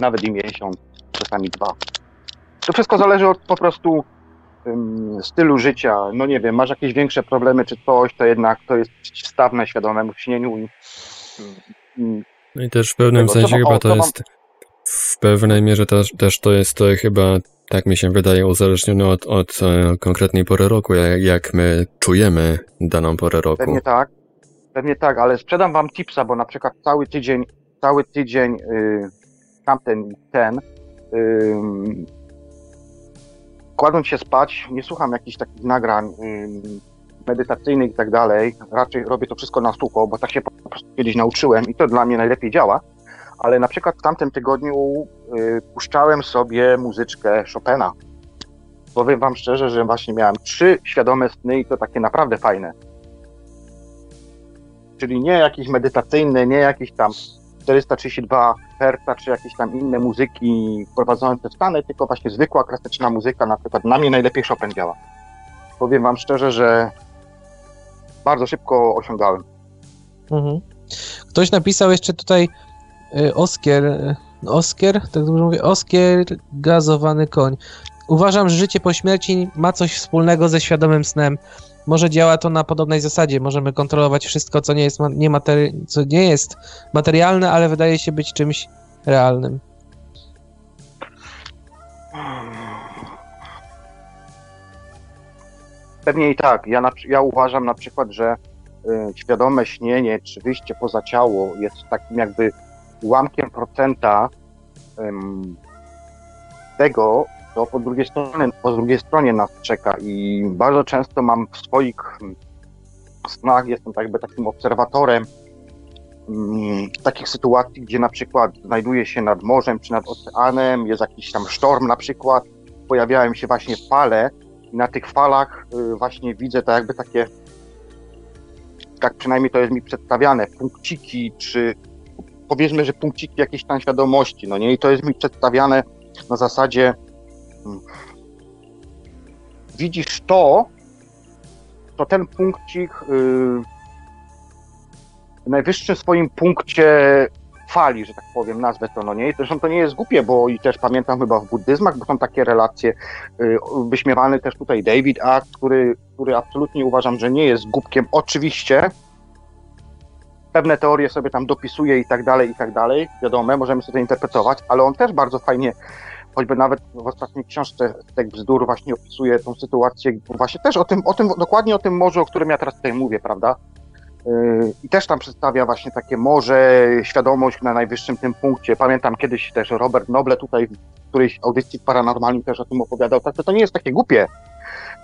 nawet i miesiąc, czasami dwa. To wszystko zależy od po prostu ym, stylu życia. No nie wiem, masz jakieś większe problemy czy coś, to jednak to jest stawne świadomemu śnieniu. i- i- No i też w pewnym Tego, sensie chyba o, to mam- jest, w pewnej mierze też, też to jest e, chyba, tak mi się wydaje, uzależnione od, od e, konkretnej pory roku, jak, jak my czujemy daną porę roku. Pewnie tak, pewnie tak, ale sprzedam wam tipsa, bo na przykład cały tydzień, cały tydzień y, tamten, ten, kładąc się spać, nie słucham jakichś takich nagrań medytacyjnych i tak dalej, raczej robię to wszystko na sucho, bo tak się po prostu kiedyś nauczyłem i to dla mnie najlepiej działa, ale na przykład w tamtym tygodniu y, puszczałem sobie muzyczkę Chopina. Powiem wam szczerze, że właśnie miałem trzy świadome sny i to takie naprawdę fajne. Czyli nie jakieś medytacyjne, nie jakieś tam 432 Hz, czy jakieś tam inne muzyki wprowadzające w stany, tylko właśnie zwykła, klasyczna muzyka, na przykład na mnie najlepiej Chopin działa. Powiem wam szczerze, że bardzo szybko osiągałem. Mhm. Ktoś napisał jeszcze tutaj y, Oskier, y, Oskier, tak dobrze mówię, Oskier gazowany koń. Uważam, że życie po śmierci ma coś wspólnego ze świadomym snem. Może działa to na podobnej zasadzie. Możemy kontrolować wszystko, co nie jest, nie materi- co nie jest materialne, ale wydaje się być czymś realnym. Pewnie i tak. Ja, na, ja uważam na przykład, że y, świadome śnienie czy wyjście poza ciało jest takim jakby ułamkiem procenta ym, tego, co po drugiej stronie, po drugiej stronie nas czeka i bardzo często mam w swoich mm, snach, jestem tak jakby takim obserwatorem mm, takich sytuacji, gdzie na przykład znajduję się nad morzem czy nad oceanem, jest jakiś tam sztorm na przykład, pojawiają się właśnie fale i na tych falach y, właśnie widzę tak jakby takie, tak przynajmniej to jest mi przedstawiane, punkciki, czy powiedzmy, że punkciki jakiejś tam świadomości, no nie? I to jest mi przedstawiane na zasadzie widzisz to, to ten punkcik y, w najwyższym swoim punkcie fali, że tak powiem, nazwę to, no nie? Zresztą to nie jest głupie, bo i też pamiętam chyba w buddyzmach, bo są takie relacje, y, wyśmiewany też tutaj David Act, który, który absolutnie uważam, że nie jest głupkiem. Oczywiście pewne teorie sobie tam dopisuje i tak dalej, i tak dalej, wiadomo, możemy sobie to interpretować, ale on też bardzo fajnie, choćby nawet w ostatniej książce Tek Bzdur właśnie opisuje tą sytuację, właśnie też o tym, o tym, dokładnie o tym morzu, o którym ja teraz tutaj mówię, prawda? Yy, I też tam przedstawia właśnie takie morze, świadomość na najwyższym tym punkcie. Pamiętam kiedyś też Robert Noble tutaj w którejś audycji paranormalnej też o tym opowiadał, tak to, nie jest takie głupie.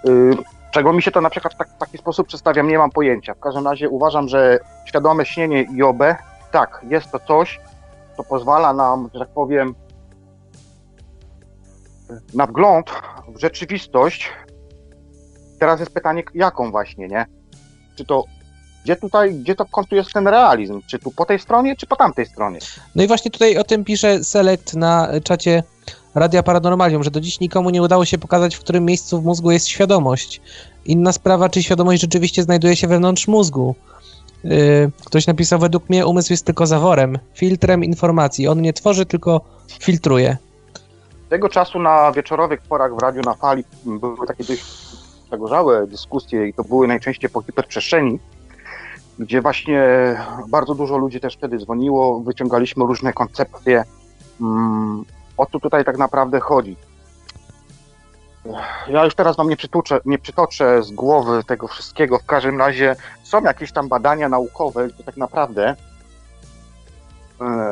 Yy, Czego mi się to na przykład w, tak, w taki sposób przedstawia, nie mam pojęcia. W każdym razie uważam, że świadome śnienie i OB, tak, jest to coś, co pozwala nam, że tak powiem, na wgląd w rzeczywistość. Teraz jest pytanie, jaką właśnie, nie? Czy to, gdzie tutaj, gdzie to w końcu jest ten realizm? Czy tu po tej stronie, czy po tamtej stronie? No i właśnie tutaj o tym pisze Select na czacie Radia Paranormalium, że do dziś nikomu nie udało się pokazać, w którym miejscu w mózgu jest świadomość. Inna sprawa, czy świadomość rzeczywiście znajduje się wewnątrz mózgu. y, ktoś napisał, według mnie umysł jest tylko zaworem, filtrem informacji. On nie tworzy, tylko filtruje. Tego czasu na wieczorowych porach w radiu na fali były takie dość zagorzałe dyskusje i to były najczęściej po hiperprzestrzeni, gdzie właśnie bardzo dużo ludzi też wtedy dzwoniło, wyciągaliśmy różne koncepcje. Mm, o co tutaj tak naprawdę chodzi? Ja już teraz wam nie przytoczę, nie przytoczę z głowy tego wszystkiego. W każdym razie są jakieś tam badania naukowe, gdzie tak naprawdę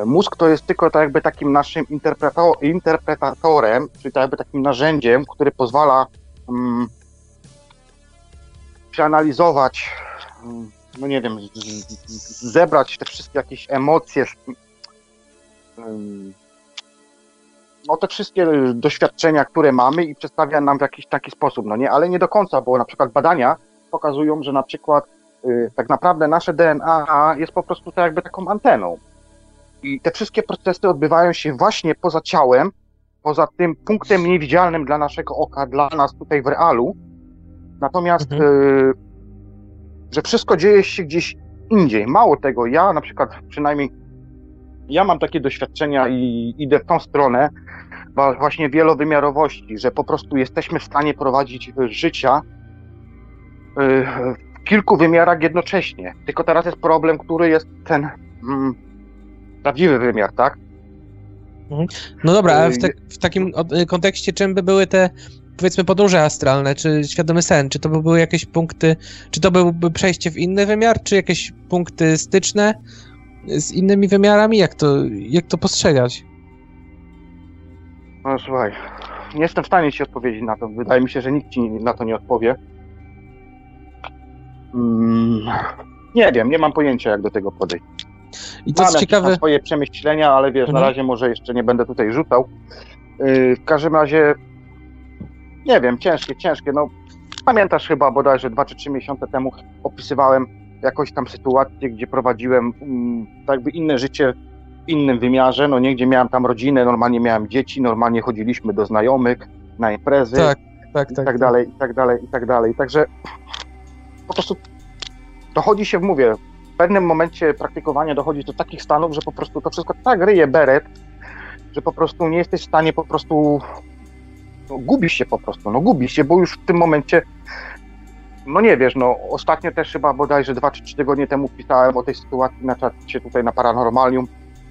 mózg to jest tylko tak jakby takim naszym interpretatorem, czyli tak jakby takim narzędziem, który pozwala um, przeanalizować, um, no nie wiem, z, z, zebrać te wszystkie jakieś emocje, um, no te wszystkie doświadczenia, które mamy i przedstawia nam w jakiś taki sposób, no nie, ale nie do końca, bo na przykład badania pokazują, że na przykład y, tak naprawdę nasze DNA jest po prostu tak jakby taką anteną. I te wszystkie procesy odbywają się właśnie poza ciałem, poza tym punktem niewidzialnym dla naszego oka, dla nas tutaj w realu. Natomiast, mhm. y, że wszystko dzieje się gdzieś indziej. Mało tego, ja na przykład przynajmniej ja mam takie doświadczenia i idę w tą stronę właśnie wielowymiarowości, że po prostu jesteśmy w stanie prowadzić życia y, w kilku wymiarach jednocześnie. Tylko teraz jest problem, który jest ten mm, prawdziwy wymiar, tak? Mhm. No dobra, ale w, te, w takim kontekście czym by były te powiedzmy podróże astralne, czy świadomy sen, czy to by były jakieś punkty, czy to byłby przejście w inny wymiar, czy jakieś punkty styczne z innymi wymiarami? Jak to, jak to postrzegać? No słuchaj, nie jestem w stanie ci odpowiedzieć na to. Wydaje mi się, że nikt ci na to nie odpowie. Mm, nie wiem, nie mam pojęcia, jak do tego podejść. I to mam jest ciekawe. swoje przemyślenia, ale wiesz, mhm. na razie może jeszcze nie będę tutaj rzucał. Yy, w każdym razie, nie wiem, ciężkie, ciężkie. No, pamiętasz chyba bodajże dwa czy trzy miesiące temu opisywałem jakąś tam sytuację, gdzie prowadziłem um, tak jakby inne życie w innym wymiarze, no nie, gdzie miałem tam rodzinę, normalnie miałem dzieci, normalnie chodziliśmy do znajomych, na imprezy, tak, tak, i tak, tak dalej, i tak dalej, i tak dalej. Także po prostu dochodzi się, mówię, pewnym momencie praktykowania dochodzi do takich stanów, że po prostu to wszystko tak ryje beret, że po prostu nie jesteś w stanie po prostu no, gubisz się po prostu, no gubisz się, bo już w tym momencie no nie wiesz, no ostatnio też chyba bodajże dwa czy trzy tygodnie temu pisałem o tej sytuacji na czacie tutaj na Paranormalium,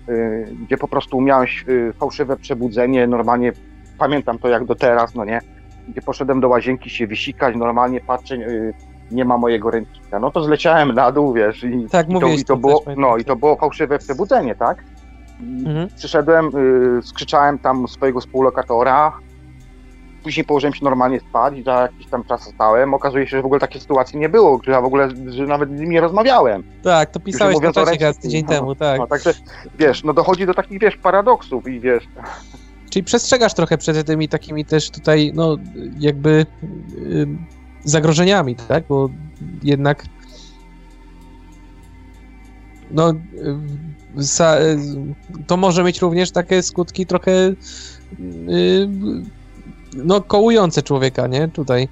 yy, gdzie po prostu miałem yy, fałszywe przebudzenie, normalnie pamiętam to jak do teraz, no nie, gdzie poszedłem do łazienki się wysikać, normalnie patrzę, yy, nie ma mojego ręcznika. No to zleciałem na dół, wiesz, i, tak, i, to, i to było, no i to było fałszywe przebudzenie, tak? Mhm. Przyszedłem, yy, skrzyczałem tam swojego współlokatora, Później położyłem się normalnie spać i za jakiś tam czas stałem. Okazuje się, że w ogóle takiej sytuacji nie było, że ja w ogóle, że nawet z nim nie rozmawiałem. Tak, to pisałeś na czasie tydzień no, temu, tak. No, także, wiesz, no dochodzi do takich, wiesz, paradoksów i wiesz... Czyli przestrzegasz trochę przed tymi takimi też tutaj, no, jakby yy, zagrożeniami, tak? Bo jednak no, to może mieć również takie skutki trochę yy, no, kołujące człowieka, nie? Tutaj.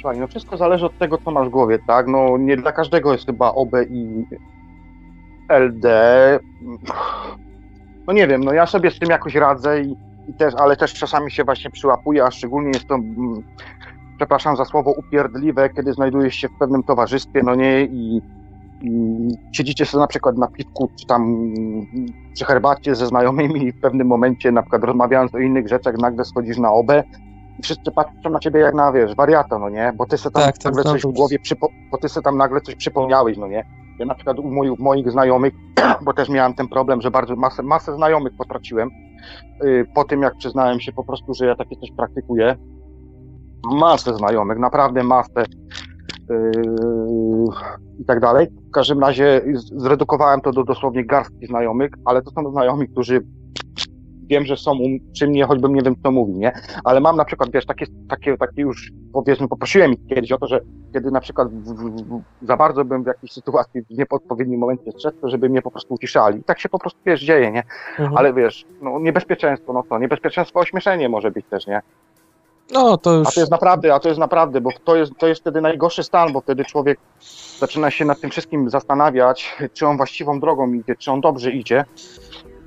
Słuchaj, no wszystko zależy od tego, co masz w głowie, tak? No nie dla każdego jest chyba OB i LD. No nie wiem, no ja sobie z tym jakoś radzę i, i też, ale też czasami się właśnie przyłapuję, a szczególnie jest to, mm, przepraszam za słowo, upierdliwe, kiedy znajdujesz się w pewnym towarzystwie, no nie, i siedzicie sobie na przykład na piwku, czy tam przy herbacie ze znajomymi i w pewnym momencie, na przykład rozmawiając o innych rzeczach, nagle schodzisz na obę i wszyscy patrzą na ciebie jak na, wiesz, wariata, no nie? Bo ty sobie tam tak, nagle coś w głowie, przypo- bo ty sobie tam nagle coś przypomniałeś, no nie? Ja na przykład u moich, moich znajomych, bo też miałem ten problem, że bardzo masę, masę znajomych potraciłem, po tym jak przyznałem się po prostu, że ja takie coś praktykuję, masę znajomych, naprawdę masę, Yy, i tak dalej. W każdym razie zredukowałem to do dosłownie garstki znajomych, ale to są znajomi, którzy wiem, że są przy mnie, choćbym nie wiem, co mówi, nie? Ale mam na przykład, wiesz, takie, takie, takie już, powiedzmy, poprosiłem ich kiedyś o to, że kiedy na przykład w, w, za bardzo bym w jakiejś sytuacji w nieodpowiednim momencie strzec, to żeby mnie po prostu uciszali. I tak się po prostu, wiesz, dzieje, nie? Mhm. Ale wiesz, no niebezpieczeństwo, no to niebezpieczeństwo ośmieszenie może być też, nie? No, to już... A to jest naprawdę, a to jest naprawdę, bo to jest, to jest wtedy najgorszy stan, bo wtedy człowiek zaczyna się nad tym wszystkim zastanawiać, czy on właściwą drogą idzie, czy on dobrze idzie.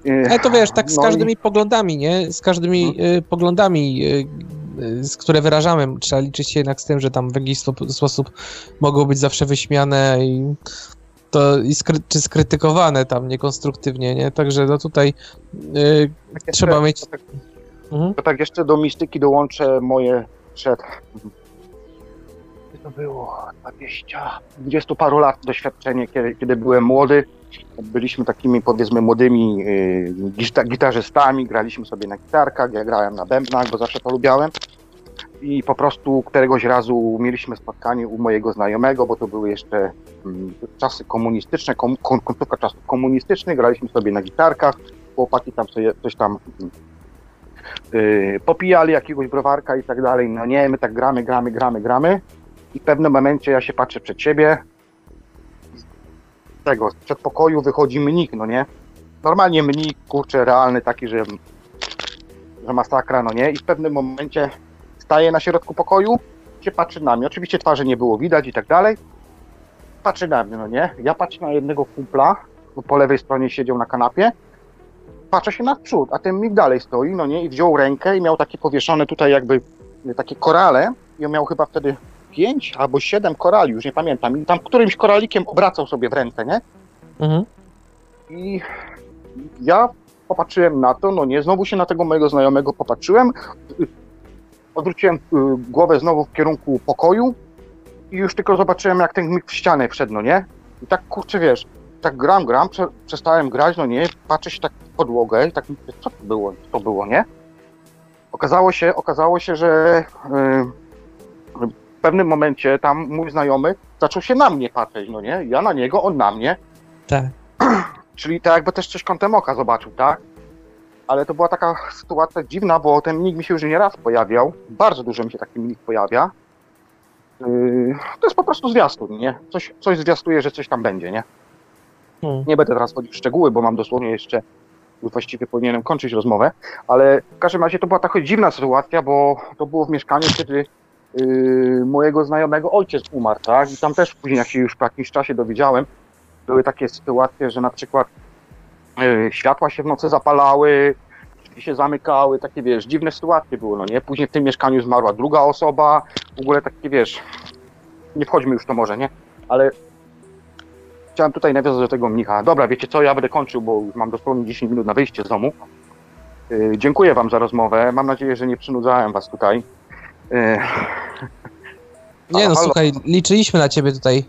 Y, Ale to wiesz, tak z no i- każdymi poglądami, nie? Z każdymi y, poglądami, y, y, z które wyrażamy. Trzeba liczyć się jednak z tym, że tam w jakiś spo- sposób mogą być zawsze wyśmiane i to i skry, czy skrytykowane tam niekonstruktywnie, nie? Także no tutaj tak jeszcze- trzeba mieć... To tak, Mhm. to tak jeszcze do mistyki dołączę moje przed... To było? 20, 20 paru lat doświadczenie, kiedy, kiedy byłem młody. Byliśmy takimi powiedzmy młodymi y, gita- gitarzystami, graliśmy sobie na gitarkach, ja grałem na bębnach, bo zawsze to lubiałem. I po prostu któregoś razu mieliśmy spotkanie u mojego znajomego, bo to były jeszcze mm, czasy komunistyczne, kom, końcówka czasów komunistycznych, graliśmy sobie na gitarkach, chłopaki tam sobie coś tam mm, y, popijali jakiegoś browarka i tak dalej, no nie, my tak gramy, gramy, gramy, gramy. I w pewnym momencie ja się patrzę przed siebie, tego, z przedpokoju wychodzi mnik, no nie, normalnie mnik, kurczę, realny taki, że, że masakra, no nie, i w pewnym momencie staje na środku pokoju, się patrzy na mnie, oczywiście twarzy nie było widać i tak dalej, patrzy na mnie, no nie, ja patrzę na jednego kumpla, po lewej stronie siedział na kanapie, patrzę się na przód, a ten mig dalej stoi, no nie, i wziął rękę i miał takie powieszone tutaj jakby takie korale. I on miał chyba wtedy pięć albo siedem korali, już nie pamiętam, i tam którymś koralikiem obracał sobie w ręce, nie? Mhm. I ja popatrzyłem na to, no nie, znowu się na tego mojego znajomego popatrzyłem, odwróciłem y, głowę znowu w kierunku pokoju i już tylko zobaczyłem, jak ten mig w ścianę wszedł, no nie? I tak, kurczę, wiesz, tak gram, gram, prze, przestałem grać, no nie, patrzę się tak w podłogę i tak co to było, co to było, nie? Okazało się, okazało się, że y, w pewnym momencie tam mój znajomy zaczął się na mnie patrzeć, no nie? Ja na niego, on na mnie, Tak. Czyli tak jakby też coś kątem oka zobaczył, tak? Ale to była taka sytuacja dziwna, bo ten mnik mi się już nie raz pojawiał. Bardzo dużo mi się taki mnik pojawia. Yy, to jest po prostu zwiastun, nie? Coś, coś zwiastuje, że coś tam będzie, nie? Hmm. Nie będę teraz wchodził w szczegóły, bo mam dosłownie jeszcze, właściwie powinienem kończyć rozmowę, ale w każdym razie to była taka dziwna sytuacja, bo to było w mieszkaniu, kiedy mojego znajomego ojciec umarł, tak? I tam też później, jak się już po jakimś czasie dowiedziałem, były takie sytuacje, że na przykład yy, światła się w nocy zapalały, drzwi się zamykały, takie wiesz, dziwne sytuacje były, no nie? Później w tym mieszkaniu zmarła druga osoba, w ogóle takie wiesz, nie wchodźmy już to może, nie? Ale chciałem tutaj nawiązać do tego mnicha. Dobra, wiecie co, ja będę kończył, bo już mam dosłownie 10 minut na wyjście z domu. Yy, dziękuję wam za rozmowę, mam nadzieję, że nie przynudzałem was tutaj. Nie no, słuchaj, liczyliśmy na ciebie tutaj.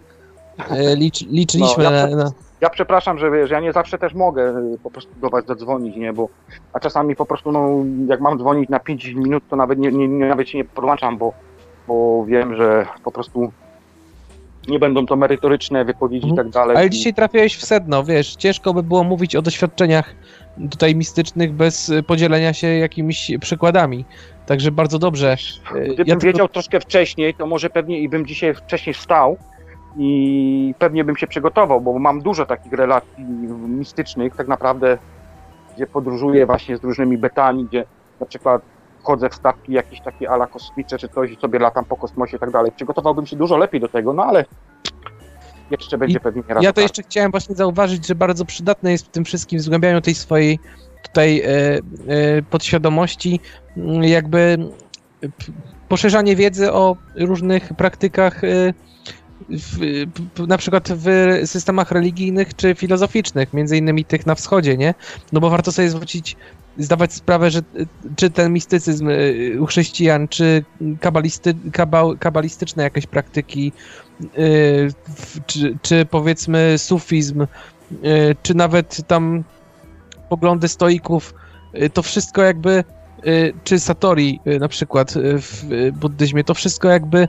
Y, Licz, liczyliśmy No, ja na, na... Ja przepraszam, że wiesz, ja nie zawsze też mogę y, po prostu do was zadzwonić, nie, bo a czasami po prostu, no, jak mam dzwonić na 5 minut, to nawet nie, nie, nawet się nie podłączam, bo, bo wiem, że po prostu nie będą to merytoryczne wypowiedzi i Mhm. tak dalej. Ale I- dzisiaj trafiłeś w sedno, wiesz, ciężko by było mówić o doświadczeniach tutaj mistycznych bez podzielenia się jakimiś przykładami. Także bardzo dobrze. Y, Gdybym ja wiedział troszkę wcześniej, to może pewnie i bym dzisiaj wcześniej wstał i pewnie bym się przygotował, bo mam dużo takich relacji mistycznych, tak naprawdę, gdzie podróżuję właśnie z różnymi betami, gdzie na przykład wchodzę w statki jakieś takie ala kosmicze czy coś i sobie latam po kosmosie i tak dalej. Przygotowałbym się dużo lepiej do tego, no ale jeszcze będzie I pewnie raz. Ja to okazja. jeszcze chciałem właśnie zauważyć, że bardzo przydatne jest w tym wszystkim w zgłębianiu tej swojej tutaj e, e, podświadomości jakby poszerzanie wiedzy o różnych praktykach e, w, na przykład w systemach religijnych czy filozoficznych, między innymi tych na wschodzie, nie? No bo warto sobie zwrócić, zdawać sprawę, że czy ten mistycyzm u chrześcijan, czy kabalisty, kabalistyczne jakieś praktyki, czy, czy powiedzmy sufizm, czy nawet tam poglądy stoików, y, to wszystko jakby, y, czy satori y, na przykład w buddyzmie, to wszystko jakby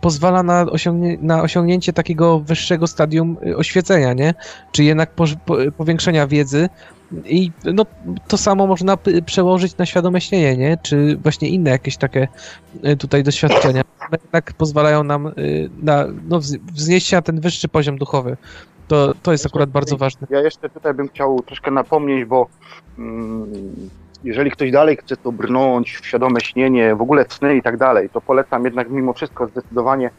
pozwala na, osiągnie, na osiągnięcie takiego wyższego stadium oświecenia, nie? Czy jednak poż- po, powiększenia wiedzy i no, to samo można przełożyć na świadome śnienie, nie? Czy właśnie inne jakieś takie tutaj doświadczenia one jednak pozwalają nam na, no, wz- wznieść się na ten wyższy poziom duchowy. To, to jest akurat bardzo ważne. Ja jeszcze tutaj bym chciał troszkę napomnieć, bo mm, jeżeli ktoś dalej chce to brnąć w świadome śnienie, w ogóle sny i tak dalej, to polecam jednak mimo wszystko zdecydowanie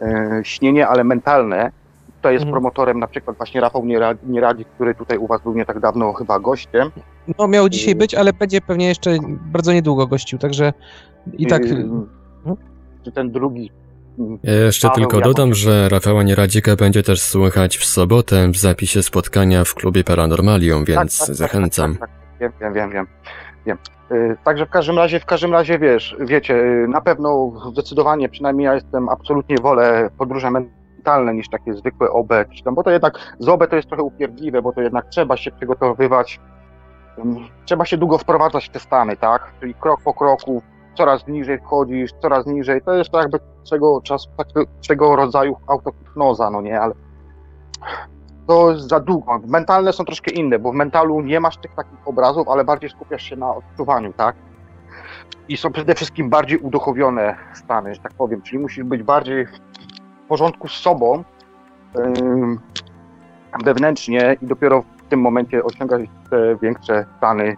e, śnienie, ale mentalne. Tutaj jest Mhm. promotorem na przykład właśnie Rafał Niera- Nieradzi, który tutaj u Was był nie tak dawno chyba gościem. No miał dzisiaj być, ale będzie pewnie jeszcze bardzo niedługo gościł, także i tak... Yy, Czy ten drugi jeszcze tylko dodam, że Rafała Nieradzika będzie też słychać w sobotę w zapisie spotkania w klubie Paranormalium, więc Tak, tak, zachęcam. Tak, tak, tak, wiem, wiem, wiem, wiem. wiem. Yy, Także w każdym razie, w każdym razie wiesz, wiecie, yy, na pewno zdecydowanie, przynajmniej ja jestem absolutnie wolę podróże mentalne niż takie zwykłe OB, czy tam, bo to jednak z OB to jest trochę upierdliwe, bo to jednak trzeba się przygotowywać, ym, trzeba się długo wprowadzać w te stany, tak? Czyli krok po kroku, coraz niżej wchodzisz, coraz niżej, to jest jakby swego czasu, swego rodzaju autohipnoza, no nie, ale to jest za długo. Mentalne są troszkę inne, bo w mentalu nie masz tych takich obrazów, ale bardziej skupiasz się na odczuwaniu, tak? I są przede wszystkim bardziej uduchowione stany, że tak powiem, czyli musisz być bardziej w porządku z sobą wewnętrznie i dopiero w tym momencie osiągać te większe stany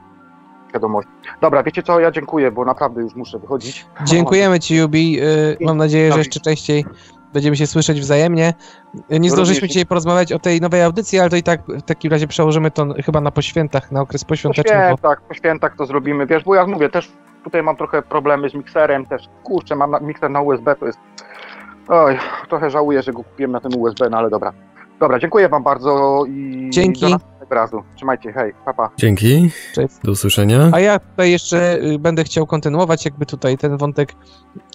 świadomości. Dobra, wiecie co, ja dziękuję, bo naprawdę już muszę wychodzić. Dziękujemy Ci, Jubi. Y, Mam nadzieję, że jeszcze częściej będziemy się słyszeć wzajemnie. Y, Nie zdążyliśmy dzisiaj porozmawiać o tej nowej audycji, ale to i tak w takim razie przełożymy to chyba na poświętach, na okres Po poświąteczny. Bo... po świętach to zrobimy, wiesz, bo ja mówię, też tutaj mam trochę problemy z mikserem, też, kurczę, mam na, mikser na USB, to jest, oj, trochę żałuję, że go kupiłem na ten USB, no ale dobra. Dobra, dziękuję wam bardzo i Dzięki. Do następnego razu. Trzymajcie, hej, papa. Dzięki, Cześć. do usłyszenia. A ja tutaj jeszcze y, będę chciał kontynuować jakby tutaj ten wątek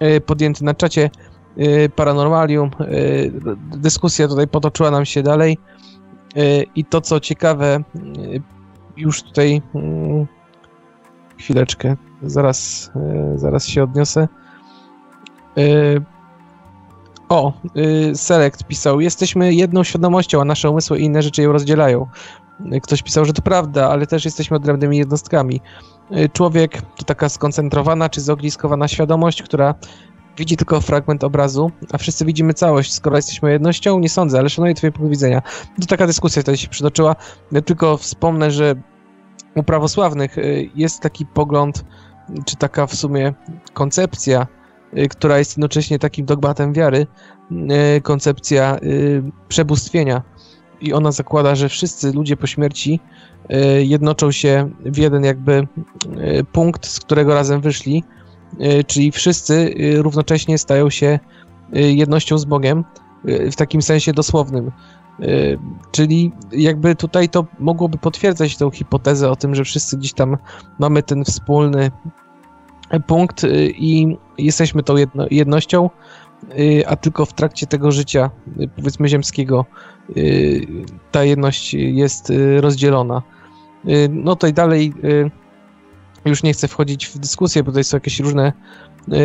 y, podjęty na czacie y, Paranormalium. Dyskusja tutaj potoczyła nam się dalej i to co ciekawe, już tutaj mm, chwileczkę, zaraz, zaraz się odniosę. O, Select pisał, jesteśmy jedną świadomością, a nasze umysły i inne rzeczy ją rozdzielają. Ktoś pisał, że to prawda, ale też jesteśmy odrębnymi jednostkami. Y, Człowiek to taka skoncentrowana czy zogniskowana świadomość, która widzi tylko fragment obrazu, a wszyscy widzimy całość. Skoro jesteśmy jednością, nie sądzę, ale szanuję Twoje punkt widzenia. To taka dyskusja tutaj się przytoczyła. Ja tylko wspomnę, że u prawosławnych y, jest taki pogląd, czy taka w sumie koncepcja, y, która jest jednocześnie takim dogmatem wiary, koncepcja przebóstwienia. I ona zakłada, że wszyscy ludzie po śmierci y, jednoczą się w jeden jakby y, punkt, z którego razem wyszli, y, czyli wszyscy równocześnie stają się jednością z Bogiem w takim sensie dosłownym. Czyli jakby tutaj to mogłoby potwierdzać tą hipotezę o tym, że wszyscy gdzieś tam mamy ten wspólny punkt i jesteśmy tą jedno, jednością, a tylko w trakcie tego życia, y, powiedzmy ziemskiego, y, ta jedność jest y, rozdzielona. Y, No to i dalej y, już nie chcę wchodzić w dyskusję, bo tutaj są jakieś różne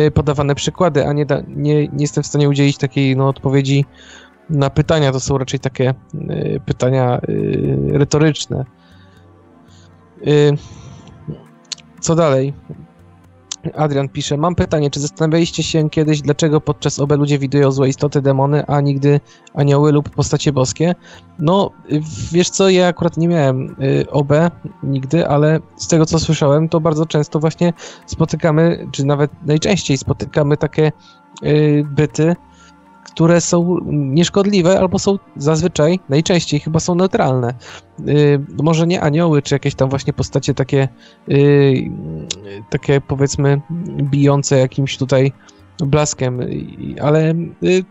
y, podawane przykłady, a nie, da, nie, nie jestem w stanie udzielić takiej no, odpowiedzi na pytania. To są raczej takie y, pytania y, retoryczne. Y, Co dalej? Adrian pisze, mam pytanie, czy zastanawialiście się kiedyś, dlaczego podczas OB ludzie widują złe istoty, demony, a nigdy anioły lub postacie boskie? No, wiesz co, ja akurat nie miałem y, OB nigdy, ale z tego co słyszałem, to bardzo często właśnie spotykamy, czy nawet najczęściej spotykamy takie y, byty, które są nieszkodliwe, albo są zazwyczaj, najczęściej chyba są neutralne. Y, może nie anioły, czy jakieś tam właśnie postacie takie, y, takie powiedzmy bijące jakimś tutaj blaskiem, ale y, y,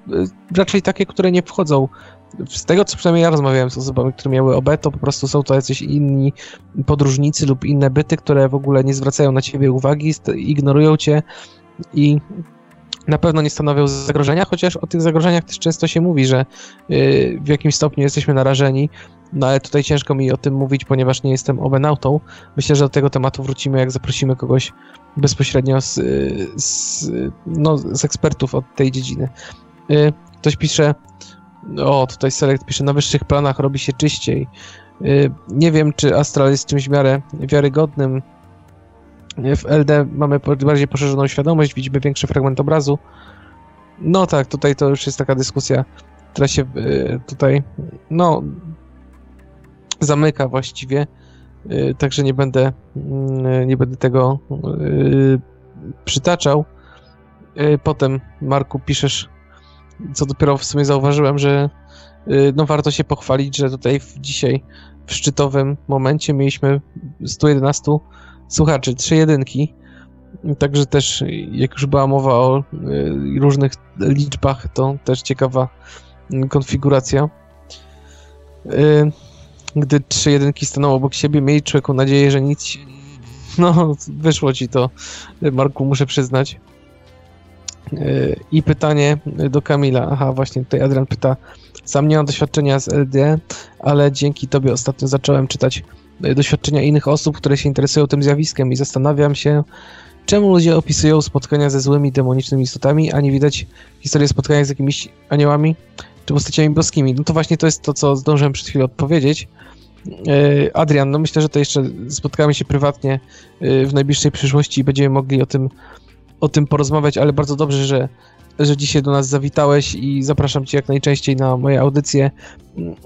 raczej takie, które nie wchodzą. Z tego, co przynajmniej ja rozmawiałem z osobami, które miały OB, to po prostu są to jacyś inni podróżnicy lub inne byty, które w ogóle nie zwracają na ciebie uwagi, ignorują cię i na pewno nie stanowią zagrożenia, chociaż o tych zagrożeniach też często się mówi, że y, w jakimś stopniu jesteśmy narażeni, no ale tutaj ciężko mi o tym mówić, ponieważ nie jestem obenautą. Myślę, że do tego tematu wrócimy, jak zaprosimy kogoś bezpośrednio z, z, no, z ekspertów od tej dziedziny. Y, Ktoś pisze, o tutaj Select pisze, na wyższych planach robi się czyściej. Y, Nie wiem, czy Astral jest czymś w miarę wiarygodnym. W LD mamy bardziej poszerzoną świadomość, widzimy większy fragment obrazu. No tak, tutaj to już jest taka dyskusja, która się y, tutaj, no, zamyka właściwie. y, także nie będę, mm, nie będę tego przytaczał. Potem, Marku, piszesz, co dopiero w sumie zauważyłem, że no warto się pochwalić, że tutaj w, dzisiaj w szczytowym momencie mieliśmy 111 słuchaczy, trzy jedynki. Także też, jak już była mowa o różnych liczbach, to też ciekawa konfiguracja gdy trzy jedynki staną obok siebie, miej człowieku nadzieję, że nic. No, wyszło ci to, Marku, muszę przyznać. Yy, I pytanie do Kamila. Aha, właśnie tutaj Adrian pyta. Sam nie mam doświadczenia z LD, ale dzięki tobie ostatnio zacząłem czytać doświadczenia innych osób, które się interesują tym zjawiskiem i zastanawiam się, czemu ludzie opisują spotkania ze złymi, demonicznymi istotami, a nie widać historii spotkania z jakimiś aniołami czy postaciami boskimi. No to właśnie to jest to, co zdążyłem przed chwilą odpowiedzieć. E, Adrian, no myślę, że to jeszcze spotkamy się prywatnie e, w najbliższej przyszłości i będziemy mogli o tym, o tym porozmawiać, ale bardzo dobrze, że, że dzisiaj do nas zawitałeś i zapraszam cię jak najczęściej na moje audycje.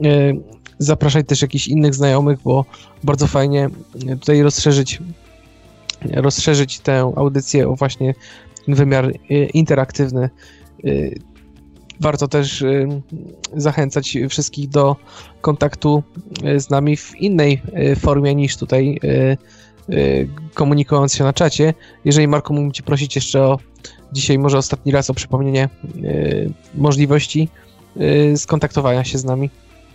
E, zapraszaj też jakichś innych znajomych, bo bardzo fajnie tutaj rozszerzyć rozszerzyć tę audycję o właśnie wymiar interaktywny Warto też zachęcać wszystkich do kontaktu z nami w innej formie niż tutaj komunikując się na czacie. Jeżeli Marko mógłbym Cię prosić jeszcze o dzisiaj może ostatni raz o przypomnienie możliwości skontaktowania się z nami.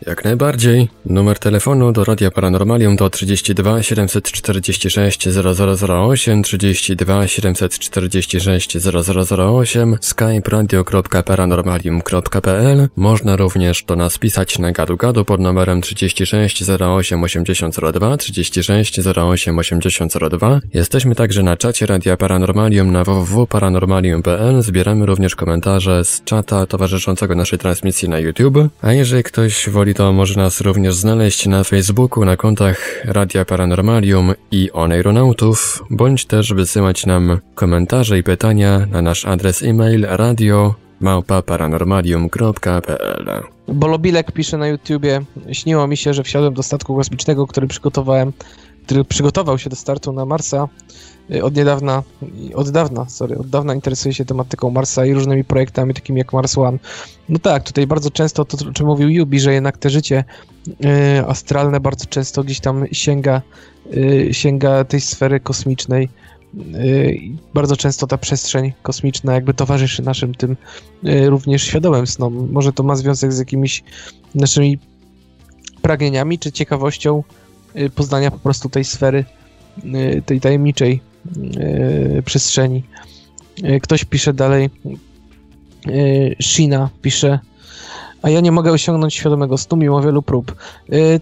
Jak najbardziej. Numer telefonu do Radia Paranormalium to 32 746 0008, 32 746 0008, skype radio.paranormalium.pl. Można również do nas pisać na gadu gadu pod numerem 36 08 8002, 36 08 8002. Jesteśmy także na czacie Radia Paranormalium na www.paranormalium.pl. Zbieramy również komentarze z czata towarzyszącego naszej transmisji na YouTube. A jeżeli ktoś woli to może nas również znaleźć na Facebooku na kontach Radia Paranormalium i Oneironautów, bądź też wysyłać nam komentarze i pytania na nasz adres e-mail radio małpa-paranormalium.pl Bolobilek pisze na YouTubie Śniło mi się, że wsiadłem do statku kosmicznego, który przygotowałem, który przygotował się do startu na Marsa Y, od niedawna, od dawna, sorry, od dawna interesuje się tematyką Marsa i różnymi projektami takimi jak Mars One. No tak, tutaj bardzo często to, o czym mówił Yubi, że jednak te życie y, astralne bardzo często gdzieś tam sięga, y, sięga tej sfery kosmicznej. Bardzo często ta przestrzeń kosmiczna jakby towarzyszy naszym tym również świadomym snom. Może to ma związek z jakimiś naszymi pragnieniami czy ciekawością poznania po prostu tej sfery, tej tajemniczej E, przestrzeni. Ktoś pisze dalej, Shina pisze, a ja nie mogę osiągnąć świadomego snu mimo wielu prób.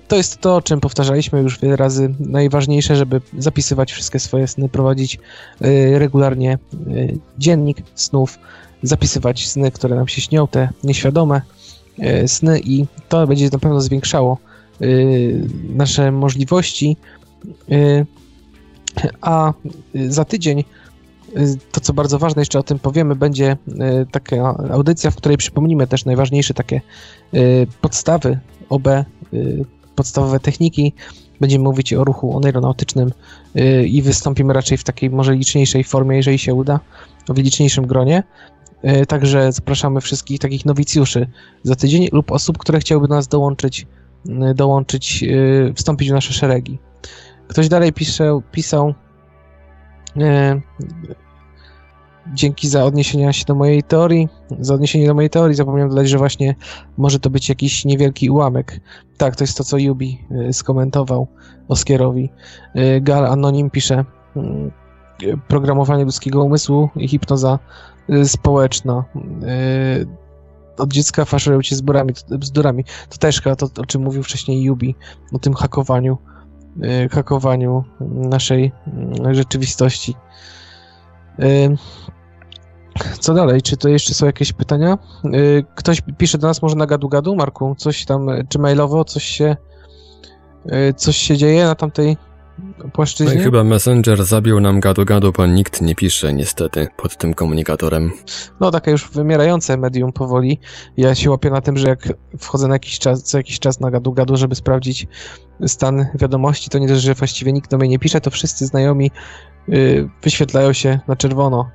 To jest to, o czym powtarzaliśmy już wiele razy. Najważniejsze, żeby zapisywać wszystkie swoje sny, prowadzić regularnie dziennik snów, zapisywać sny, które nam się śnią, te nieświadome sny i to będzie na pewno zwiększało nasze możliwości a za tydzień, to co bardzo ważne, jeszcze o tym powiemy, będzie taka audycja, w której przypomnimy też najważniejsze takie podstawy OB, podstawowe techniki. Będziemy mówić o ruchu oneironautycznym i wystąpimy raczej w takiej może liczniejszej formie, jeżeli się uda, w liczniejszym gronie. Także zapraszamy wszystkich takich nowicjuszy za tydzień lub osób, które chciałyby do nas dołączyć, dołączyć, wstąpić w nasze szeregi. Ktoś dalej pisze, pisał e, dzięki za odniesienia się do mojej teorii, za odniesienie do mojej teorii zapomniałem dodać, że właśnie może to być jakiś niewielki ułamek. Tak, to jest to, co Yubi skomentował Oskierowi. Gal Anonim pisze programowanie ludzkiego umysłu i hipnoza społeczna. Od dziecka faszerują cię zborami, bzdurami. To też chyba to, o czym mówił wcześniej Yubi, o tym hakowaniu. Y, hakowaniu naszej mm, rzeczywistości. Y, co dalej? Czy to jeszcze są jakieś pytania? Y, ktoś pisze do nas może na gadu gadu, Marku? Coś tam, czy mailowo, coś się coś się dzieje na tamtej płaszczyźnie. No i chyba Messenger zabił nam gadu-gadu, bo nikt nie pisze niestety pod tym komunikatorem. No takie już wymierające medium powoli. Ja się łapię na tym, że jak wchodzę na jakiś czas, co jakiś czas na gadu-gadu, żeby sprawdzić stan wiadomości, to nie dość, że właściwie nikt do mnie nie pisze, to wszyscy znajomi y, wyświetlają się na czerwono.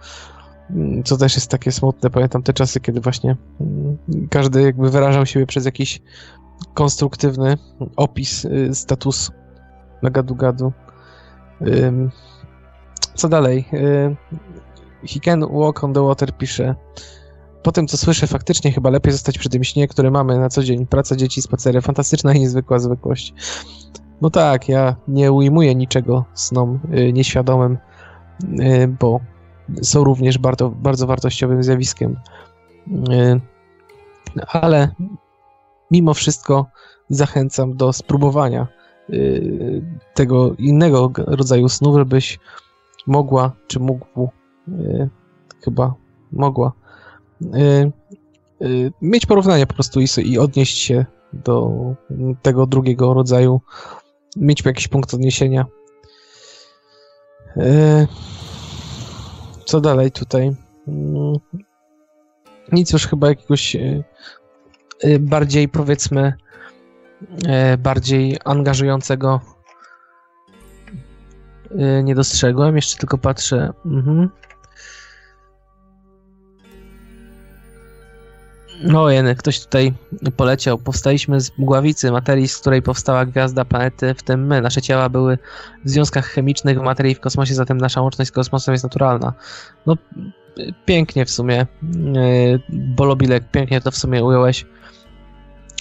Mm, Co też jest takie smutne. Pamiętam te czasy, kiedy właśnie mm, każdy jakby wyrażał siebie przez jakiś konstruktywny opis y, statusu na gadu-gadu. Co dalej? He can walk on the water pisze. Po tym, co słyszę, faktycznie chyba lepiej zostać przy tym śnie, który mamy na co dzień. Praca, dzieci, spacery. Fantastyczna i niezwykła zwykłość. No tak, ja nie ujmuję niczego snom y, nieświadomym, y, bo są również bardzo, bardzo wartościowym zjawiskiem. Y, ale mimo wszystko zachęcam do spróbowania tego innego rodzaju snu, żebyś mogła, czy mógł, y, chyba mogła, y, y, mieć porównanie po prostu i, odnieść się do tego drugiego rodzaju, mieć jakiś punkt odniesienia. Y, Co dalej tutaj? Mm, Nic już chyba jakiegoś y, y, bardziej powiedzmy y, bardziej angażującego y, nie dostrzegłem. Jeszcze tylko patrzę. Mhm. No jeny, ktoś tutaj poleciał. Powstaliśmy z mgławicy, materii, z której powstała gwiazda planety, w tym my. Nasze ciała były w związkach chemicznych materii w kosmosie, zatem nasza łączność z kosmosem jest naturalna. No, pięknie w sumie. Yy, Bolobilek, pięknie to w sumie ująłeś.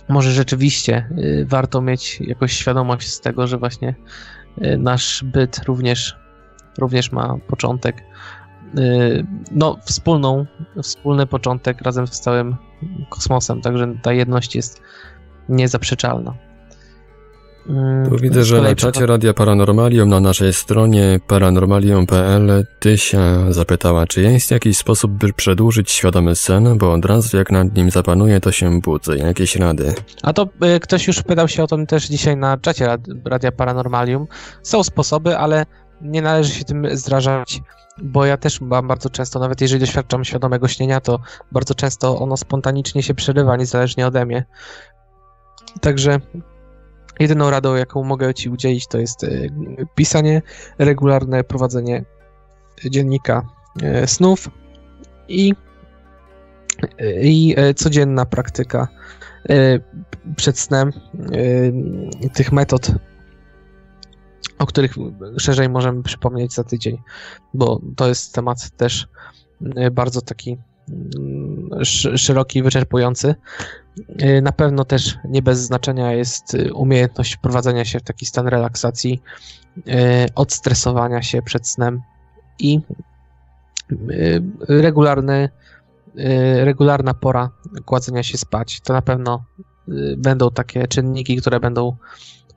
Może rzeczywiście y, warto mieć jakąś świadomość z tego, że właśnie y, nasz byt również, również ma początek. Y, No, wspólną, wspólny początek razem z całym kosmosem, także ta jedność jest niezaprzeczalna. Tu widzę, z że na czacie Radia Paranormalium na naszej stronie paranormalium.pl Tysia zapytała, czy jest jakiś sposób, by przedłużyć świadomy sen, bo od razu jak nad nim zapanuje, to się budzę. Jakieś rady? A to y, ktoś już pytał się o tym też dzisiaj na czacie Rad- Radia Paranormalium. Są sposoby, ale nie należy się tym zrażać, bo ja też mam bardzo często, nawet jeżeli doświadczam świadomego śnienia, to bardzo często ono spontanicznie się przerywa, niezależnie ode mnie. Także jedyną radą, jaką mogę Ci udzielić, to jest y, pisanie, regularne prowadzenie dziennika y, snów i, i y, codzienna praktyka przed snem tych metod, o których szerzej możemy przypomnieć za tydzień, bo to jest temat też bardzo taki mm, sz- szeroki i wyczerpujący. Y, Na pewno też nie bez znaczenia jest y, umiejętność wprowadzenia się w taki stan relaksacji, y, odstresowania się przed snem i regularny, regularna pora kładzenia się spać. To na pewno będą takie czynniki, które będą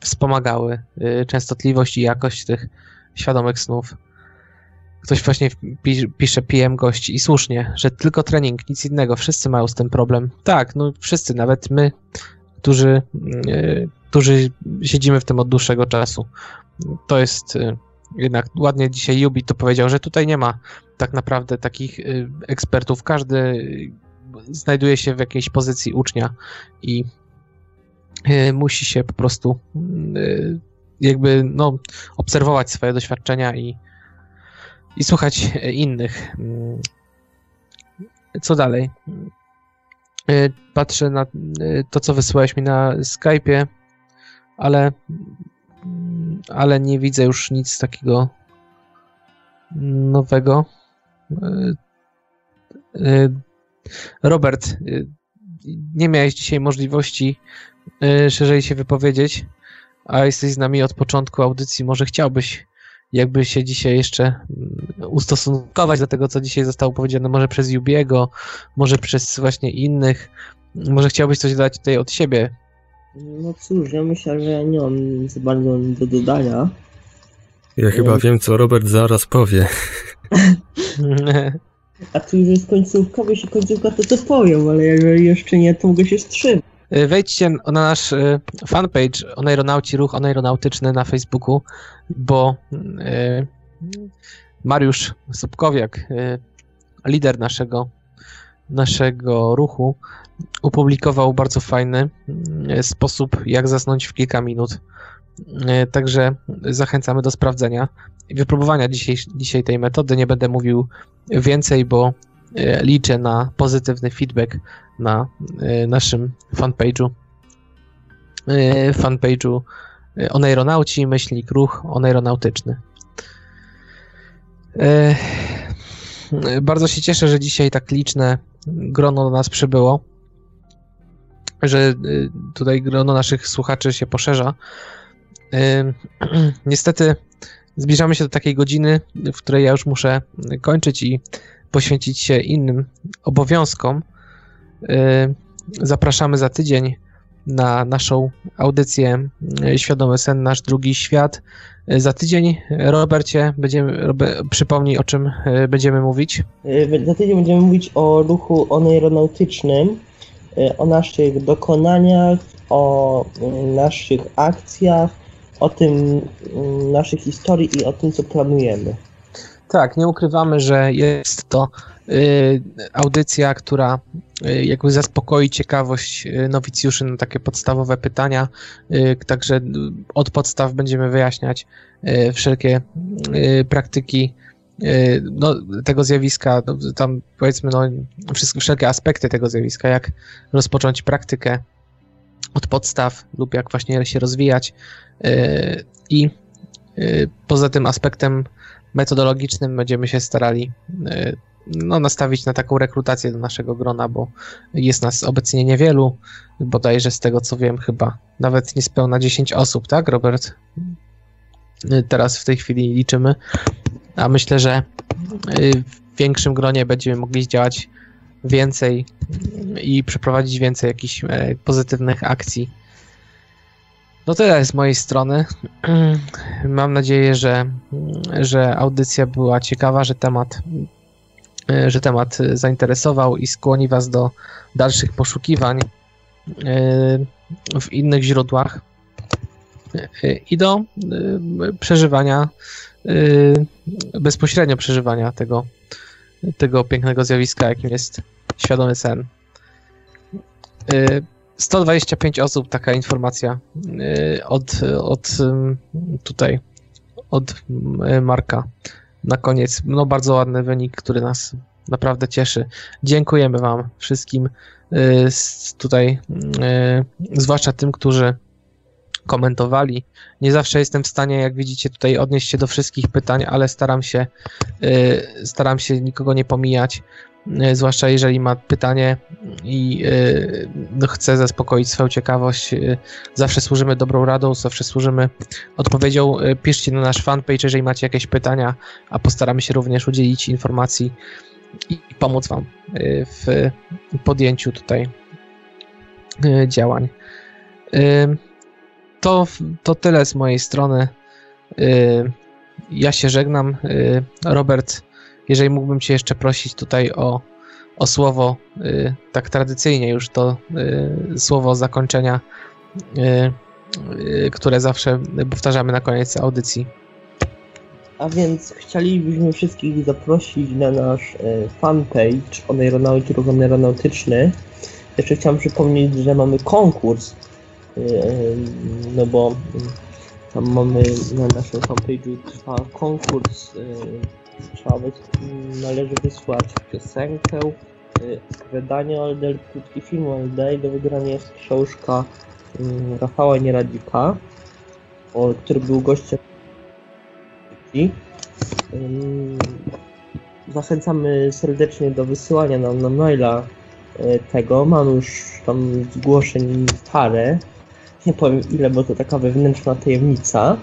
wspomagały częstotliwość i jakość tych świadomych snów. Ktoś właśnie pi- pisze PM gości i słusznie, że tylko trening, nic innego. Wszyscy mają z tym problem. Tak, no wszyscy, nawet my, którzy, y, którzy siedzimy w tym od dłuższego czasu. To jest y, jednak ładnie dzisiaj Jubi to powiedział, że tutaj nie ma tak naprawdę takich y, ekspertów. Każdy znajduje się w jakiejś pozycji ucznia i musi się po prostu y, jakby no, obserwować swoje doświadczenia i, i słuchać innych. Mm. Co dalej? Y, Patrzę na y, to, co wysłałeś mi na Skype'ie, ale, mm, ale nie widzę już nic takiego nowego. Robert, nie miałeś dzisiaj możliwości szerzej się wypowiedzieć, a jesteś z nami od początku audycji. Może chciałbyś jakby się dzisiaj jeszcze mm, ustosunkować do tego, co dzisiaj zostało powiedziane, może przez Jubiego, może przez właśnie innych. Może chciałbyś coś dodać tutaj od siebie. No cóż, ja myślę, że nie mam za bardzo do dodania. Ja chyba wiem, co Robert zaraz powie. A tu już jest końcówka, bo jeśli końcówka to to powiem, ale jeżeli jeszcze nie, to mogę się wstrzymać. Y, wejdźcie na nasz y, fanpage Oneironauci, ruch oneironautyczny na Facebooku, bo y, Mariusz Subkowiak, lider naszego, naszego ruchu, opublikował bardzo fajny sposób, jak zasnąć w kilka minut. Także zachęcamy do sprawdzenia i wypróbowania dzisiaj, dzisiaj tej metody. Nie będę mówił więcej, bo liczę na pozytywny feedback na e, naszym fanpage'u e, fanpage'u e, Oneironauci, myślnik ruch oneironautyczny. Bardzo się cieszę, że dzisiaj tak liczne grono do nas przybyło, że tutaj grono naszych słuchaczy się poszerza. Niestety zbliżamy się do takiej godziny, w której ja już muszę kończyć i poświęcić się innym obowiązkom. Y, zapraszamy za tydzień na naszą audycję y, Świadomy Sen, nasz drugi świat. Y, za tydzień, Robercie, będziemy, Robert, przypomnij o czym będziemy mówić. Za tydzień będziemy mówić o ruchu oneironautycznym, o naszych dokonaniach, o naszych akcjach, o tym naszej historii i o tym, co planujemy. Tak, nie ukrywamy, że jest to audycja, która y, jakby zaspokoi ciekawość y, nowicjuszy na takie podstawowe pytania. Y, także od podstaw będziemy wyjaśniać y, wszelkie y, praktyki no, tego zjawiska, no, tam powiedzmy no, wszystkie, wszelkie aspekty tego zjawiska, jak rozpocząć praktykę od podstaw lub jak właśnie się rozwijać i poza tym aspektem metodologicznym będziemy się starali no, nastawić na taką rekrutację do naszego grona, bo jest nas obecnie niewielu, bodajże z tego co wiem chyba nawet niespełna 10 osób, tak Robert? E, teraz w tej chwili liczymy, a myślę, że e, w większym gronie będziemy mogli działać więcej i przeprowadzić więcej jakichś pozytywnych akcji no tyle z mojej strony. Mam nadzieję, że, że audycja była ciekawa, że temat, że temat zainteresował i skłoni Was do dalszych poszukiwań e, w innych źródłach i do e, przeżywania, e, bezpośrednio przeżywania tego, tego pięknego zjawiska, jakim jest świadomy sen. 125 osób, taka informacja od, od tutaj, od Marka. Na koniec, no bardzo ładny wynik, który nas naprawdę cieszy. Dziękujemy Wam wszystkim y, tutaj, zwłaszcza tym, którzy komentowali. Nie zawsze jestem w stanie, jak widzicie, tutaj odnieść się do wszystkich pytań, ale staram się, staram się nikogo nie pomijać. E, zwłaszcza jeżeli ma pytanie i e, no, chce zaspokoić swoją ciekawość. E, zawsze służymy dobrą radą, zawsze służymy odpowiedzią. Piszcie na nasz fanpage, jeżeli macie jakieś pytania, a postaramy się również udzielić informacji i pomóc Wam w podjęciu tutaj działań. To, to tyle z mojej strony. Ja się żegnam. Robert jeżeli mógłbym Cię jeszcze prosić tutaj o, o słowo, y, tak tradycyjnie już to y, słowo zakończenia, y, które zawsze powtarzamy na koniec audycji. A więc chcielibyśmy wszystkich zaprosić na nasz fanpage Oneironauty Ruch Oneironautyczny. Jeszcze chciałem przypomnieć, że mamy konkurs, no bo tam mamy na naszym fanpage'u trwa konkurs trzeba należy wysłać piosenkę, y, wydanie LD, krótki film LD i do wygrania jest książka y, Rafała Nieradzika, który był gościem Zachęcamy serdecznie do wysyłania nam na maila y, tego. Mam już tam zgłoszeń parę. Nie powiem ile, bo to taka wewnętrzna tajemnica.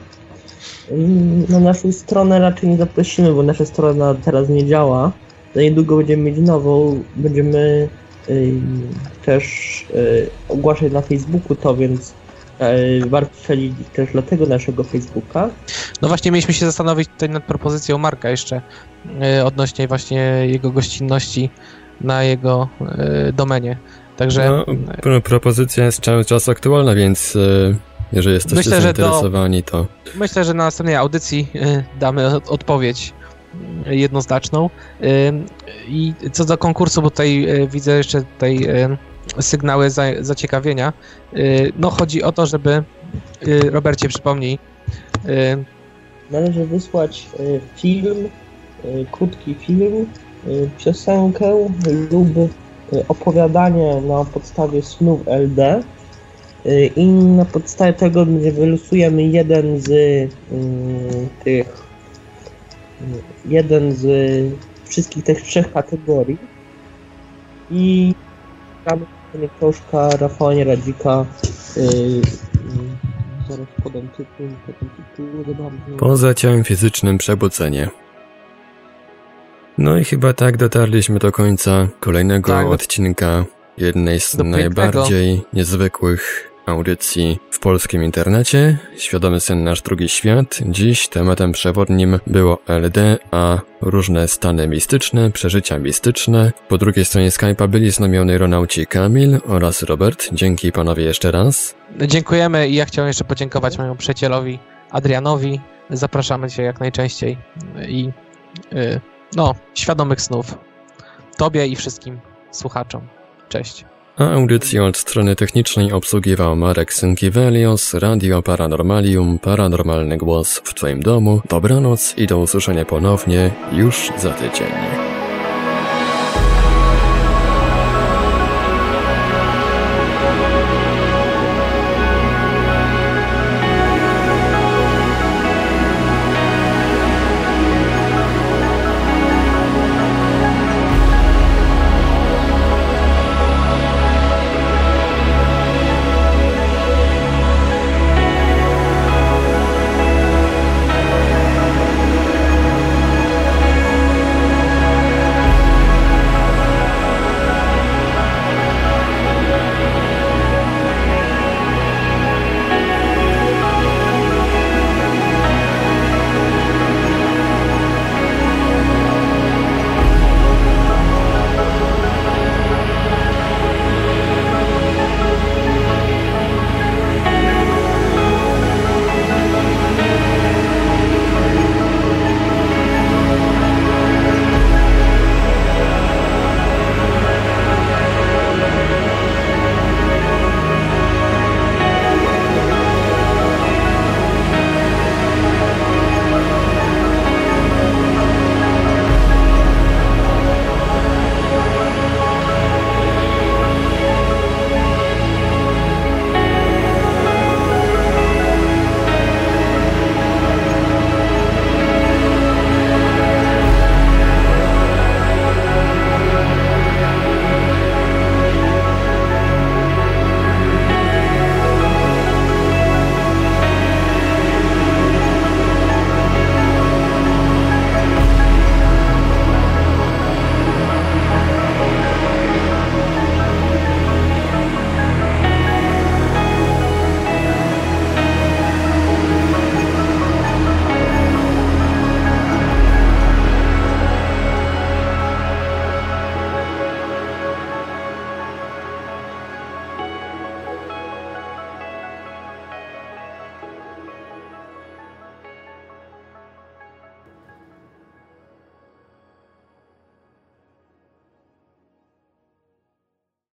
Na naszą stronę raczej nie zaprosimy, bo nasza strona teraz nie działa. Za niedługo będziemy mieć nową. Będziemy y, też y, ogłaszać na Facebooku to, więc y, warto śledzić też dla tego naszego Facebooka. No właśnie mieliśmy się zastanowić tutaj nad propozycją Marka jeszcze odnośnie właśnie jego gościnności na jego domenie. Także No, pro, propozycja jest cały czas aktualna, więc jeżeli jesteście Myślę, że to- zainteresowani, to... myślę, że na następnej audycji y, damy od- odpowiedź y, jednoznaczną. Y, I co do konkursu, bo tutaj widzę jeszcze tutaj sygnały za, zaciekawienia. No chodzi o to, żeby Robercie przypomnij. Należy wysłać film, krótki film, piosenkę lub opowiadanie na podstawie snów LD i na podstawie tego wylosujemy jeden z y, tych jeden z wszystkich tych trzech kategorii i na książka Rafała Radzika y, y, zaraz podam tytuł, podam tytuł, zobaczmy. Poza ciałem fizycznym przebudzenie. No i chyba tak dotarliśmy do końca kolejnego Tak, odcinka jednej z do pięknego. najbardziej niezwykłych audycji w polskim internecie. Świadomy sen nasz drugi świat. Dziś tematem przewodnim było LD, a różne stany mistyczne, przeżycia mistyczne. Po drugiej stronie Skype'a byli znamiony Ronauci Kamil oraz Robert. Dzięki panowie jeszcze raz. Dziękujemy i ja chciałem jeszcze podziękować mojemu przyjacielowi Adrianowi. Zapraszamy cię jak najczęściej i y, no, świadomych snów. Tobie i wszystkim słuchaczom. Cześć. Audycję od strony technicznej obsługiwał Marek Synkiewelios, Radio Paranormalium, paranormalny głos w Twoim domu. Dobranoc i do usłyszenia ponownie już za tydzień.